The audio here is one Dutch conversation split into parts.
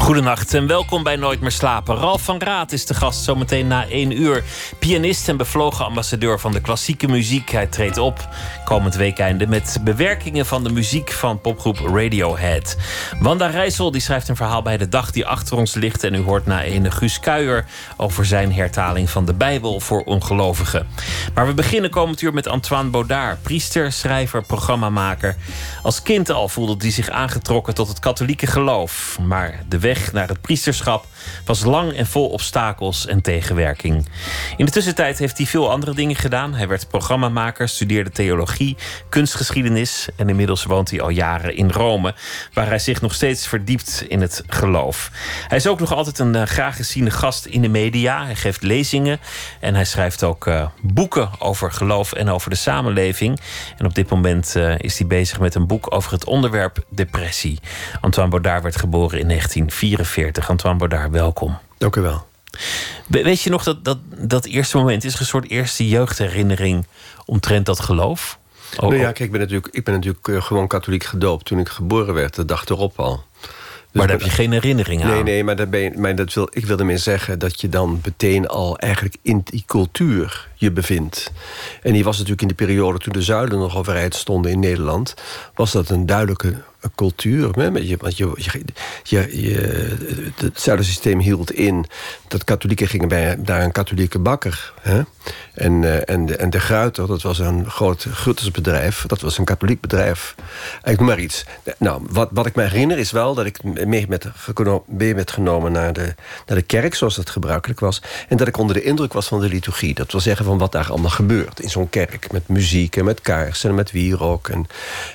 Goedenacht en welkom bij Nooit meer slapen. Ralf van Raat is de gast zometeen na één uur. Pianist en bevlogen ambassadeur van de klassieke muziek. Hij treedt op komend weekende met bewerkingen van de muziek van popgroep Radiohead. Wanda Rijssel die schrijft een verhaal bij de dag die achter ons ligt. En u hoort na ene Guus Kuijer over zijn hertaling van de Bijbel voor ongelovigen. Maar we beginnen komend uur met Antoine Baudard, priester, schrijver, programmamaker. Als kind al voelde hij zich aangetrokken tot het katholieke geloof. Maar de naar het priesterschap was lang en vol obstakels en tegenwerking. In de tussentijd heeft hij veel andere dingen gedaan. Hij werd programmamaker, studeerde theologie, kunstgeschiedenis en inmiddels woont hij al jaren in Rome, waar hij zich nog steeds verdiept in het geloof. Hij is ook nog altijd een uh, graag geziene gast in de media. Hij geeft lezingen en hij schrijft ook uh, boeken over geloof en over de samenleving. En op dit moment uh, is hij bezig met een boek over het onderwerp depressie. Antoine Baudard werd geboren in 1944. 44. Antoine Baudard, welkom. Dank u wel. Weet je nog dat, dat dat eerste moment is een soort eerste jeugdherinnering omtrent dat geloof? Oh, nou ja, kijk, ik ben natuurlijk, ik ben natuurlijk eh, gewoon katholiek gedoopt toen ik geboren werd, de dag erop al. Dus maar daar heb je geen herinnering aan? Nee, nee, maar, dat ben je, maar dat wil, ik wil ermee zeggen dat je dan meteen al eigenlijk in die cultuur je bevindt. En die was natuurlijk in de periode toen de zuilen nog overeind stonden in Nederland... was dat een duidelijke cultuur. Hè? Je, want je, je, je, het zuidersysteem hield in dat katholieken gingen bij daar een katholieke bakker. Hè? En, uh, en, de, en de Gruiter, dat was een groot Gruttersbedrijf. Dat was een katholiek bedrijf. Noem maar iets. Nou, wat, wat ik me herinner is wel dat ik mee met, mee met genomen naar de, naar de kerk, zoals dat gebruikelijk was. En dat ik onder de indruk was van de liturgie. Dat wil zeggen van wat daar allemaal gebeurt in zo'n kerk. Met muziek en met kaarsen en met wierook. En,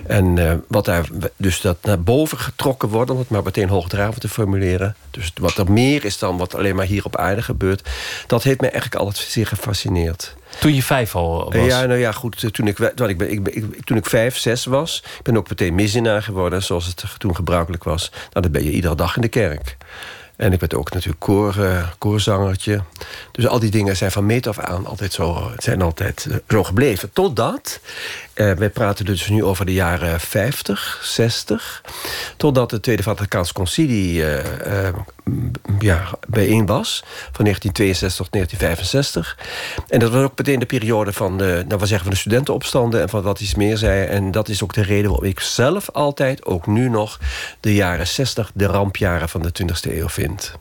en uh, wat daar dus dus dat naar boven getrokken wordt, om het maar meteen hoogdravend te formuleren. Dus wat er meer is dan wat alleen maar hier op aarde gebeurt. Dat heeft mij eigenlijk altijd zeer gefascineerd. Toen je vijf al was? Ja, nou ja, goed. Toen ik, ik, ben, ik, ik, toen ik vijf, zes was... ik ben ook meteen misdienaar geworden, zoals het toen gebruikelijk was. Nou, dan ben je iedere dag in de kerk. En ik werd ook natuurlijk koor, uh, koorzangertje. Dus al die dingen zijn van meet af aan altijd zo, zijn altijd uh, zo gebleven. Totdat, uh, wij praten dus nu over de jaren 50, 60... totdat de Tweede Vaticaans Concilie ja, bijeen was... van 1962 tot 1965. En dat was ook meteen de periode van de, nou, we zeggen, van de studentenopstanden... en van wat iets meer zei. En dat is ook de reden waarom ik zelf altijd, ook nu nog... de jaren 60, de rampjaren van de 20e eeuw vind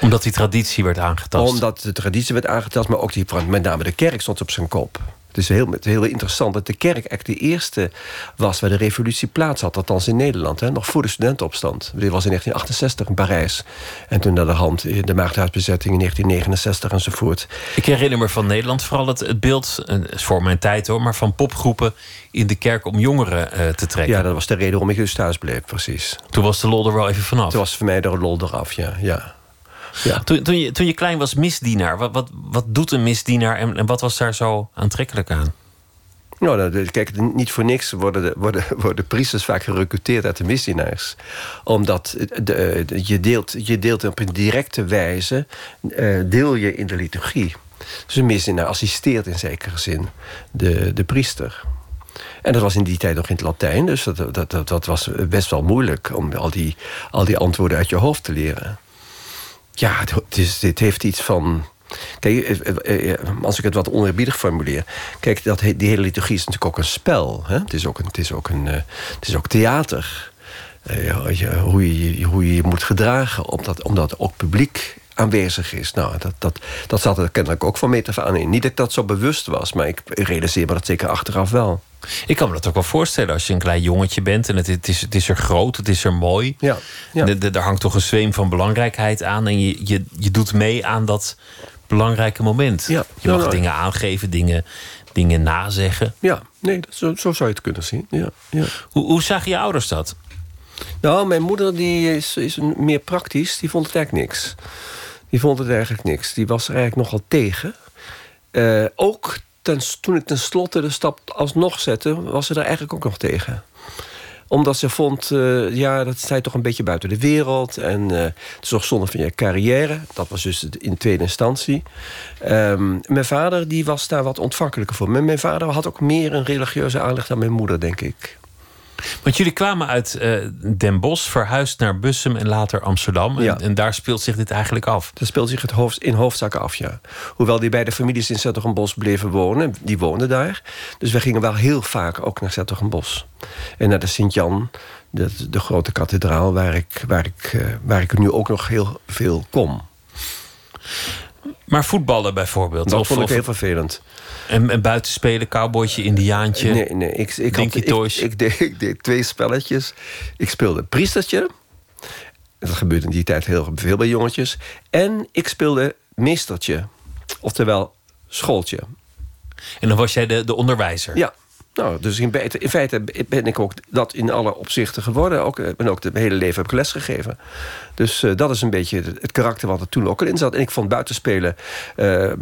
omdat die traditie werd aangetast? Omdat de traditie werd aangetast, maar ook die, met name de kerk stond op zijn kop. Het is heel, heel interessant dat de kerk echt de eerste was... waar de revolutie plaats had, althans in Nederland. Hè, nog voor de studentenopstand. Dit was in 1968 in Parijs. En toen naar de hand de maagdhuisbezetting in 1969 enzovoort. Ik herinner me van Nederland vooral het, het beeld... is voor mijn tijd hoor, maar van popgroepen in de kerk om jongeren uh, te trekken. Ja, dat was de reden waarom ik dus thuis bleef, precies. Toen was de lol er wel even vanaf? Toen was voor mij de lol eraf, ja. ja. Ja. Toen, toen, je, toen je klein was, misdienaar. Wat, wat, wat doet een misdienaar en, en wat was daar zo aantrekkelijk aan? Nou, kijk, niet voor niks worden, de, worden, worden priesters vaak gerecruiteerd uit de misdienaars. Omdat de, je, deelt, je deelt op een directe wijze uh, deel je in de liturgie. Dus een misdienaar assisteert in zekere zin de, de priester. En dat was in die tijd nog in het Latijn, dus dat, dat, dat, dat was best wel moeilijk om al die, al die antwoorden uit je hoofd te leren. Ja, het, dit heeft iets van... Kijk, eh, eh, eh, als ik het wat oneerbiedig formuleer... Kijk, dat, die hele liturgie is natuurlijk ook een spel. Hè? Het, is ook een, het, is ook een, het is ook theater. hoe, je, hoe je je moet gedragen, omdat, omdat ook publiek aanwezig is. Nou, dat, dat, dat zat er kennelijk ook van meet aan in. Niet dat ik dat zo bewust was, maar ik realiseer me dat zeker achteraf wel. Ik kan me dat ook wel voorstellen als je een klein jongetje bent en het, het, is, het is er groot, het is er mooi. Ja, ja. er hangt toch een zweem van belangrijkheid aan en je, je, je doet mee aan dat belangrijke moment. Ja, je mag dingen aangeven, dingen, dingen nazeggen. Ja, nee, dat, zo, zo zou je het kunnen zien. Ja, ja. Hoe, hoe zagen je ouders dat? Nou, mijn moeder die is, is meer praktisch, die vond het eigenlijk niks. Die vond het eigenlijk niks. Die was er eigenlijk nogal tegen. Uh, ook toen ik tenslotte de stap alsnog zette, was ze er eigenlijk ook nog tegen. Omdat ze vond, uh, ja, dat zij toch een beetje buiten de wereld. En uh, het is toch zonde van je carrière. Dat was dus in tweede instantie. Um, mijn vader die was daar wat ontvankelijker voor. Maar mijn vader had ook meer een religieuze aanleg dan mijn moeder, denk ik. Want jullie kwamen uit uh, Den Bosch, verhuisd naar Bussum en later Amsterdam. En, Ja. en daar speelt zich dit eigenlijk af. Dat speelt zich het hoofd, in hoofdzaken af, ja. Hoewel die beide families in Zettergenbos bleven wonen. Die woonden daar. Dus we gingen wel heel vaak ook naar Zettergenbos. En naar de Sint-Jan, de, de grote kathedraal... Waar ik, waar, ik, eh, waar ik nu ook nog heel veel kom. Maar voetballen bijvoorbeeld. Dat of, vond ik heel vervelend. En, en buitenspelen, cowboytje, indiaantje. Nee, nee. Ik, ik, had, ik, Toys. ik, deed, ik deed twee spelletjes. Ik speelde priestertje. Dat gebeurde in die tijd heel veel bij jongetjes. En ik speelde meestertje. Oftewel schooltje. En dan was jij de, de onderwijzer. Ja. Nou, dus in, in feite ben ik ook dat in alle opzichten geworden. Ook, ik ben ook het hele leven heb ik les gegeven. Dus eh, dat is een beetje het, karakter wat er toen ook al in zat. En ik vond buitenspelen, eh,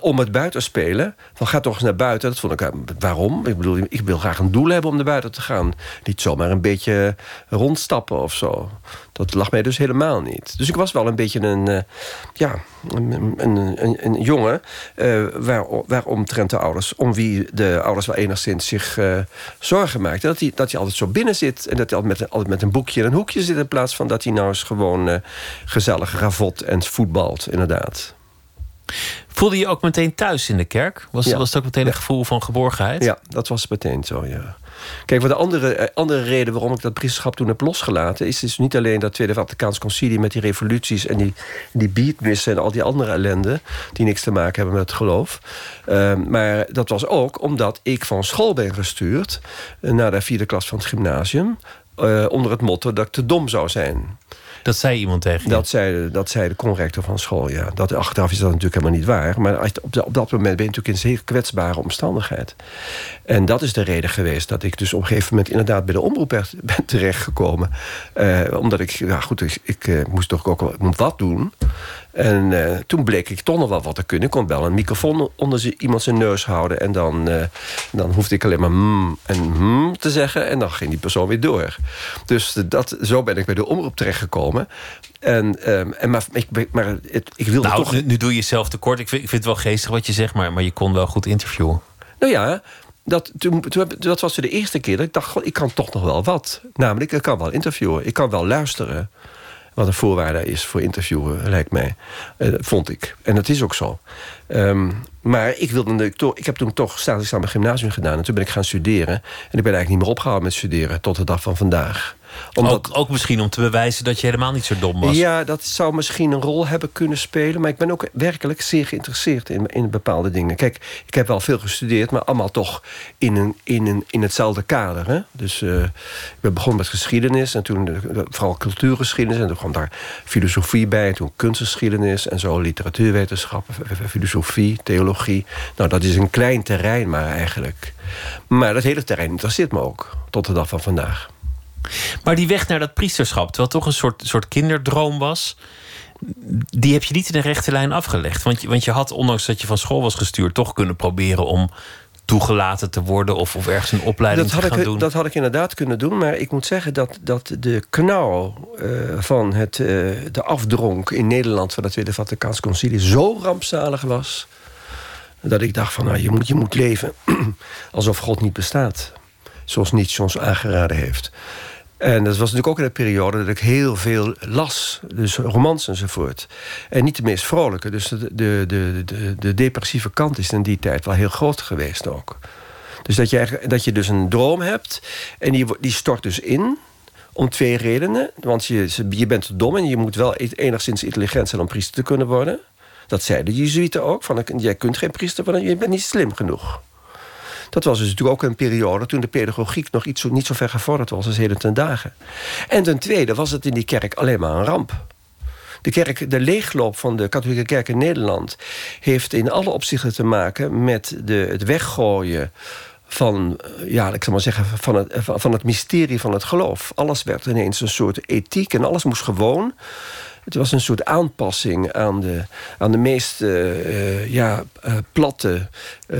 om het buitenspelen... van ga toch eens naar buiten, dat vond ik... eh, waarom? Ik bedoel, ik wil graag een doel hebben om naar buiten te gaan. Niet zomaar een beetje rondstappen of zo. Dat lag mij dus helemaal niet. Dus ik was wel een beetje een, eh, ja, een, een, een, een jongen... eh waar, waaromtrent de ouders... om wie de ouders wel enigszins zich eh, zorgen maakten. Dat hij, dat hij altijd zo binnen zit... en dat hij altijd met, een- altijd met een boekje in een hoekje zit... in plaats van dat hij nou eens gewoon gezellig ravot en voetbalt, inderdaad. Voelde je ook meteen thuis in de kerk? Was, Ja. was het ook meteen een gevoel van geborgenheid? Ja, dat was meteen zo, ja. Kijk, wat de andere, eh, andere reden waarom ik dat priesterschap toen heb losgelaten... is dus niet alleen dat Tweede Vaticaans Concilie... met die revoluties en die, die beatmissen en al die andere ellende... die niks te maken hebben met het geloof. Eh, maar dat was ook omdat ik van school ben gestuurd... eh, naar de vierde klas van het gymnasium... eh, onder het motto dat ik te dom zou zijn. Dat zei iemand tegen je. Dat zei, dat zei de conrector van school, ja. Dat, achteraf is dat natuurlijk helemaal niet waar. Maar op, op dat moment ben je natuurlijk in een zeer kwetsbare omstandigheid. En dat is de reden geweest dat ik dus op een gegeven moment... inderdaad bij de omroep ben, terechtgekomen. Eh, omdat ik, ja goed, ik, ik eh, moest toch ook wat doen. En eh, toen bleek ik toch nog wel wat te kunnen. Ik kon wel een microfoon onder iemand zijn neus houden... en dan, eh, dan hoefde ik alleen maar mm en mm te zeggen... en dan ging die persoon weer door. Dus dat, zo ben ik bij de omroep terechtgekomen. En, ehm, en maar, ik, maar het, ik wilde nou, toch... nu, nu doe je jezelf tekort. Ik vind, ik vind het wel geestig wat je zegt, maar, maar je kon wel goed interviewen. Nou ja, dat, toen, toen dat was de eerste keer dat ik dacht... Ik kan toch nog wel wat. Namelijk, ik kan wel interviewen. Ik kan wel luisteren. Wat een voorwaarde is voor interviewen, lijkt mij. Eh, vond ik. En dat is ook zo. Ehm, maar ik, wilde, ik heb toen toch mijn gymnasium gedaan. En toen ben ik gaan studeren. En ik ben eigenlijk niet meer opgehouden met studeren... tot de dag van vandaag. Omdat, Ook, ook misschien om te bewijzen dat je helemaal niet zo dom was. ja, dat zou misschien een rol hebben kunnen spelen. Maar ik ben ook werkelijk zeer geïnteresseerd in, in bepaalde dingen. Kijk, ik heb wel veel gestudeerd, maar allemaal toch in, een, in, een, in hetzelfde kader. Hè? Dus eh, ik ben begonnen met geschiedenis en toen eh, vooral cultuurgeschiedenis. En toen kwam daar filosofie bij, en toen kunstgeschiedenis en zo literatuurwetenschappen, f- filosofie, theologie. Nou, dat is een klein terrein maar eigenlijk. Maar dat hele terrein interesseert me ook, tot de dag van vandaag. Maar die weg naar dat priesterschap, terwijl het toch een soort, soort kinderdroom was... die heb je niet in een rechte lijn afgelegd. Want je, want je had, ondanks dat je van school was gestuurd... toch kunnen proberen om toegelaten te worden... of, of ergens een opleiding Dat had, te gaan ik, doen. dat had ik inderdaad kunnen doen. Maar ik moet zeggen dat, dat de knauw eh, van het, eh, de afdronk in Nederland... van het Tweede Vaticaans Concilie zo rampzalig was... dat ik dacht van, nou, je moet, je moet leven alsof God niet bestaat. Zoals Nietzsche ons aangeraden heeft. En dat was natuurlijk ook in de periode dat ik heel veel las. Dus romans enzovoort. En niet de meest vrolijke. Dus de, de, de, de, de depressieve kant is in die tijd wel heel groot geweest ook. Dus dat je, dat je dus een droom hebt. En die, die stort dus in. Om twee redenen. Want je, je bent dom en je moet wel e- enigszins intelligent zijn om priester te kunnen worden. Dat zeiden de Jezuïeten ook. Van, jij kunt geen priester worden, je bent niet slim genoeg. Dat was dus natuurlijk ook een periode toen de pedagogiek nog iets, niet zo ver gevorderd was als heden ten dagen. En ten tweede was het in die kerk alleen maar een ramp. De, kerk, de leegloop van de katholieke kerk in Nederland heeft in alle opzichten te maken met de, het weggooien van, eh, ja, ik zal maar zeggen, van het, eh, van het mysterie van het geloof. Alles werd ineens een soort ethiek en alles moest gewoon. Het was een soort aanpassing aan de, aan de meest eh, eh, ja, eh, platte eh,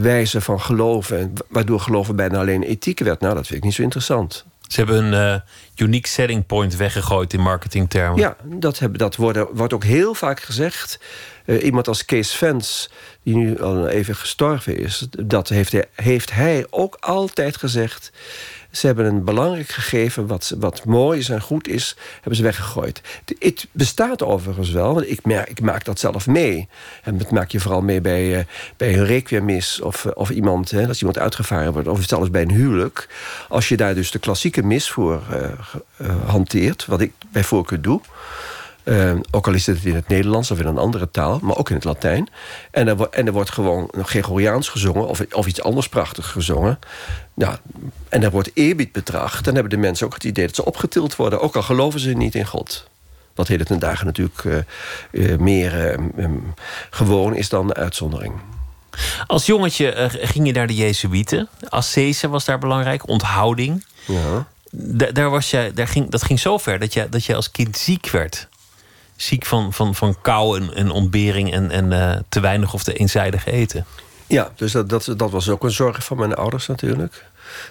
wijze van geloven. en Waardoor geloven bijna alleen ethiek werd. Nou, dat vind ik niet zo interessant. Ze hebben een uh, unique selling point weggegooid in marketingtermen. Ja, dat, hebben, dat wordt, wordt ook heel vaak gezegd. Uh, iemand als Kees Vens, die nu al even gestorven is... dat heeft hij, heeft hij ook altijd gezegd... Ze hebben een belangrijk gegeven wat, wat mooi is en goed is, hebben ze weggegooid. Het bestaat overigens wel, want ik, merk, ik maak dat zelf mee. En dat maak je vooral mee bij, uh, bij een requiemmis of, eh, of iemand, hè, als iemand uitgevaren wordt, of zelfs bij een huwelijk. Als je daar dus de klassieke mis voor uh, hanteert, wat ik bij voorkeur doe uh, ook al is het in het Nederlands of in een andere taal, maar ook in het Latijn. En er, en er wordt gewoon Gregoriaans gezongen of, of iets anders prachtig gezongen. Ja, en er wordt eerbied betracht. Dan hebben de mensen ook het idee dat ze opgetild worden, ook al geloven ze niet in God. Wat heden ten dagen natuurlijk uh, uh, meer um, gewoon is dan de uitzondering. Als jongetje ging je naar de Jezuïeten. Assese was daar belangrijk, onthouding. Ja. daar was je, daar ging, dat ging zo ver dat je, dat je als kind ziek werd ziek van, van, van kou en, en ontbering en, en uh, te weinig of te eenzijdig eten. Ja, dus dat, dat, dat was ook een zorg van mijn ouders natuurlijk.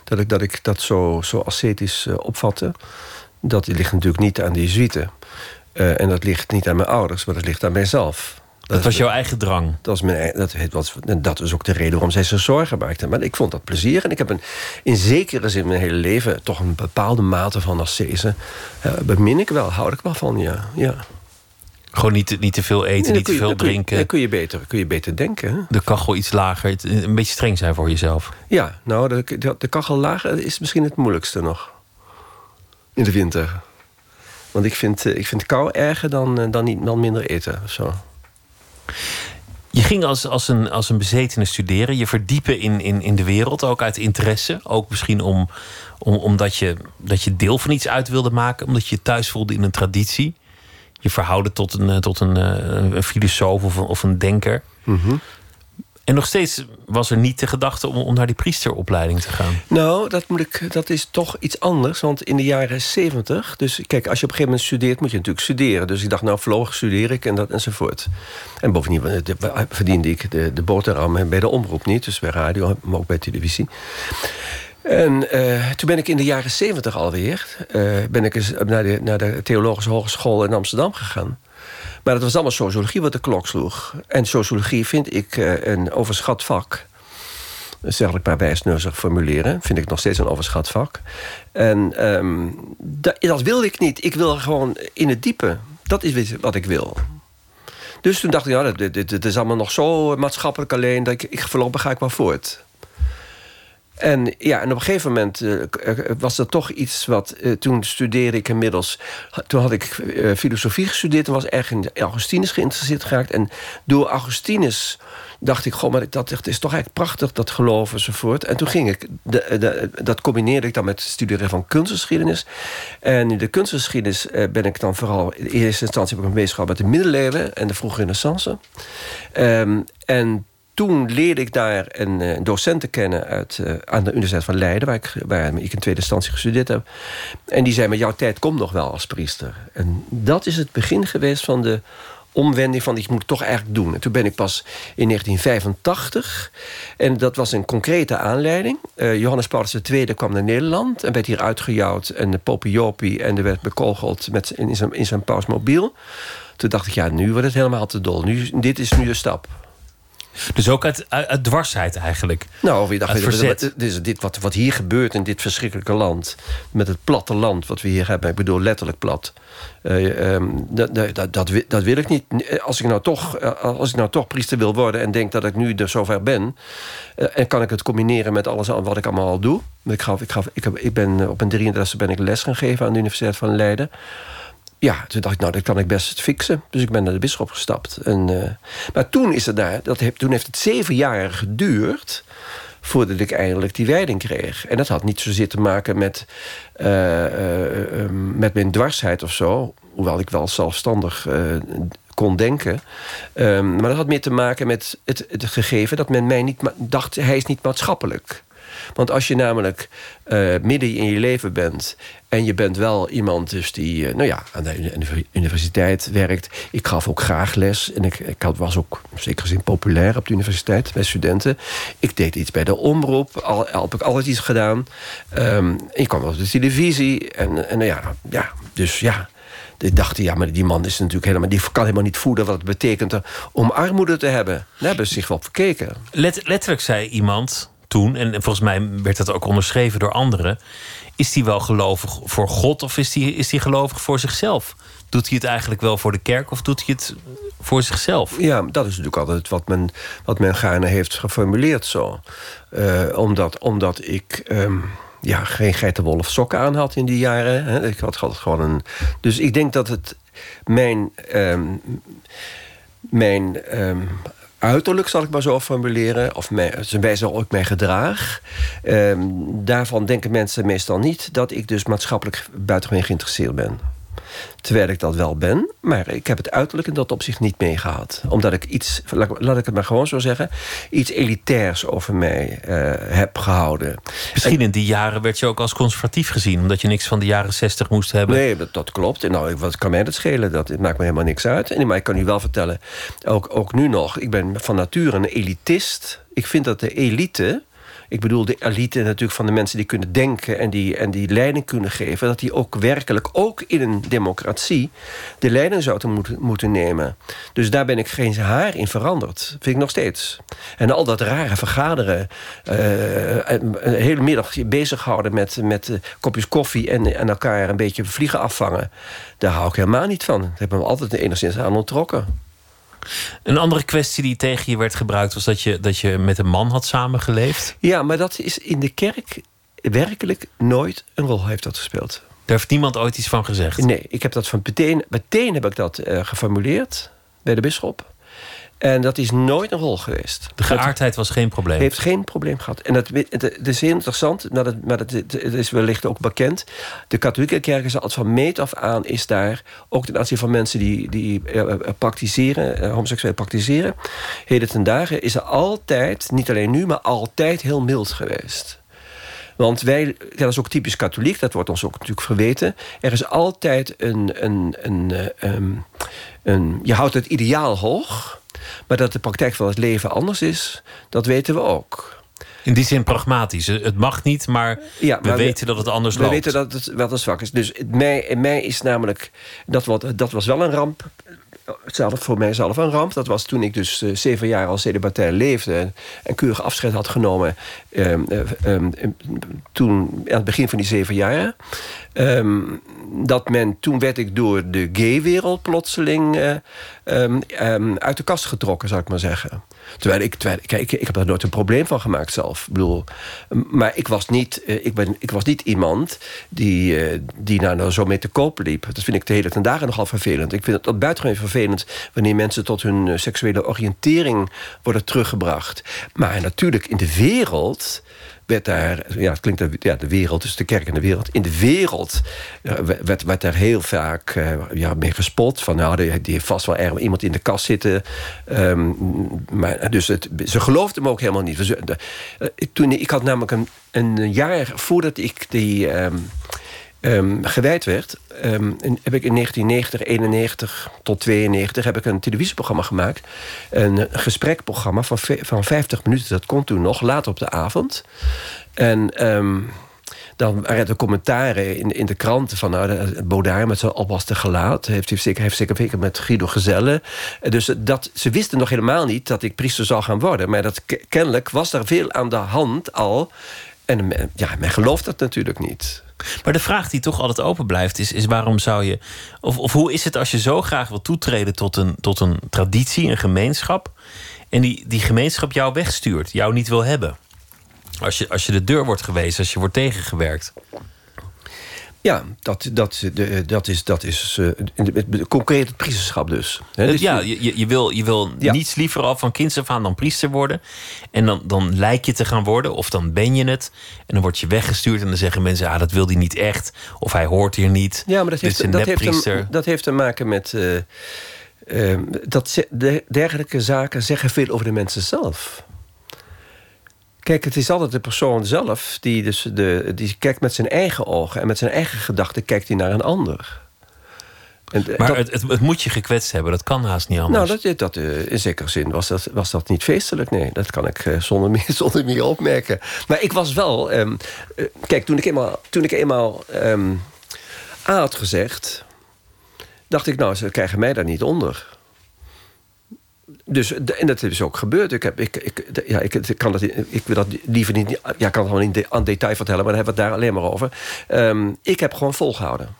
Dat ik dat, ik dat zo, zo ascetisch uh, opvatte. Dat ligt natuurlijk niet aan de Jezuïeten. Uh, en dat ligt niet aan mijn ouders, maar dat ligt aan mijzelf. Dat, dat was jouw eigen drang? Dat was, mijn, dat, was, dat was ook de reden waarom zij zich zorgen maakten. Maar ik vond dat plezier. En ik heb een, in zekere zin mijn hele leven... toch een bepaalde mate van ascese. Uh, bemin ik wel, hou ik wel van, ja. ja. Gewoon niet, niet te veel eten, niet te veel drinken. Dan kun je beter, kun je beter denken. De kachel iets lager, een beetje streng zijn voor jezelf. Ja, nou, de, de kachel lager is misschien het moeilijkste nog. In de winter. Want ik vind, eh, ik vind kou erger dan, eh, dan, niet, dan minder eten of zo. Je ging als, als, een, als een bezetene studeren. Je verdiepen in, in, in de wereld, ook uit interesse. Ook misschien om, om, omdat je, dat je deel van iets uit wilde maken. Omdat je je thuis voelde in een traditie je verhouden tot een, eh, tot een, eh, een filosoof of een, of een denker. Mhm. En nog steeds was er niet de gedachte om, om naar die priesteropleiding te gaan. Nou, dat, moet ik, dat is toch iets anders. Want in de jaren zeventig... Dus kijk, als je op een gegeven moment studeert, moet je natuurlijk studeren. Dus ik dacht, nou, vloog studeer ik en dat enzovoort. En bovendien eh, verdiende ik de, de boterham bij de omroep niet. Dus bij radio, maar ook bij televisie. En uh, toen ben ik in de jaren zeventig alweer... Uh, ben ik naar de, naar de Theologische Hogeschool in Amsterdam gegaan. Maar dat was allemaal sociologie wat de klok sloeg. En sociologie vind ik uh, een overschat vak. Zeg ik maar wijsneuzig formuleren. Vind ik nog steeds een overschat vak. En um, dat, dat wil ik niet. Ik wil gewoon in het diepe. Dat is wat ik wil. Dus toen dacht ik, ja, dit, is allemaal nog zo maatschappelijk alleen... dat ik, ik voorlopig ga ik wel voort. En, ja, en op een gegeven moment uh, was er toch iets wat... Uh, toen studeerde ik inmiddels... Toen had ik filosofie gestudeerd... en was erg in Augustinus geïnteresseerd geraakt. En door Augustinus dacht ik... Goh, maar dat, dat is toch eigenlijk prachtig, dat geloof enzovoort. En toen ging ik... Dat combineerde ik dan met het studeren van kunstgeschiedenis. En in de kunstgeschiedenis ben ik dan vooral... in eerste instantie heb ik me bezig gehouden met de middeleeuwen... en de vroege renaissance. Um, en toen leerde ik daar een, een docent kennen uit, uh, aan de Universiteit van Leiden... Waar ik, waar ik in tweede instantie gestudeerd heb. En die zei me, jouw tijd komt nog wel als priester. En dat is het begin geweest van de omwending van... ik moet het toch eigenlijk doen. En toen ben ik pas in 1985. En dat was een concrete aanleiding. Uh, Johannes Paulus II kwam naar Nederland... en werd hier uitgejouwd. En de Popiopi en er werd bekogeld met, in, zijn, in zijn pausmobiel. Toen dacht ik, ja, nu wordt het helemaal te dol. Nu, dit is nu de stap. Dus ook uit, uit, dwarsheid eigenlijk. Nou, je dacht. Dit, dit, wat, wat hier gebeurt in dit verschrikkelijke land... met het platte land wat we hier hebben... ik bedoel letterlijk plat... Uh, um, dat, dat, dat, dat, wil ik niet. Als ik, nou toch, eh, als ik nou toch priester wil worden... en denk dat ik nu er zover ben... Uh, en kan ik het combineren met alles wat ik allemaal al doe... Ik, gaf, ik, gaf, ik, heb, ik ben op een 33 ben ik les gaan geven... aan de Universiteit van Leiden ja, toen dacht ik, nou, dat kan ik best fixen. Dus ik ben naar de bisschop gestapt. En, uh, maar toen, is het daar, dat heb, toen heeft het zeven jaar geduurd voordat ik eindelijk die wijding kreeg. En dat had niet zozeer te maken met, uh, uh, met mijn dwarsheid of zo. Hoewel ik wel zelfstandig kon denken. Um, maar dat had meer te maken met het, het gegeven dat men mij niet dacht... hij is niet maatschappelijk Want als je namelijk uh, midden in je leven bent... en je bent wel iemand dus die uh, nou ja, aan de universiteit werkt. Ik gaf ook graag les. En ik, was ook zeker gezien populair op de universiteit bij studenten. Ik deed iets bij de omroep. Al, heb ik altijd iets gedaan. Um, ik kwam wel op de televisie. En, en nou ja, ja, dus ja ik dacht, ja, maar die man is natuurlijk helemaal, die kan helemaal niet voeden wat het betekent om armoede te hebben. Daar hebben ze zich wel op verkeken. Let, letterlijk zei iemand toen, en volgens mij werd dat ook onderschreven door anderen. Is hij wel gelovig voor God of is hij is die gelovig voor zichzelf? Doet hij het eigenlijk wel voor de kerk of doet hij het voor zichzelf? Ja, dat is natuurlijk altijd wat men, wat men gaarne heeft geformuleerd zo. Uh, omdat, omdat ik. Um ja, geen geitenwolle sokken aan had in die jaren. Ik had, gewoon een. Dus ik denk dat het mijn. Um, mijn um, uiterlijk, zal ik maar zo formuleren, of mijn, zijn wijze waarop ik mij gedraag. Um, daarvan denken mensen meestal niet dat ik dus maatschappelijk buitengewoon geïnteresseerd ben. Terwijl ik dat wel ben. Maar ik heb het uiterlijk in dat opzicht niet meegehad. Omdat ik iets, laat ik het maar gewoon zo zeggen... iets elitairs over mij uh, heb gehouden. Misschien in die jaren werd je ook als conservatief gezien... omdat je niks van de jaren zestig moest hebben. Nee, dat, dat klopt. Nou, wat kan mij dat schelen? Dat het maakt me helemaal niks uit. En, maar ik kan u wel vertellen, ook, ook nu nog... ik ben van nature een elitist. Ik vind dat de elite ik bedoel de elite natuurlijk van de mensen die kunnen denken... en die, en die leiding kunnen geven... dat die ook werkelijk, ook in een democratie... de leiding zouden moeten, moeten nemen. Dus daar ben ik geen haar in veranderd. Vind ik nog steeds. En al dat rare vergaderen... Uh, een hele middag bezighouden met, met kopjes koffie... En, en elkaar een beetje vliegen afvangen... daar hou ik helemaal niet van. Daar heb ik me altijd enigszins aan ontrokken. Een andere kwestie die tegen je werd gebruikt was dat je, dat je met een man had samengeleefd. Ja, maar dat is in de kerk werkelijk nooit een rol heeft dat gespeeld. Daar heeft niemand ooit iets van gezegd? Nee, ik heb dat van meteen, meteen heb ik dat uh, geformuleerd bij de bisschop. En dat is nooit een rol geweest. De geaardheid was geen probleem? Heeft geen probleem gehad. En het, het, is heel interessant, maar, dat, maar het, het, is wellicht ook bekend. De katholieke kerk is altijd van meet af aan... is daar, ook ten aanzien van mensen die, die uh, praktiseren... Uh, homoseksueel praktiseren... heden ten dagen is er altijd, niet alleen nu... maar altijd heel mild geweest. Want wij, dat is ook typisch katholiek, dat wordt ons ook natuurlijk verweten. Er is altijd een. een, een, een, een je houdt het ideaal hoog. Maar dat de praktijk van het leven anders is, dat weten we ook. In die zin pragmatisch. Het mag niet, maar, ja, we weten dat het anders we loopt. We weten dat het wel een zwak is. Dus mij, in mij is namelijk... Dat, wat, dat was wel een ramp zelf, voor mijzelf een ramp. Dat was toen ik dus uh, zeven jaar als celibatair leefde... en keurig afscheid had genomen. Uh, uh, toen, aan het begin van die zeven jaar. Ehm, dat men, toen werd ik door de gay-wereld plotseling... Eh, ehm, uit de kast getrokken, zou ik maar zeggen. Terwijl ik, kijk, ik heb daar nooit een probleem van gemaakt zelf. Ik bedoel, maar ik was niet, eh, ik ben, ik was niet iemand die, uh, die nou, nou zo mee te koop liep. Dat vind ik de hele ten nogal vervelend. Ik vind dat buitengewoon vervelend wanneer mensen tot hun eh, seksuele oriëntering worden teruggebracht. Maar natuurlijk in de wereld werd daar, ja, het klinkt, ja, de wereld, dus de kerk en de wereld. In de wereld uh, werd, werd daar heel vaak uh, ja, mee gespot. Van nou, die, die heeft vast wel ergens iemand in de kast zitten. Um, maar, dus het, ze geloofden me ook helemaal niet. Dus, uh, toen, ik had namelijk een, een jaar voordat ik die. Um, um, gewijd werd, um, heb ik in 1990, 91 tot 92 heb ik een televisieprogramma gemaakt. Een gesprekprogramma van, van 50 minuten. Dat kon toen nog, later op de avond. En um, dan waren er commentaren in, in de kranten van... nou, Baudard met zijn opwaste gelaat... heeft, heeft, zeker, zeker met Guido Gezelle. Dus dat, ze wisten nog helemaal niet dat ik priester zou gaan worden. Maar dat, kennelijk was er veel aan de hand al... En ja, men gelooft dat natuurlijk niet. Maar de vraag die toch altijd open blijft is, is waarom zou je... Of, of hoe is het als je zo graag wil toetreden tot een, tot een traditie, een gemeenschap... en die, die gemeenschap jou wegstuurt, jou niet wil hebben? Als je, als je de deur wordt gewezen, als je wordt tegengewerkt... Ja, dat, dat, de, dat is, dat is uh, concreet het priesterschap dus. dus ja, je, je wil, je wil niets liever al van kinds af aan dan priester worden. En dan, dan lijk je te gaan worden, of dan ben je het. En dan word je weggestuurd en dan zeggen mensen... ah, dat wil hij niet echt, of hij hoort hier niet. Ja, maar dat, heeft, dat, heeft, dat heeft te maken met... Uh, uh, dat de, dergelijke zaken zeggen veel over de mensen zelf. Kijk, het is altijd de persoon zelf die, dus de, die kijkt met zijn eigen ogen en met zijn eigen gedachten kijkt hij naar een ander. En, maar dat, het, het, het, moet je gekwetst hebben, dat kan haast niet anders. Nou, dat, dat, uh, in zekere zin was dat, was dat niet feestelijk. Nee, dat kan ik uh, zonder, meer, zonder meer opmerken. Maar ik was wel. Um, uh, kijk, toen ik eenmaal, toen ik eenmaal um, A had gezegd. dacht ik, nou, ze krijgen mij daar niet onder. Dus, en dat is ook gebeurd. Ik, heb, ik, ik, ja, ik, kan dat, ik wil dat liever niet. Ja, kan het de, aan detail vertellen, maar dan hebben we het daar alleen maar over. Um, ik heb gewoon volgehouden.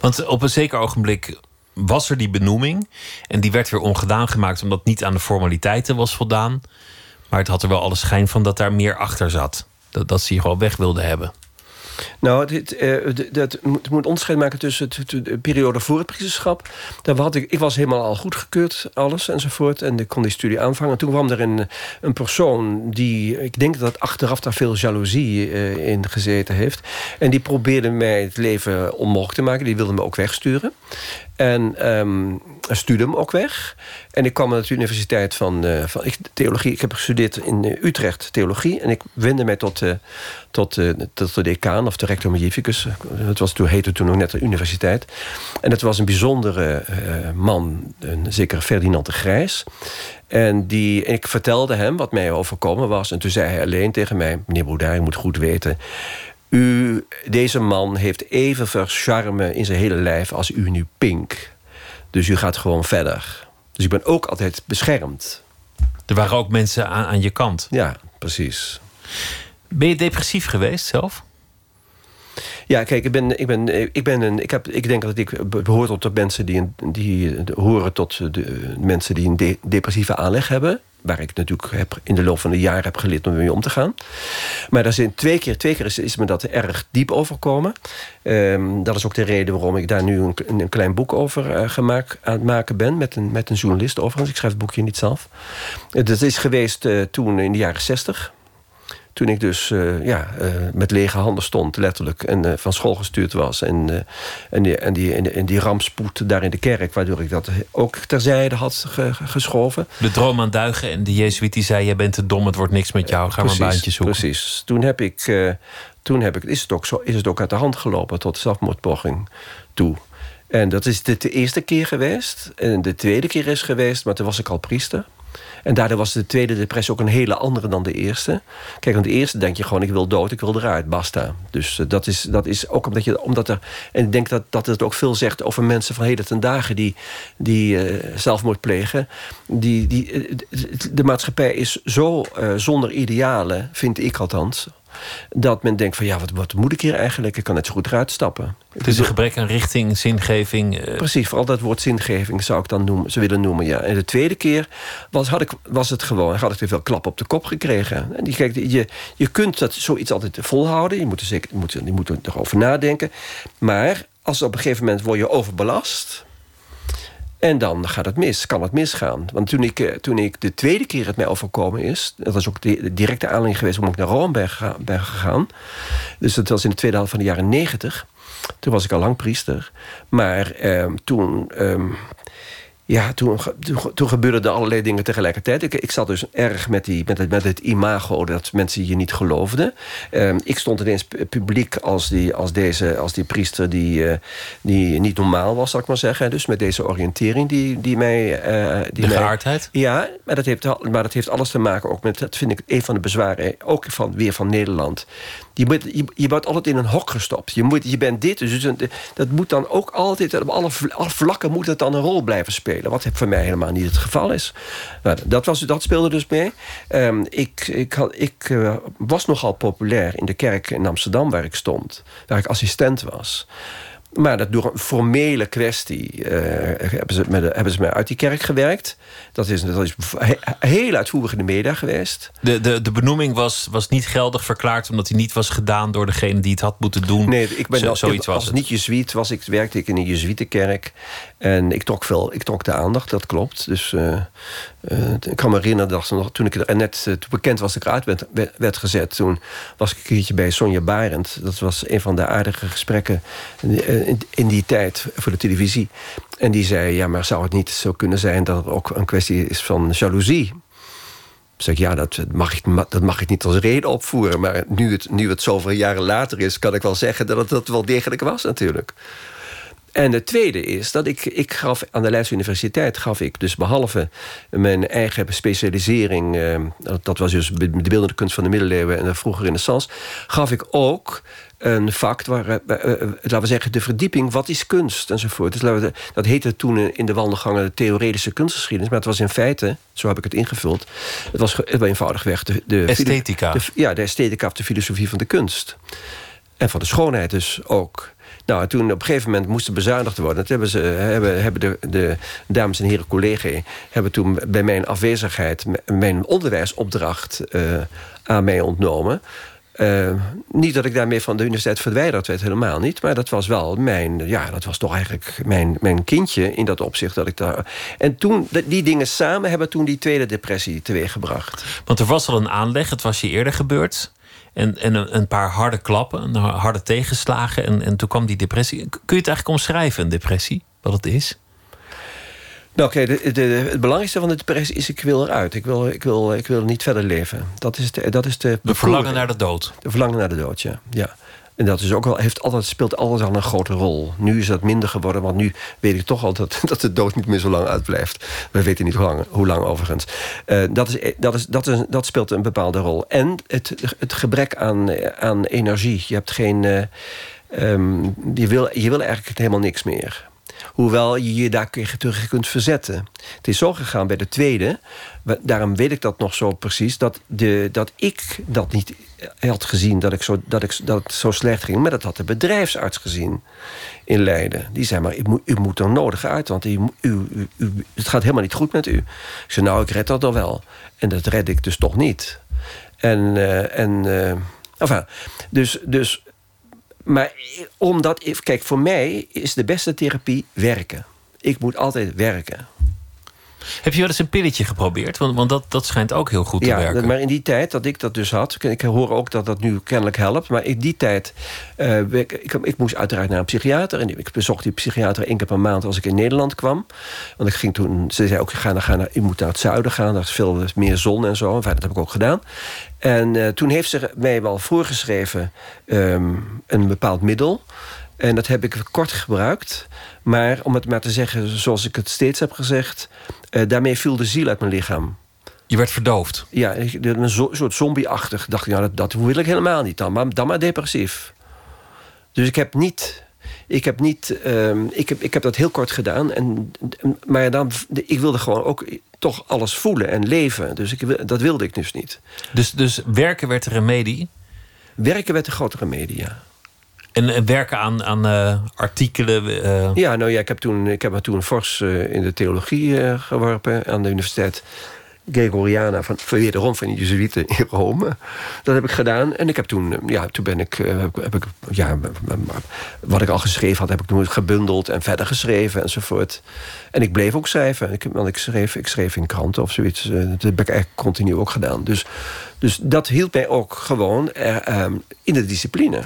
Want op een zeker ogenblik was er die benoeming. En die werd weer ongedaan gemaakt omdat niet aan de formaliteiten was voldaan. Maar het had er wel alle schijn van dat daar meer achter zat. Dat, dat ze je gewoon weg wilden hebben. Nou, dit, uh, dat moet, onderscheid maken tussen de periode voor het priesterschap. Daar had ik, ik was helemaal al goedgekeurd, alles enzovoort. En ik kon die studie aanvangen. En toen kwam er een, een persoon die, ik denk dat achteraf daar veel jaloezie uh, in gezeten heeft. En die probeerde mij het leven onmogelijk te maken. Die wilde me ook wegsturen. En um, stuurde hem ook weg. En ik kwam aan de universiteit van, uh, van ik, theologie. Ik heb gestudeerd in Utrecht theologie. En ik wende mij tot, uh, tot, tot de decaan of de rector magnificus. Het was, toen heette toen nog net de universiteit. En het was een bijzondere man, een zekere Ferdinand de Grijs. En die, ik vertelde hem wat mij overkomen was. En toen zei hij alleen tegen mij: Meneer Boudin, je moet goed weten. U, deze man heeft evenveel charme in zijn hele lijf als u nu pink. Dus u gaat gewoon verder. Dus ik ben ook altijd beschermd. Er waren ook mensen aan, aan je kant. Ja, precies. Ben je depressief geweest zelf? Ja, kijk, ik ben, ik ben, ik ben een. Ik, heb, ik denk dat ik behoor tot de mensen die, die horen tot de mensen die een de, depressieve aanleg hebben waar ik natuurlijk heb, in de loop van de jaren heb geleerd om mee om te gaan. Maar daar zijn twee keer, twee keer is, me dat erg diep overkomen. Um, dat is ook de reden waarom ik daar nu een, een klein boek over uh, gemaakt, aan het maken ben. Met een, met een journalist overigens. Ik schrijf het boekje niet zelf. Dat is geweest uh, toen in de jaren zestig. Toen ik dus uh, ja, uh, met lege handen stond, letterlijk, en uh, van school gestuurd was. En, en, die, en, die, en, die rampspoed daar in de kerk, waardoor ik dat ook terzijde had ge, geschoven. De droom aan duigen en de Jezuïet die zei: Je bent te dom, het wordt niks met jou, ga precies, maar een baantje zoeken. Precies. Toen heb ik. toen heb ik, is, het ook zo, is het ook uit de hand gelopen tot zelfmoordpoging toe. En dat is de, de eerste keer geweest. En de tweede keer is geweest, maar toen was ik al priester. En daardoor was de tweede depressie ook een hele andere dan de eerste. Kijk, aan de eerste denk je gewoon, ik wil dood, ik wil eruit, basta. Dus uh, dat, is, dat is ook omdat, je, omdat er... En ik denk dat, dat het ook veel zegt over mensen van heden ten dagen... die, die uh, zelfmoord plegen. Die, die, uh, de maatschappij is zo zonder idealen, vind ik althans dat men denkt van ja, wat, wat moet ik hier eigenlijk? Ik kan net zo goed eruit stappen. Het is een gebrek aan richting, zingeving. Uh... Precies, vooral dat woord zingeving zou ik dan noemen, ze willen noemen. Ja. En de tweede keer was, had ik, was het gewoon, had ik te veel klap op de kop gekregen. En die, kijk, je, je kunt dat zoiets altijd volhouden. Je moet er, zeker, je moet, je moet erover nadenken. Maar als op een gegeven moment word je overbelast en dan gaat het mis, kan het misgaan. Want toen ik, eh, toen ik de tweede keer het mij overkomen is... dat was ook de directe aanleiding geweest waarom ik naar Rome ben, gegaan. Dus dat was in de tweede helft van de jaren negentig. Toen was ik al lang priester. Maar eh, toen... Eh, ja, toen, toen, toen gebeurden er allerlei dingen tegelijkertijd. Ik, ik zat dus erg met, die, met, het, met het imago dat mensen je niet geloofden. Um, ik stond ineens publiek als die, als deze, als die priester die, uh, die niet normaal was, zal ik maar zeggen. Dus met deze oriëntering die, die mij... Uh, die de geaardheid? ja, maar dat, heeft, maar dat heeft alles te maken ook met... dat vind ik een van de bezwaren, ook van, weer van Nederland je, moet, je, je wordt altijd in een hok gestopt. Je, moet, je bent dit, dus dat moet dan ook altijd... op alle, vlakken moet het dan een rol blijven spelen. Wat voor mij helemaal niet het geval is. Nou, dat, was, dat speelde dus mee. Um, ik ik, ik uh, was nogal populair in de kerk in Amsterdam waar ik stond. Waar ik assistent was. Maar dat door een formele kwestie uh, hebben, ze me, hebben ze mij uit die kerk gewerkt. Dat is, dat is heel uitvoerig in de media geweest. De, de, de benoeming was, was niet geldig verklaard... omdat hij niet was gedaan door degene die het had moeten doen. Nee, ik ben Zo, zoiets was als het. niet jezuïet was ik, werkte ik in een jezuïetenkerk. En ik trok, veel, ik trok de aandacht, dat klopt. Dus uh, uh, ik kan me herinneren dat toen ik er net toen bekend was dat ik eruit werd, werd, gezet... toen was ik een keertje bij Sonja Barend. Dat was een van de aardige gesprekken in, in die tijd voor de televisie. En die zei, ja, maar zou het niet zo kunnen zijn... dat het ook een kwestie is van jaloezie? zeg ik, ja, dat mag, ik, dat mag ik niet als reden opvoeren. Maar nu het, nu het zoveel jaren later is, kan ik wel zeggen dat het dat wel degelijk was natuurlijk. En het tweede is dat ik, ik gaf aan de Leidse Universiteit... gaf ik dus behalve mijn eigen specialisering... Eh, dat was dus de beeldende kunst van de middeleeuwen... en de vroege renaissance... gaf ik ook een vak waar, uh, laten we zeggen, de verdieping, wat is kunst enzovoort. Dus dat heette toen in de wandelgangen de theoretische kunstgeschiedenis, maar het was in feite, zo heb ik het ingevuld, het was eenvoudigweg de, de esthetica. ja, de esthetica of de filosofie van de kunst. En van de schoonheid dus ook. Nou, toen op een gegeven moment moest er bezuinigd worden. Dat hebben, ze, hebben, hebben de, de dames en heren collega's... hebben toen bij mijn afwezigheid mijn onderwijsopdracht uh, aan mij ontnomen. Uh, niet dat ik daarmee van de universiteit verwijderd werd, helemaal niet. Maar dat was wel mijn, ja, dat was toch eigenlijk mijn, mijn kindje in dat opzicht. Dat ik daar... En toen, die dingen samen hebben toen die tweede depressie teweeggebracht. Want er was al een aanleg, het was je eerder gebeurd. En, en een, paar harde klappen, een harde tegenslagen. En, en toen kwam die depressie. Kun je het eigenlijk omschrijven, een depressie? Wat het is? Nou, oké, het belangrijkste van de depressie is: ik wil eruit. Ik wil, ik wil, ik wil niet verder leven. Dat is de, dat is de, de verlangen naar de dood. De verlangen naar de dood, ja. ja. En dat is ook wel, heeft altijd, speelt altijd al een grote rol. Nu is dat minder geworden, want nu weet ik toch al dat, dat de dood niet meer zo lang uitblijft. We weten niet hoe lang, hoe lang overigens. Uh, dat, is, dat, is, dat, is, dat speelt een bepaalde rol. En het, het gebrek aan, aan energie. Je hebt geen. Um, je, wil, je wil eigenlijk helemaal niks meer. Hoewel je je daar terug kunt verzetten. Het is zo gegaan bij de tweede. Daarom weet ik dat nog zo precies. Dat, de, dat ik dat niet had gezien dat, ik zo, dat, ik, dat het zo slecht ging. Maar dat had de bedrijfsarts gezien in Leiden. Die zei maar, u moet, er nodig uit. Want u, u, het gaat helemaal niet goed met u. Ik zei, nou, ik red dat dan wel. En dat red ik dus toch niet. En, uh, en uh, enfin, dus, dus maar omdat, kijk, voor mij is de beste therapie werken. Ik moet altijd werken. Heb je wel eens een pilletje geprobeerd? Want, want dat, dat schijnt ook heel goed te ja, werken. maar in die tijd dat ik dat dus had... ik hoor ook dat dat nu kennelijk helpt... maar in die tijd... Uh, ik, ik, ik, moest uiteraard naar een psychiater... en ik bezocht die psychiater één keer per maand als ik in Nederland kwam. Want ik ging toen... Ze zei ook, ga naar, ga naar, je moet naar het zuiden gaan. Daar is veel meer zon en zo. Enfin, dat heb ik ook gedaan. En uh, toen heeft ze mij wel voorgeschreven... Um, een bepaald middel... En dat heb ik kort gebruikt. Maar om het maar te zeggen zoals ik het steeds heb gezegd... Uh, daarmee viel de ziel uit mijn lichaam. Je werd verdoofd? Ja, een soort zombie-achtig. dacht ik, nou, dat, dat wil ik helemaal niet dan. Maar, dan maar depressief. Dus ik heb niet... Ik heb, niet, uh, ik, heb, ik heb dat heel kort gedaan. En, maar dan, ik wilde gewoon ook toch alles voelen en leven. Dus ik, dat wilde ik dus niet. Dus, dus werken werd de remedie? Werken werd de grote remedie, ja. En werken aan, aan uh, artikelen? Uh... Ja, nou ja, ik heb, toen, ik heb me toen fors uh, in de theologie geworpen aan de universiteit Gregoriana van wederom van de Jezuïeten in Rome. Dat heb ik gedaan. En ik heb toen, ja, toen ben ik, heb ik ja, wat ik al geschreven had, heb ik toen gebundeld en verder geschreven enzovoort. En ik bleef ook schrijven. Ik, want ik schreef, ik schreef in kranten of zoiets. Dat heb ik eigenlijk continu ook gedaan. Dus, dus dat hield mij ook gewoon er, in de discipline.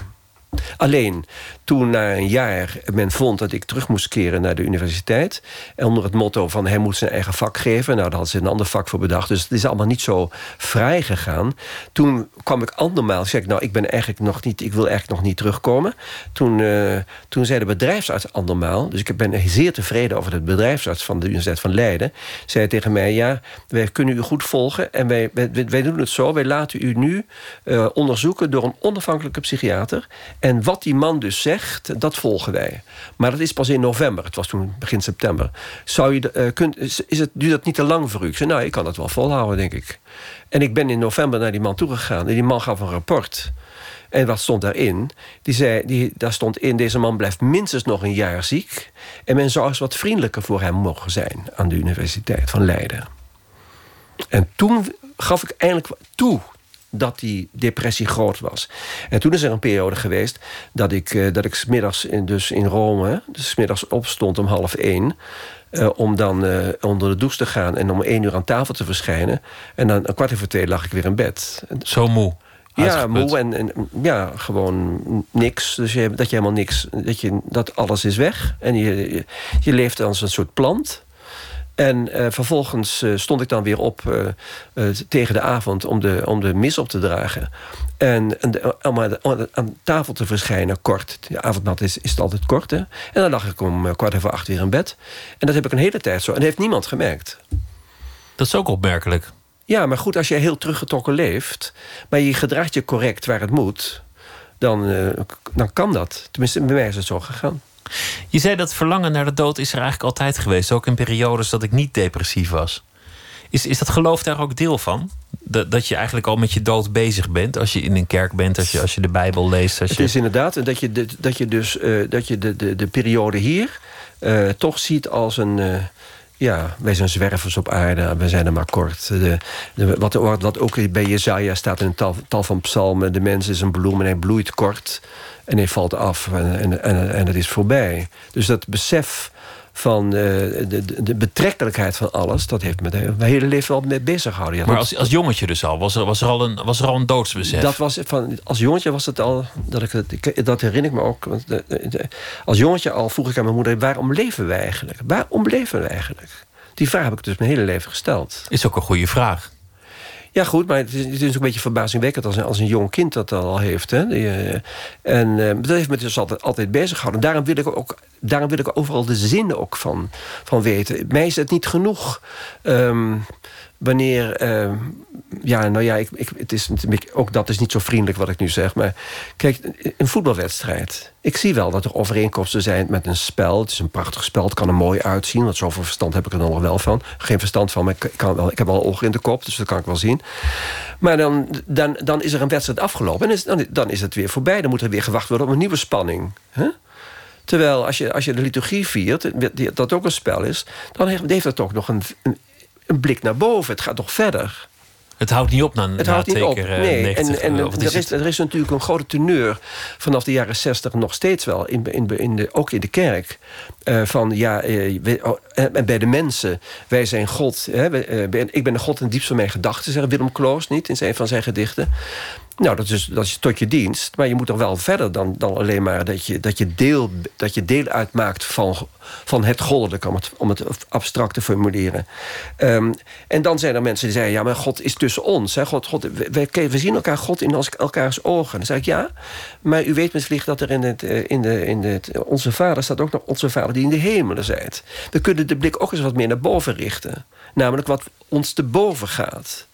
Alleen toen na een jaar men vond dat ik terug moest keren naar de universiteit. Onder het motto van hij moet zijn eigen vak geven. Nou, daar had ze een ander vak voor bedacht. Dus het is allemaal niet zo vrij gegaan. Toen kwam ik andermaal. Zeg ik, nou, ik ben eigenlijk nog niet. Ik wil eigenlijk nog niet terugkomen. Toen, uh, toen zei de bedrijfsarts andermaal. Dus ik ben zeer tevreden over de bedrijfsarts van de Universiteit van Leiden. Zei tegen mij: Ja, wij kunnen u goed volgen. En wij, wij, doen het zo. Wij laten u nu uh, onderzoeken door een onafhankelijke psychiater. En wat die man dus zegt, dat volgen wij. Maar dat is pas in november. Het was toen begin september. Zou je, uh, kunt, is, het, duurt dat niet te lang voor u? Ik zei, nou, ik kan dat wel volhouden, denk ik. En ik ben in november naar die man toegegaan. En die man gaf een rapport. En wat stond daarin? Die zei, die, daar stond in, deze man blijft minstens nog een jaar ziek. En men zou eens wat vriendelijker voor hem mogen zijn... aan de Universiteit van Leiden. En toen gaf ik eindelijk toe dat die depressie groot was. En toen is er een periode geweest dat ik, uh, dat ik smiddags in, dus in Rome, dus smiddags opstond om half één. Uh, om dan uh, onder de douche te gaan en om één uur aan tafel te verschijnen. En dan een kwart over twee lag ik weer in bed. Zo moe? Ja, moe en, en, ja, gewoon niks. Dus je, dat je helemaal niks, dat, je, dat alles is weg. En je, je, je leeft als een soort plant. En uh, vervolgens uh, stond ik dan weer op uh, tegen de avond om de, om de mis op te dragen. En, en om aan tafel te verschijnen kort. De avondmat is, is het altijd kort. Hè? En dan lag ik om kwart over acht weer in bed. En dat heb ik een hele tijd zo. En dat heeft niemand gemerkt. Dat is ook opmerkelijk. Ja, maar goed, als je heel teruggetrokken leeft... maar je gedraagt je correct waar het moet... dan, dan kan dat. Tenminste, bij mij is het zo gegaan. Je zei dat verlangen naar de dood is er eigenlijk altijd geweest. Ook in periodes dat ik niet depressief was. Is, is dat geloof daar ook deel van? Dat, dat je eigenlijk al met je dood bezig bent als je in een kerk bent, als je, als je de Bijbel leest. Als Het is inderdaad dat je, de, dat je dus uh, dat je de, de, de periode hier uh, toch ziet als een. Uh, ja, wij zijn zwervers op aarde, we zijn er maar kort. De, de, wat, wat ook bij Jezaja staat in een tal, tal van psalmen... de mens is een bloem en hij bloeit kort en hij valt af en, en, en, en het is voorbij. Dus dat besef van uh, de, de, betrekkelijkheid van alles... dat heeft me mijn hele leven wel mee bezig gehouden. Ja, maar als, als jongetje dus al? Was er, was er al een, was er al een doodsbesef? Dat was van, als jongetje was het al... Dat, ik, het, dat herinner ik me ook. Want de, als jongetje al vroeg ik aan mijn moeder... waarom leven we eigenlijk? Waarom leven we eigenlijk? Die vraag heb ik dus mijn hele leven gesteld. Is ook een goede vraag. Ja, goed, maar het is, ook een beetje verbazingwekkend als een, als een jong kind dat al heeft. Hè. Uh, en uh, dat heeft me dus altijd, altijd bezig gehouden. Daarom wil ik ook daarom wil ik overal de zin ook van, van weten. Mij is het niet genoeg. Um, wanneer. Uh, ja, nou ja, ik, ik, het is, ook dat is niet zo vriendelijk wat ik nu zeg. Maar kijk, een voetbalwedstrijd. Ik zie wel dat er overeenkomsten zijn met een spel. Het is een prachtig spel, het kan er mooi uitzien. Want zoveel verstand heb ik er nog wel van. Geen verstand van, maar ik, kan wel, ik heb wel ogen in de kop, dus dat kan ik wel zien. Maar dan, dan, dan is er een wedstrijd afgelopen en is, dan, dan is het weer voorbij. Dan moet er weer gewacht worden op een nieuwe spanning. Terwijl als je, als je de liturgie viert, dat ook een spel is... dan heeft het toch nog een, een, een blik naar boven. Het gaat nog verder. Het houdt niet op na, het houdt niet op. Nee. en, en er, is, er is natuurlijk een grote teneur vanaf de jaren zestig nog steeds wel, in, in, in de, ook in de kerk. Uh, van ja, uh, oh, en bij de mensen, wij zijn God. Hè, uh, ik ben de God in diepst van mijn gedachten, zegt Willem Kloos niet in zijn van zijn gedichten. Nou, dat is, dat is tot je dienst. Maar je moet toch wel verder dan, dan alleen maar dat je, dat je, deel, dat je deel uitmaakt van, van het goddelijke, om het, om het abstract te formuleren. Um, en dan zijn er mensen die zeggen: Ja, maar God is tussen ons. Hè? God, God, we, we, zien elkaar God in elkaars ogen. Dan zeg ik ja, maar u weet misschien dat er in, het, eh, in, de, in het, Onze Vader staat ook nog Onze Vader die in de hemelen zijt. We kunnen de blik ook eens wat meer naar boven richten. Namelijk wat ons te boven gaat.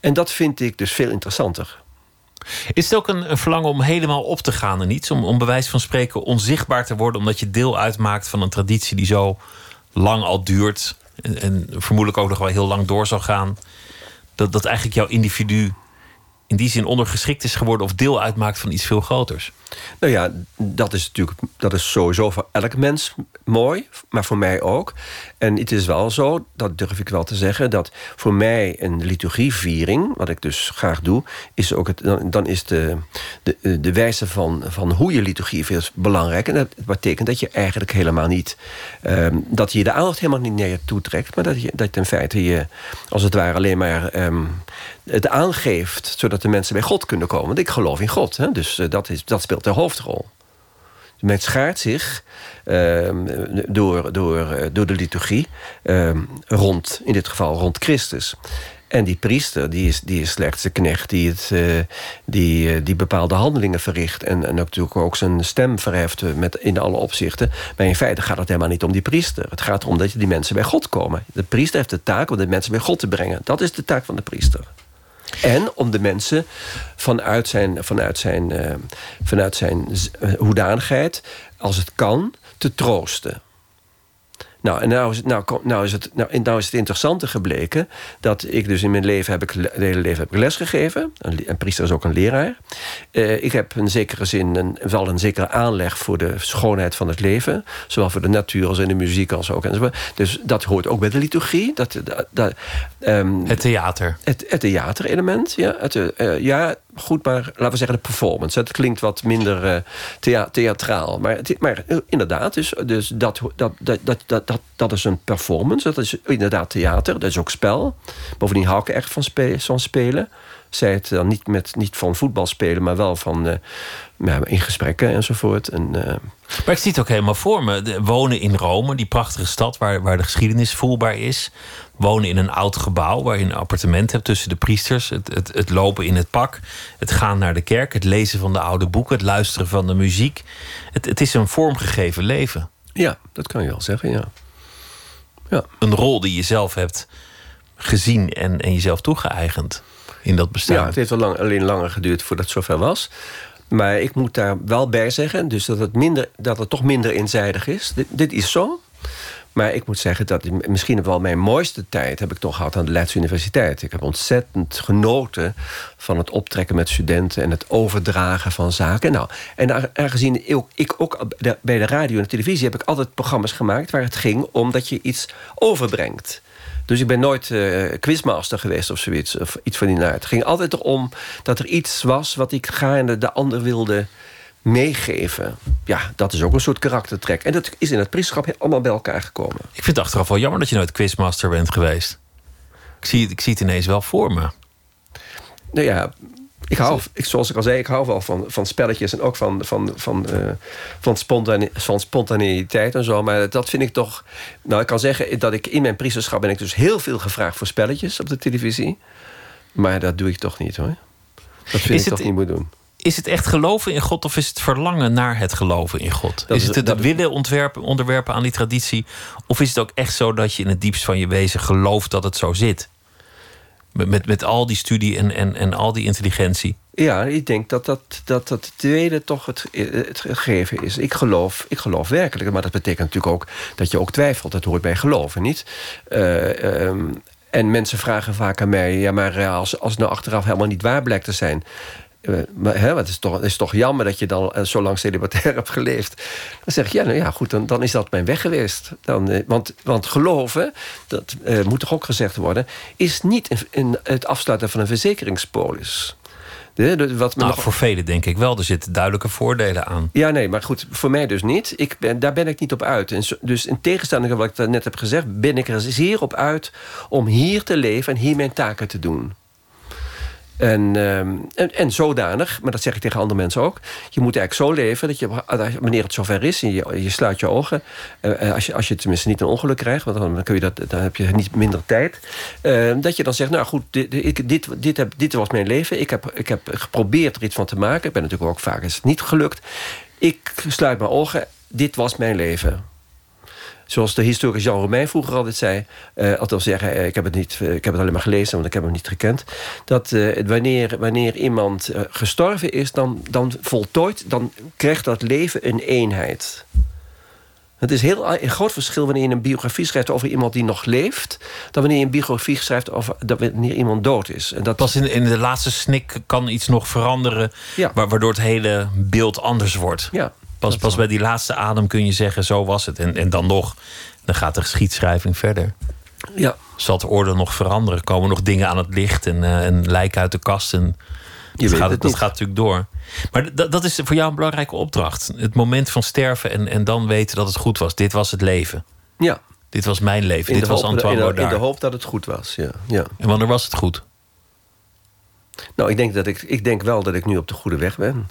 En dat vind ik dus veel interessanter. Is het ook een, verlangen om helemaal op te gaan en iets? Om, om bewijs van spreken onzichtbaar te worden, omdat je deel uitmaakt van een traditie die zo lang al duurt. En, en vermoedelijk ook nog wel heel lang door zal gaan. Dat, dat eigenlijk jouw individu in die zin ondergeschikt is geworden of deel uitmaakt van iets veel groters. Nou ja, dat is natuurlijk dat is sowieso voor elk mens mooi, maar voor mij ook. En het is wel zo, dat durf ik wel te zeggen, dat voor mij een liturgieviering, wat ik dus graag doe, is ook het, dan is de, de, de wijze van, van hoe je liturgie viert belangrijk. En dat betekent dat je eigenlijk helemaal niet, um, dat je de aandacht helemaal niet naar je toe trekt, maar dat je, dat in feite je, als het ware, alleen maar um, het aangeeft, zodat de mensen bij God kunnen komen. Want ik geloof in God, hè? dus uh, dat, is, dat speelt de hoofdrol. Men schaart zich uh, door, door, eh, door de liturgie uh, rond, in dit geval rond Christus. En die priester, die is, die is slechts de knecht die, het, uh, die, die bepaalde handelingen verricht. En, en natuurlijk ook zijn stem verheft met, in alle opzichten. Maar in feite gaat het helemaal niet om die priester. Het gaat erom dat die mensen bij God komen. De priester heeft de taak om de mensen bij God te brengen. Dat is de taak van de priester. En om de mensen vanuit zijn, vanuit zijn, uh, vanuit zijn hoedanigheid, als het kan, te troosten. Nou, en nou is het, nou, nou is het, nou, nou is het interessante gebleken dat ik dus in mijn leven heb ik het hele leven heb ik les gegeven. Een, een priester is ook een leraar. Uh, ik heb in zekere zin een, wel een zekere aanleg voor de schoonheid van het leven, zowel voor de natuur als in de muziek als ook enzovoort. Dus dat hoort ook bij de liturgie. Dat, dat, dat um, het theater. Het, het theaterelement, ja. Het, uh, ja, goed, maar laten we zeggen de performance. Het klinkt wat minder thea theatraal. Maar, maar inderdaad, dus, dus dat, dat, dat, dat, dat, dat is een performance. Dat is inderdaad theater. Dat is ook spel. Bovendien hou ik echt van, van spelen. Zij het dan niet, met, niet van voetbal spelen, maar wel van uh, ja, in gesprekken enzovoort. En, uh... Maar ik zie het ook helemaal voor me. De, wonen in Rome, die prachtige stad waar, waar de geschiedenis voelbaar is. Wonen in een oud gebouw waar je een appartement hebt tussen de priesters. Het, het, het lopen in het pak. Het gaan naar de kerk. Het lezen van de oude boeken. Het luisteren van de muziek. Het, het is een vormgegeven leven. Ja, dat kan je wel zeggen, ja. ja. Een rol die je zelf hebt gezien en, en jezelf toegeëigend in dat bestaan. Ja, het heeft wel lang, alleen langer geduurd voordat het zover was. Maar ik moet daar wel bij zeggen, dus dat het, minder, dat het toch minder eenzijdig is. Dit, dit is zo. Maar ik moet zeggen dat misschien wel mijn mooiste tijd heb ik toch gehad aan de Leidse Universiteit. Ik heb ontzettend genoten van het optrekken met studenten en het overdragen van zaken. Nou, en aangezien ik ook bij de radio en de televisie heb ik altijd programma's gemaakt waar het ging om dat je iets overbrengt. Dus ik ben nooit uh, quizmaster geweest of zoiets. Of iets van die naart. Het ging altijd erom dat er iets was wat ik gaarne de ander wilde meegeven. Ja, dat is ook een soort karaktertrek. En dat is in het priesterschap allemaal bij elkaar gekomen. Ik vind het achteraf wel jammer dat je nooit quizmaster bent geweest. Ik zie, ik zie het ineens wel voor me. Nou ja, ik hou, ik, zoals ik al zei, ik hou wel van, van spelletjes en ook van, van, van, uh, van, spontane, van spontaneïteit en zo. Maar dat vind ik toch. Nou, ik kan zeggen dat ik in mijn priesterschap ben ik dus heel veel gevraagd voor spelletjes op de televisie. Maar dat doe ik toch niet hoor. Dat vind ik toch niet moet doen. Is het echt geloven in God of is het verlangen naar het geloven in God? is het het willen ontwerpen, onderwerpen aan die traditie? Of is het ook echt zo dat je in het diepst van je wezen gelooft dat het zo zit? Met, met, al die studie en, en, en al die intelligentie. Ja, ik denk dat dat, dat, dat tweede toch het, het gegeven is. Ik geloof, ik geloof werkelijk. Maar dat betekent natuurlijk ook dat je ook twijfelt. Dat hoort bij geloven, niet? Uh, en mensen vragen vaak aan mij... ja, maar eh, als, als het nou achteraf helemaal niet waar blijkt te zijn... Uh, maar hè, het, is toch, het is toch jammer dat je dan uh, zo lang celibatair hebt geleefd. Dan zeg ik, ja, nou ja, goed, dan, dan is dat mijn weg geweest. Dan, uh, want, want geloven, dat moet toch ook gezegd worden... is niet in, in het afsluiten van een verzekeringspolis. De, de, wat nou, nog... Voor velen denk ik wel. Er zitten duidelijke voordelen aan. Ja, nee, maar goed, voor mij dus niet. Ik ben, daar ben ik niet op uit. En dus in tegenstelling tot wat ik net heb gezegd... ben ik er zeer op uit om hier te leven en hier mijn taken te doen. En, ehm, en, en, zodanig, maar dat zeg ik tegen andere mensen ook. Je moet eigenlijk zo leven dat je, wanneer het zover is, en je, je sluit je ogen. Uh, als, je, als je tenminste niet een ongeluk krijgt, want dan, kun je dat, dan heb je niet minder tijd. Uh, dat je dan zegt: Nou goed, dit, dit, dit, heb, dit was mijn leven. Ik heb, ik heb geprobeerd er iets van te maken. Ik ben natuurlijk ook vaak het niet gelukt. Ik sluit mijn ogen. Dit was mijn leven. Zoals de historicus Jan Romein vroeger altijd zei... Uh, althans zeggen, uh, ik, heb het niet, uh, ik heb het alleen maar gelezen... want ik heb hem niet gekend... dat wanneer, wanneer iemand gestorven is... Dan, dan voltooid, dan krijgt dat leven een eenheid. Het is heel, een groot verschil wanneer je een biografie schrijft over iemand die nog leeft... dan wanneer je een biografie schrijft over wanneer iemand dood is. En dat... Pas in, in de laatste snik kan iets nog veranderen... Ja. waardoor het hele beeld anders wordt. Ja, Pas, pas bij die laatste adem kun je zeggen, zo was het. En, en dan nog, dan gaat de geschiedschrijving verder. Ja. Zal het oordeel nog veranderen? Komen nog dingen aan het licht en, uh, en lijken uit de kast? En je dat, gaat, het dat gaat natuurlijk door. Maar dat is voor jou een belangrijke opdracht. Het moment van sterven en, en dan weten dat het goed was. Dit was het leven. Ja. Dit was mijn leven. In Dit was Antoine in de, in de hoop dat het goed was, ja. ja. En wanneer was het goed? Nou, ik denk, dat ik, ik denk wel dat ik nu op de goede weg ben.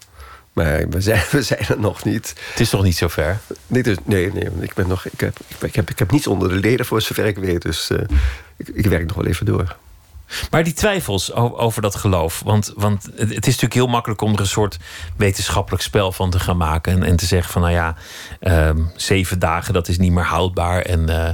Maar we zijn, we zijn er nog niet. Het is nog niet zo ver? Nee, dus, nee, nee ik, ben nog, ik, heb, ik, heb, ik heb niets onder de leden voor zover ik weet. Dus uh, ik, ik werk nog wel even door. Maar die twijfels over dat geloof. Want, want het is natuurlijk heel makkelijk om er een soort wetenschappelijk spel van te gaan maken. En, en te zeggen van nou ja, uh, zeven dagen dat is niet meer houdbaar. En uh,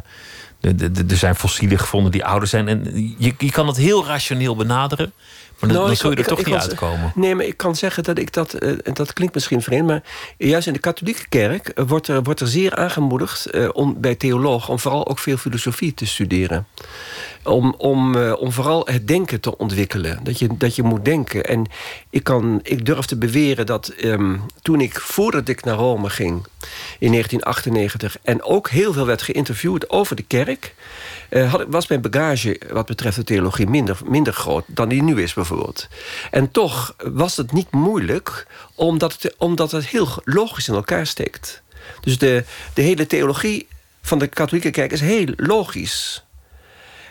er zijn fossielen gevonden die ouder zijn. En je, je kan het heel rationeel benaderen. Maar nou, dan, zul je er toch niet uitkomen. Nee, maar ik kan zeggen dat ik dat... Uh, dat klinkt misschien vreemd, maar juist in de katholieke kerk... Eh, wordt, er, wordt er zeer aangemoedigd uh, om, bij theologen... om vooral ook veel filosofie te studeren. Om, om, om vooral het denken te ontwikkelen. Dat je, dat je moet denken. En ik, kan, ik durf te beweren dat um, toen ik... voordat ik naar Rome ging in 1998... en ook heel veel werd geïnterviewd over de kerk... Uh, had, was mijn bagage wat betreft de theologie minder, minder groot dan die nu is bijvoorbeeld. En toch was het niet moeilijk, omdat het, omdat het heel logisch in elkaar steekt. Dus de, de hele theologie van de katholieke kerk is heel logisch.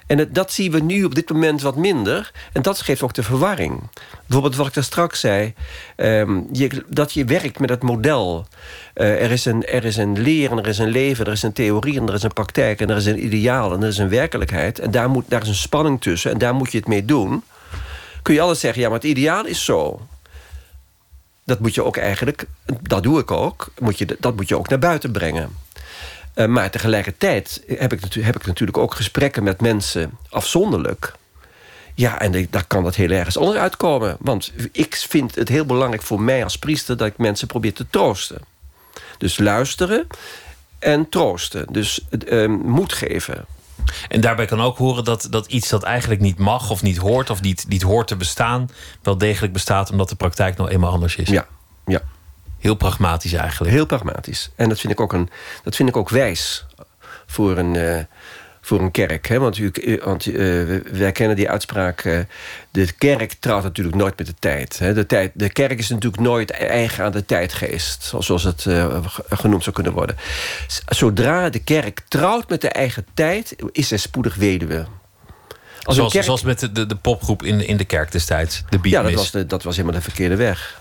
En dat zien we nu op dit moment wat minder. En dat geeft ook de verwarring. Bijvoorbeeld wat ik daar straks zei. Ehm, je, dat je werkt met het model. Eh, er, is een, er is een leren, er is een leven, er is een theorie... en er is een praktijk en er is een ideaal en er is een werkelijkheid. En daar, moet, daar is een spanning tussen en daar moet je het mee doen. Kun je altijd zeggen, ja, maar het ideaal is zo dat moet je ook eigenlijk, dat doe ik ook, moet je, dat moet je ook naar buiten brengen. Uh, maar tegelijkertijd heb ik, heb ik natuurlijk ook gesprekken met mensen afzonderlijk. Ja, en daar kan dat heel ergens onder uitkomen. Want ik vind het heel belangrijk voor mij als priester... dat ik mensen probeer te troosten. Dus luisteren en troosten. Dus uh, moed geven. En daarbij kan ook horen dat, dat iets dat eigenlijk niet mag of niet hoort... of niet, niet hoort te bestaan, wel degelijk bestaat... omdat de praktijk nou eenmaal anders is. Ja, ja. Heel pragmatisch eigenlijk. Heel pragmatisch. En dat vind ik ook, een, dat vind ik ook wijs voor een, uh, voor een kerk. Hè? Want, u, want uh, wij kennen die uitspraak... Uh, de kerk trouwt natuurlijk nooit met de tijd. Hè? De, tijd. de kerk is natuurlijk nooit eigen aan de tijdgeest... zoals het genoemd zou kunnen worden. Zodra de kerk trouwt met de eigen tijd... is zij spoedig weduwe. Als zoals, kerk... zoals met de, de, popgroep in, in de kerk destijds, de Beatles. Ja, dat was, de, dat was helemaal de verkeerde weg.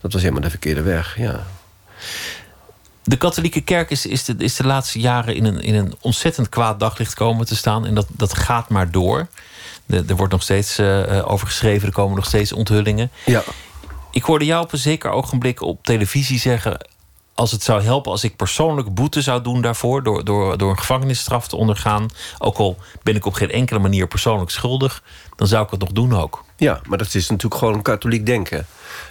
Dat was helemaal de verkeerde weg, ja. De katholieke kerk is, is, de, is de laatste jaren in een, in een ontzettend kwaad daglicht komen te staan. En dat, dat gaat maar door. er wordt nog steeds uh, over geschreven, er komen nog steeds onthullingen. Ja. Ik hoorde jou op een zeker ogenblik op televisie zeggen als het zou helpen als ik persoonlijk boete zou doen daarvoor, door, door, door een gevangenisstraf te ondergaan, ook al ben ik op geen enkele manier persoonlijk schuldig, dan zou ik het nog doen ook. Ja, maar dat is natuurlijk gewoon een katholiek denken.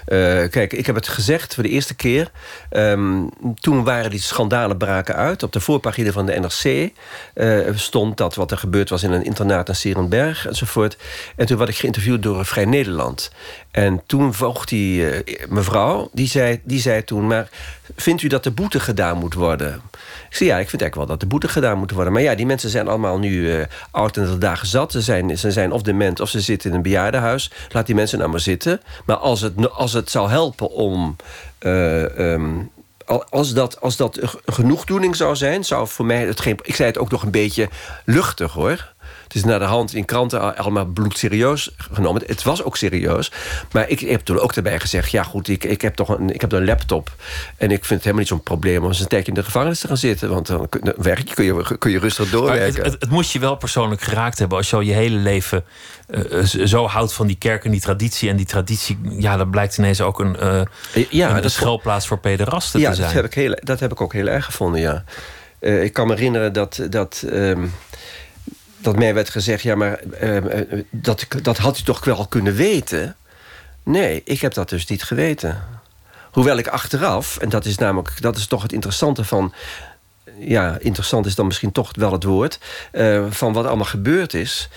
Uh, kijk, ik heb het gezegd voor de eerste keer. Um, toen waren die schandalen braken uit. Op de voorpagina van de NRC uh, stond dat wat er gebeurd was in een internaat in Serenberg enzovoort. En toen werd ik geïnterviewd door Vrij Nederland. En toen vroeg die uh, mevrouw, die zei, die zei toen... maar vindt u dat de boete gedaan moet worden? Ik zei, ja, ik vind eigenlijk wel dat de boete gedaan moet worden. Maar ja, die mensen zijn allemaal nu uh, oud en de dagen zat. Ze zijn, ze zijn of dement of ze zitten in een bejaardenhuis. Laat die mensen nou maar zitten. Maar als het, als het zou helpen om... Uh, um, als dat, als dat genoegdoening zou zijn, zou voor mij het geen. Ik zei het ook nog een beetje luchtig hoor. Het is naar de hand in kranten allemaal bloedserieus genomen. Het was ook serieus. Maar ik heb toen ook erbij gezegd... ja goed, ik, ik, heb toch een, ik heb een laptop. En ik vind het helemaal niet zo'n probleem... om eens een tijdje in de gevangenis te gaan zitten. Want dan werk je, kun, je, kun je rustig doorwerken. Het, het, het, moest je wel persoonlijk geraakt hebben... als je al je hele leven uh, zo houdt van die kerk en die traditie. En die traditie, ja, dat blijkt ineens ook een, uh, ja, een, een schuilplaats voor pederasten ja, te zijn. Dat heb, ik heel, dat heb ik ook heel erg gevonden, ja. Uh, ik kan me herinneren dat... dat um, dat mij werd gezegd, ja, maar uh, dat, dat had u toch wel kunnen weten? Nee, ik heb dat dus niet geweten. Hoewel ik achteraf, en dat is namelijk, dat is toch het interessante van. Ja, interessant is dan misschien toch wel het woord. Uh, van wat allemaal gebeurd is.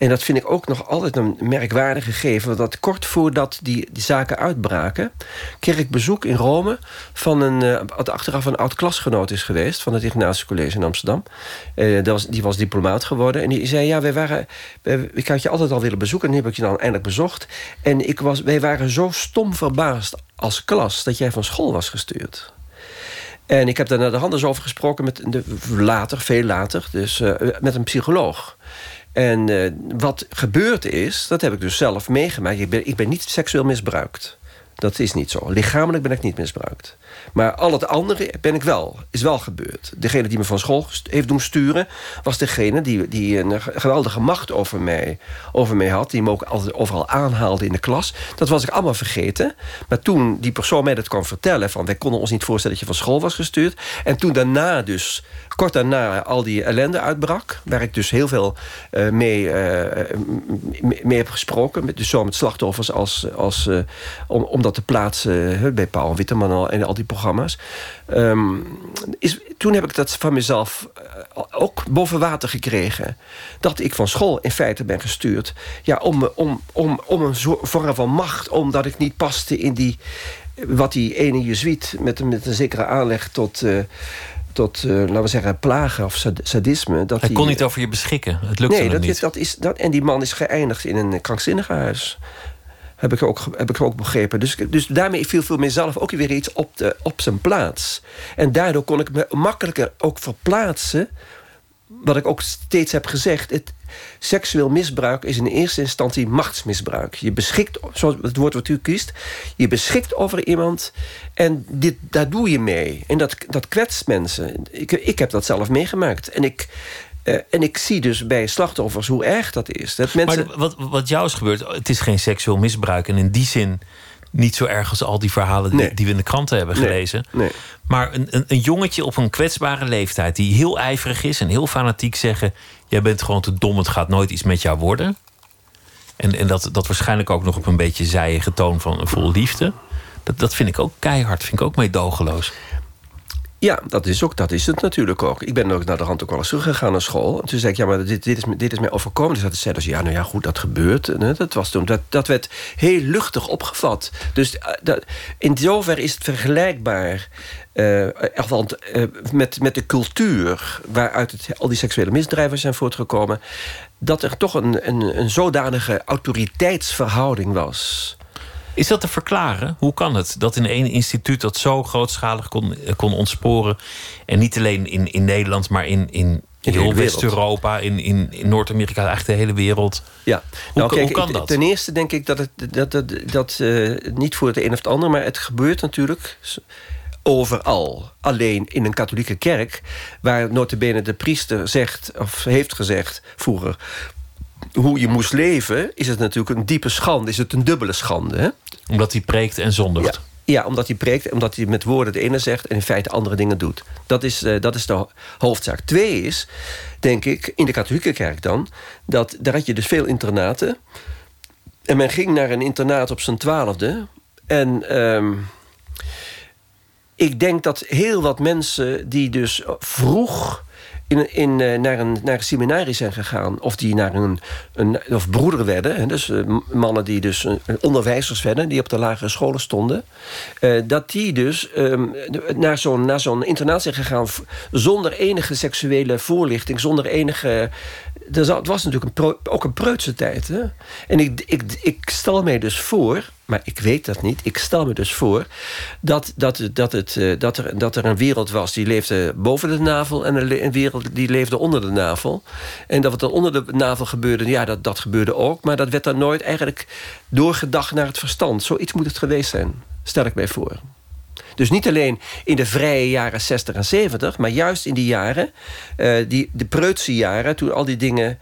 En dat vind ik ook nog altijd een merkwaardig gegeven. Dat kort voordat die, die zaken uitbraken... kreeg ik bezoek in Rome van een... Uh, achteraf een oud-klasgenoot is geweest... van het Ignatius College in Amsterdam. Uh, was, die was diplomaat geworden. En die zei, ja, wij waren... Wij, ik had je altijd al willen bezoeken. En nu heb ik je dan eindelijk bezocht. En ik was, wij waren zo stom verbaasd als klas... dat jij van school was gestuurd. En ik heb daar naar de handen over gesproken... Met de, later, veel later, dus met een psycholoog... En uh, wat gebeurd is, dat heb ik dus zelf meegemaakt. Ik ben, ik ben niet seksueel misbruikt. Dat is niet zo. Lichamelijk ben ik niet misbruikt. Maar al het andere ben ik wel, is wel gebeurd. Degene die me van school heeft doen sturen... was degene die, die een geweldige macht over mij, over mij had... die me ook altijd overal aanhaalde in de klas. Dat was ik allemaal vergeten. Maar toen die persoon mij dat kwam vertellen... van wij konden ons niet voorstellen dat je van school was gestuurd... en toen daarna dus, kort daarna, al die ellende uitbrak... waar ik dus heel veel uh, mee, uh, heb gesproken... dus zo met slachtoffers als, als, uh, om, om dat te plaatsen... bij Paul Witteman en al die programma's. Um, is, toen heb ik dat van mezelf ook boven water gekregen. Dat ik van school in feite ben gestuurd. Ja, om, om, om, om een vorm van macht. Omdat ik niet paste in die... Wat die ene jezuïet met, met een zekere aanleg tot... tot, uh, laten we zeggen, plagen of sadisme. Dat Hij kon niet over je beschikken. Het lukte nee, dat, niet. Dat is, dat, en die man is geëindigd in een krankzinnigenhuis. Heb ik ook, heb ik ook begrepen. Dus, dus daarmee viel voor mezelf ook weer iets op, de, op zijn plaats. En daardoor kon ik me makkelijker ook verplaatsen wat ik ook steeds heb gezegd... Het, seksueel misbruik is in eerste instantie machtsmisbruik. Je beschikt, zoals het woord wat u kiest... je beschikt over iemand en dit, daar doe je mee. En dat, dat kwetst mensen. Ik, ik heb dat zelf meegemaakt. En ik... Uh, en ik zie dus bij slachtoffers hoe erg dat is. Dat mensen... Maar wat, wat jou is gebeurd, het is geen seksueel misbruik. En in die zin niet zo erg als al die verhalen die, die we in de kranten hebben gelezen. Nee. Maar een, een, een, jongetje op een kwetsbare leeftijd die heel ijverig is en heel fanatiek zeggen: Jij bent gewoon te dom, het gaat nooit iets met jou worden. En, en dat, dat waarschijnlijk ook nog op een beetje zijige toon van vol liefde. Dat, dat vind ik ook keihard, vind ik ook meedogenloos. Ja, dat is, ook, dat is het natuurlijk ook. Ik ben ook naar de hand ook wel eens teruggegaan naar school. En toen zei ik, ja, maar dit, dit, is, dit is mij overkomen. Dus dat zei dus, ja, nou ja, goed, dat gebeurt. dat, was toen, dat, dat werd heel luchtig opgevat. Dus eh, dat, in zoverre is het vergelijkbaar... Uh, met, met de cultuur waaruit al die seksuele misdrijven zijn voortgekomen... dat er toch een, een, een zodanige autoriteitsverhouding was... Is dat te verklaren? Hoe kan het dat in één instituut dat zo grootschalig kon, kon ontsporen... en niet alleen in, in Nederland, maar in, in, in heel West-Europa, in, in, in Noord-Amerika, eigenlijk de hele wereld. Ja, hoe, nou, kijk, hoe kan dat? Ten eerste denk ik dat het dat, dat, dat, uh, niet voor het een of het ander, maar het gebeurt natuurlijk overal. Alleen in een katholieke kerk, waar notabene de priester zegt, of heeft gezegd vroeger hoe je moest leven, is het natuurlijk een diepe schande. Is het een dubbele schande. Hè? Omdat hij preekt en zondigt. Ja. Ja, omdat hij preekt, omdat hij met woorden het ene zegt en in feite andere dingen doet. Dat is, uh, dat is de hoofdzaak. Twee is, denk ik, in de katholieke kerk dan, dat daar had je dus veel internaten. En men ging naar een internaat op zijn twaalfde. En um, ik denk dat heel wat mensen die dus vroeg in, in, uh, naar, een, naar een seminarie zijn gegaan. Of die naar een, een of broeder werden. Dus uh, mannen die dus uh, onderwijzers werden. Die op de lagere scholen stonden. dat die dus um, naar zo'n zo'n internaat zijn gegaan. Zonder enige seksuele voorlichting. Zonder enige... Het was natuurlijk een ook een preutse tijd. Hè? En ik, ik, ik stel mij dus voor maar ik weet dat niet. Ik stel me dus voor dat, dat, dat, het, eh, dat, er, dat er een wereld was die leefde boven de navel... en een wereld die leefde onder de navel. En dat wat er onder de navel gebeurde, ja, dat, dat gebeurde ook... maar dat werd dan nooit eigenlijk doorgedacht naar het verstand. Zoiets moet het geweest zijn, stel ik mij voor. Dus niet alleen in de vrije jaren 60 en 70... maar juist in die jaren, uh, die, de preutse jaren... toen al die dingen...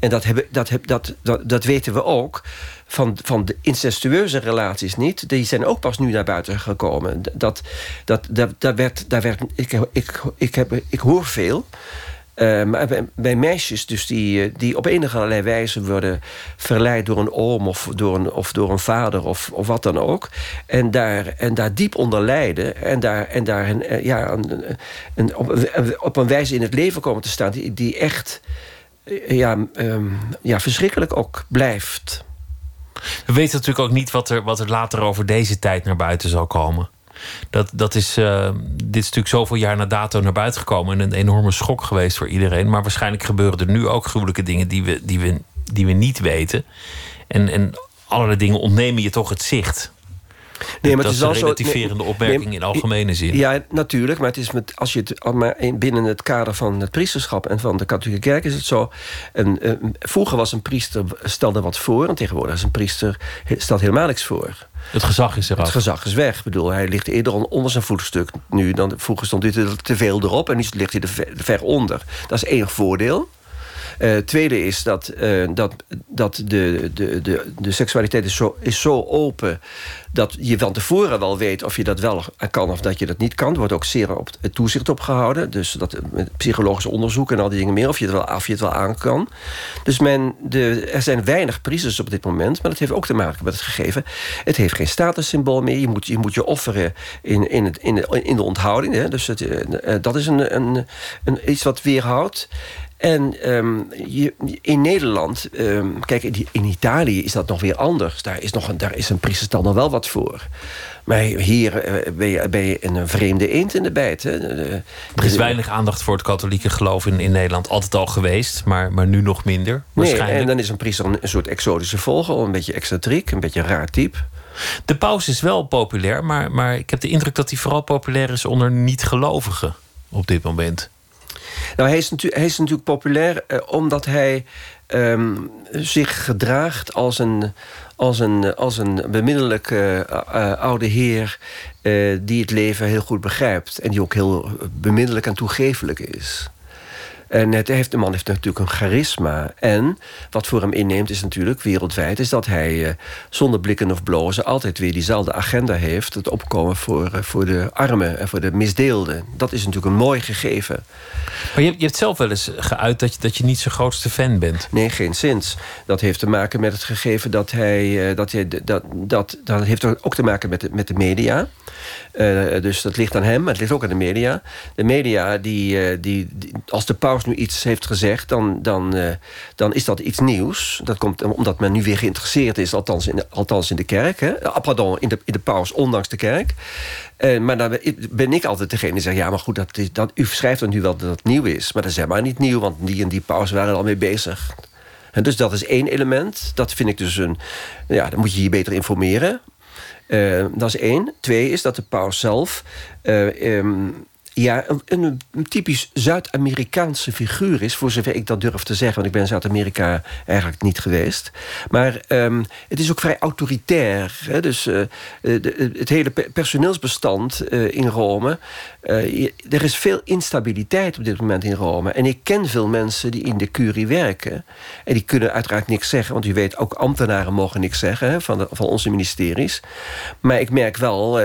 en dat, hebben, dat, dat, dat, dat weten we ook van, van de incestueuze relaties niet. Die zijn ook pas nu naar buiten gekomen. Dat, dat, dat, daar werd, daar werd, ik, ik, ik, heb, ik hoor veel. Uh, maar bij, meisjes dus die, eh, die op enige allerlei wijze worden verleid door een oom of door een, of door een vader of, of wat dan ook. En daar, en daar diep onder lijden en daar, en daar eh, ja, een, op, op, een wijze in het leven komen te staan die, die echt ja, um, ja, verschrikkelijk ook blijft. We weten natuurlijk ook niet wat er, wat er later over deze tijd naar buiten zal komen. Dat, dat is, uh, dit is natuurlijk zoveel jaar na dato naar buiten gekomen. En een enorme schok geweest voor iedereen. Maar waarschijnlijk gebeuren er nu ook gruwelijke dingen die we, die we, die we niet weten. En, en allerlei dingen ontnemen je toch het zicht. Nee, maar dat het is, een relativerende opmerking in algemene zin. Ja, natuurlijk. Maar, het is met, als je het maar binnen het kader van het priesterschap en van de katholieke kerk is het zo. Een, vroeger was een priester stelde wat voor. En tegenwoordig is een priester stelt helemaal niks voor. Het gezag is eraf. Het gezag is weg. Ik bedoel, hij ligt eerder onder zijn voetstuk nu. Dan, vroeger stond hij te veel erop en nu ligt hij er ver, onder. Dat is enig voordeel. Uh, tweede is dat, uh, dat, dat de, de, de, de seksualiteit is zo, is zo open dat je van tevoren wel weet of je dat wel kan of dat je dat niet kan. Er wordt ook zeer op toezicht op gehouden. Dus dat met psychologisch onderzoek en al die dingen meer, of je het wel, of je het wel aan kan. Dus men, de, er zijn weinig priesters op dit moment, maar dat heeft ook te maken met het gegeven. Het heeft geen statussymbool meer. Je moet je, moet je offeren in, in, het, in, de, in de onthouding. Hè. Dus het, uh, dat is een, een, een, iets wat weerhoudt. En um, je, in Nederland, um, kijk, in Italië is dat nog weer anders. Daar is, nog een, daar is een priesterstand nog wel wat voor. Maar hier uh, ben, je, ben je een vreemde eend in de bijt. Hè? er is weinig aandacht voor het katholieke geloof in, in Nederland. Altijd al geweest, maar, maar nu nog minder. Nee, en dan is een priester een, een soort exotische volger. Een beetje excentriek, een beetje een raar type. De paus is wel populair, maar, maar ik heb de indruk dat hij vooral populair is onder niet-gelovigen op dit moment. Nou, hij is, natuurlijk, hij is natuurlijk populair uh, omdat hij um, zich gedraagt als een, als een, als een bemiddelijke uh, oude heer... Die het leven heel goed begrijpt. En die ook heel bemiddelijk en toegefelijk is. En het heeft, de man heeft natuurlijk een charisma. En wat voor hem inneemt is natuurlijk wereldwijd... is dat hij uh, zonder blikken of blozen altijd weer diezelfde agenda heeft... het opkomen voor, uh, voor de armen en voor de misdeelden. Dat is natuurlijk een mooi gegeven. Maar je, je hebt zelf wel eens geuit dat je, dat je niet zijn grootste fan bent. Nee, geen zins. Dat heeft te maken met het gegeven dat hij... Dat, hij dat, dat, dat heeft ook te maken met de, met de media... Uh, dus dat ligt aan hem, maar het ligt ook aan de media. De media, die, uh, die, die, als de paus nu iets heeft gezegd... dan, dan, uh, dan is dat iets nieuws. Dat komt omdat men nu weer geïnteresseerd is, althans in de, althans in de kerk. Hè? Ah, pardon, in de, in de paus, ondanks de kerk. maar dan ben ik altijd degene die zegt... ja, maar goed, dat is, dat, u schrijft dan nu wel dat het nieuw is. Maar dat is helemaal niet nieuw, want die en die paus waren er al mee bezig. En dus dat is één element. Dat vind ik dus een... Ja, dan moet je je beter informeren. Uh, dat is één. Twee is dat de paus zelf... Uh, um, ja, een, typisch Zuid-Amerikaanse figuur is... voor zover ik dat durf te zeggen, want ik ben Zuid-Amerika eigenlijk niet geweest. Maar um, het is ook vrij autoritair. Hè? Dus uh, de, het hele personeelsbestand in Rome... Er is veel instabiliteit op dit moment in Rome. En ik ken veel mensen die in de curie werken. En die kunnen uiteraard niks zeggen. Want u weet, ook ambtenaren mogen niks zeggen van, van onze ministeries. Maar ik merk wel,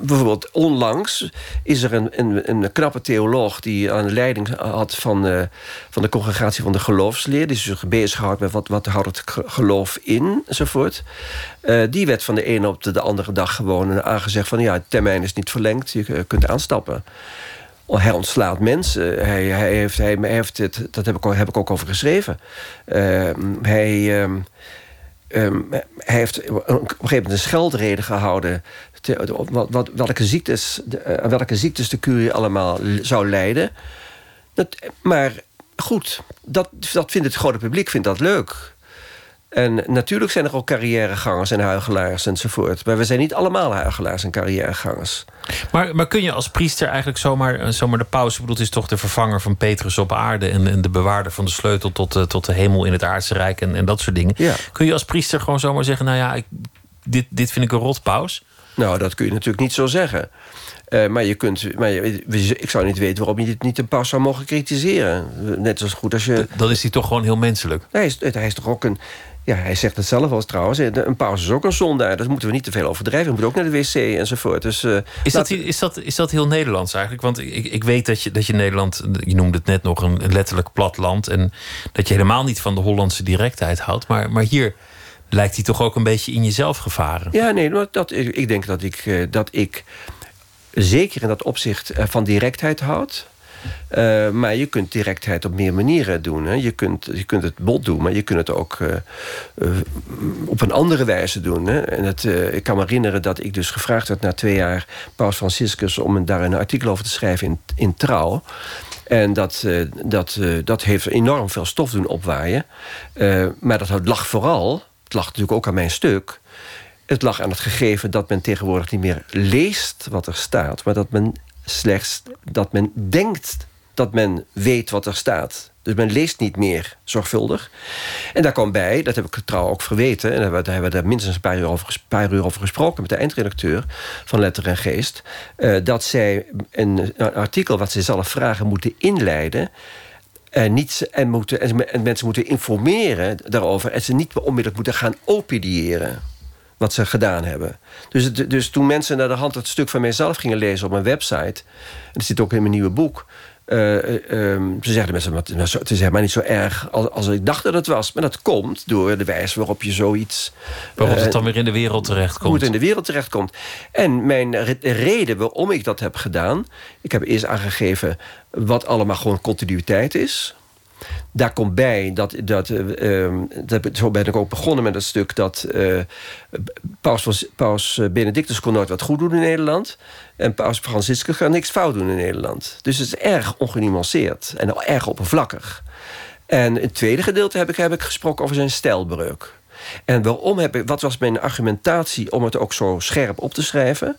bijvoorbeeld onlangs is er een een, een, knappe theoloog die aan de leiding had van, uh, van de congregatie van de geloofsleer. Die zich bezig houdt met wat, wat houdt het geloof in enzovoort. Uh, die werd van de ene op de, de andere dag gewoon aangezegd van ja, het termijn is niet verlengd, je kunt aanstappen. Hij ontslaat mensen. Hij, hij heeft, hij, heeft het, dat heb ik, heb ik ook over geschreven. Uh, hij. Um, Um, hij heeft op een gegeven moment een scheldreden gehouden te, wat, wat, welke, ziektes, de, uh, welke ziektes de curie allemaal zou leiden. Dat, maar goed, dat, dat vindt het grote publiek vindt dat leuk. En natuurlijk zijn er ook carrièregangers en huigelaars enzovoort. Maar we zijn niet allemaal huigelaars en carrièregangers. Maar, maar kun je als priester eigenlijk zomaar, eh, zomaar de paus... bedoelt, is toch de vervanger van Petrus op aarde... en, en de bewaarder van de sleutel tot, uh, tot de hemel in het aardse rijk... en, en dat soort dingen. Ja. Kun je als priester gewoon zomaar zeggen... nou ja, ik, dit, dit vind ik een rot paus? Nou, dat kun je natuurlijk niet zo zeggen. Uh, maar je kunt, maar je, ik zou niet weten waarom je dit niet een paus zou mogen kritiseren. Net zo goed als je. Dan is hij toch gewoon heel menselijk. Hij is, hij is toch ook een. Ja, hij zegt het zelf al trouwens. Een paus is ook een zondaar. Dat moeten we niet te veel overdrijven. We moeten ook naar de wc enzovoort. Dus, uh, is, dat, is, dat, is dat heel Nederlands eigenlijk? Want ik, ik weet dat je, dat je Nederland, je noemde het net nog, een letterlijk plat land. En dat je helemaal niet van de Hollandse directheid houdt. Maar, maar hier lijkt hij toch ook een beetje in jezelf gevaren. Ja, nee, maar dat, ik denk dat ik, eh, dat ik zeker in dat opzicht eh, van directheid houd. Uh, maar je kunt directheid op meer manieren doen. Hè. Je, kunt, je kunt het bot doen, maar je kunt het ook op een andere wijze doen. Hè. En het, ik kan me herinneren dat ik dus gevraagd werd na twee jaar Paus Franciscus om een, daar een artikel over te schrijven in, in Trouw. En dat, dat, dat heeft enorm veel stof doen opwaaien. maar dat lag vooral het lag natuurlijk ook aan mijn stuk. Het lag aan het gegeven dat men tegenwoordig niet meer leest wat er staat, maar dat men slechts dat men denkt dat men weet wat er staat. Dus men leest niet meer zorgvuldig. En daar kwam bij, dat heb ik trouw ook verweten... en daar hebben we daar minstens een paar uur over, paar uur over gesproken... met de eindredacteur van Letter en Geest... Uh, dat zij een, een artikel wat ze zelf vragen moeten inleiden... En, niet, en, moeten, en mensen moeten informeren daarover... en ze niet onmiddellijk moeten gaan opidiëren wat ze gedaan hebben. Dus, dus toen mensen naar de hand het stuk van mijzelf gingen lezen op mijn website... en dat zit ook in mijn nieuwe boek... Uh, um, ze zeggen mensen, het is helemaal niet zo erg als, als, ik dacht dat het was. Maar dat komt door de wijze waarop je zoiets... Waarop het dan weer in de wereld terechtkomt. Hoe het in de wereld terechtkomt. En mijn reden waarom ik dat heb gedaan... ik heb eerst aangegeven wat allemaal gewoon continuïteit is... Daar komt bij dat, dat, uh, dat, zo ben ik ook begonnen met het stuk dat uh, Paus, Paus Benedictus kon nooit wat goed doen in Nederland. En Paus Franciscus kan niks fout doen in Nederland. Dus het is erg ongenuanceerd en erg oppervlakkig. En het tweede gedeelte heb ik, heb ik gesproken over zijn stijlbreuk. En waarom heb ik, wat was mijn argumentatie om het ook zo scherp op te schrijven?